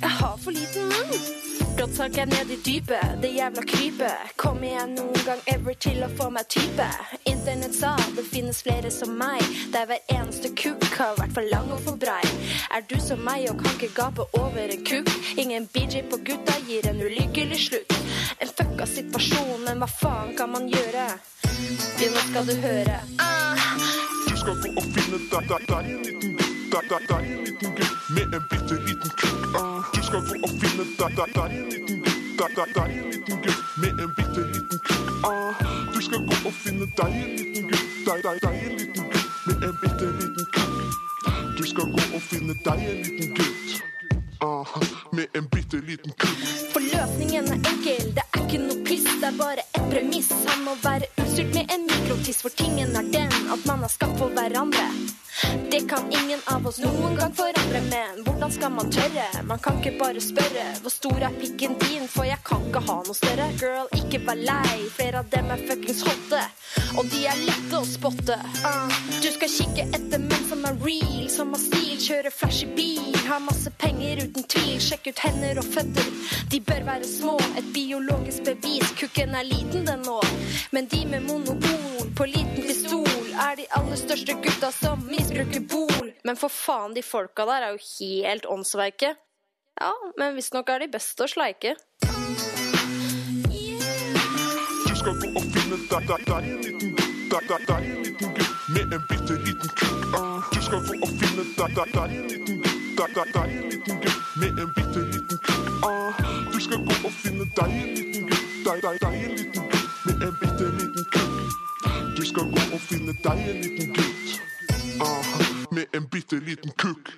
jeg har for liten munn. Godt er ned i dypet, det jævla krypet. Kommer jeg noen gang ever til å få meg type? Internett sa det finnes flere som meg, der hver eneste kuk har vært for lang og for brei. Er du som meg og kan ikke gape over en kuk? Ingen BJ på gutta gir en ulykkelig slutt. En fucka situasjon, men hva faen kan man gjøre? Du, nå skal du høre. Ah. Du skal gå og finne deg, deg, deg en liten deg, deg, deg en liten gutt med en bitte liten kuk. Ah. Du skal gå og finne deg, deg, deg en liten gutt, deg, deg, deg en liten gutt med en bitte liten kuk. Ah. Du skal gå og finne deg en liten gutt, deg, deg, deg en liten gutt med en bitte liten kukk. Du skal gå og finne deg en liten gutt med en bitte liten kukk. For løsningen er enkel, det er ikke noe piss, det er bare et premiss. Han må være utstyrt med en mikrotiss, for tingen er den at man har skapt for hverandre. Det kan ingen av oss noen gang forandre, men hvordan skal man tørre? Man kan ikke bare spørre hvor stor er pikken din, for jeg kan ikke ha noe større. Girl, ikke vær lei, flere av dem er fuckings hotte, og de er lette å spotte. Uh, du skal kikke etter menn som er real, som har stil, kjører flashy bil, har masse penger uten tvil, sjekk ut hender og føtter. De bør være små, et biologisk bevis, kukken er liten den nå, men de med monopol på liten pistol er de aller største gutta som misbruker bol. Men for faen, de folka der er jo helt åndsverke. Ja, men visstnok er de best å sleike. Du skal gå og finne deg, deg, deg en liten gutt, med en bitte liten kukk. Ah. Du skal gå og finne deg, deg, deg en liten gutt, deg, deg, deg en liten gutt med en bitte liten kukk. Ah. Du skal gå og finne deg en liten gutt, deg, deg, deg en liten Du skal gå og finne deg en liten gutt Uh, med en bitte liten kukk.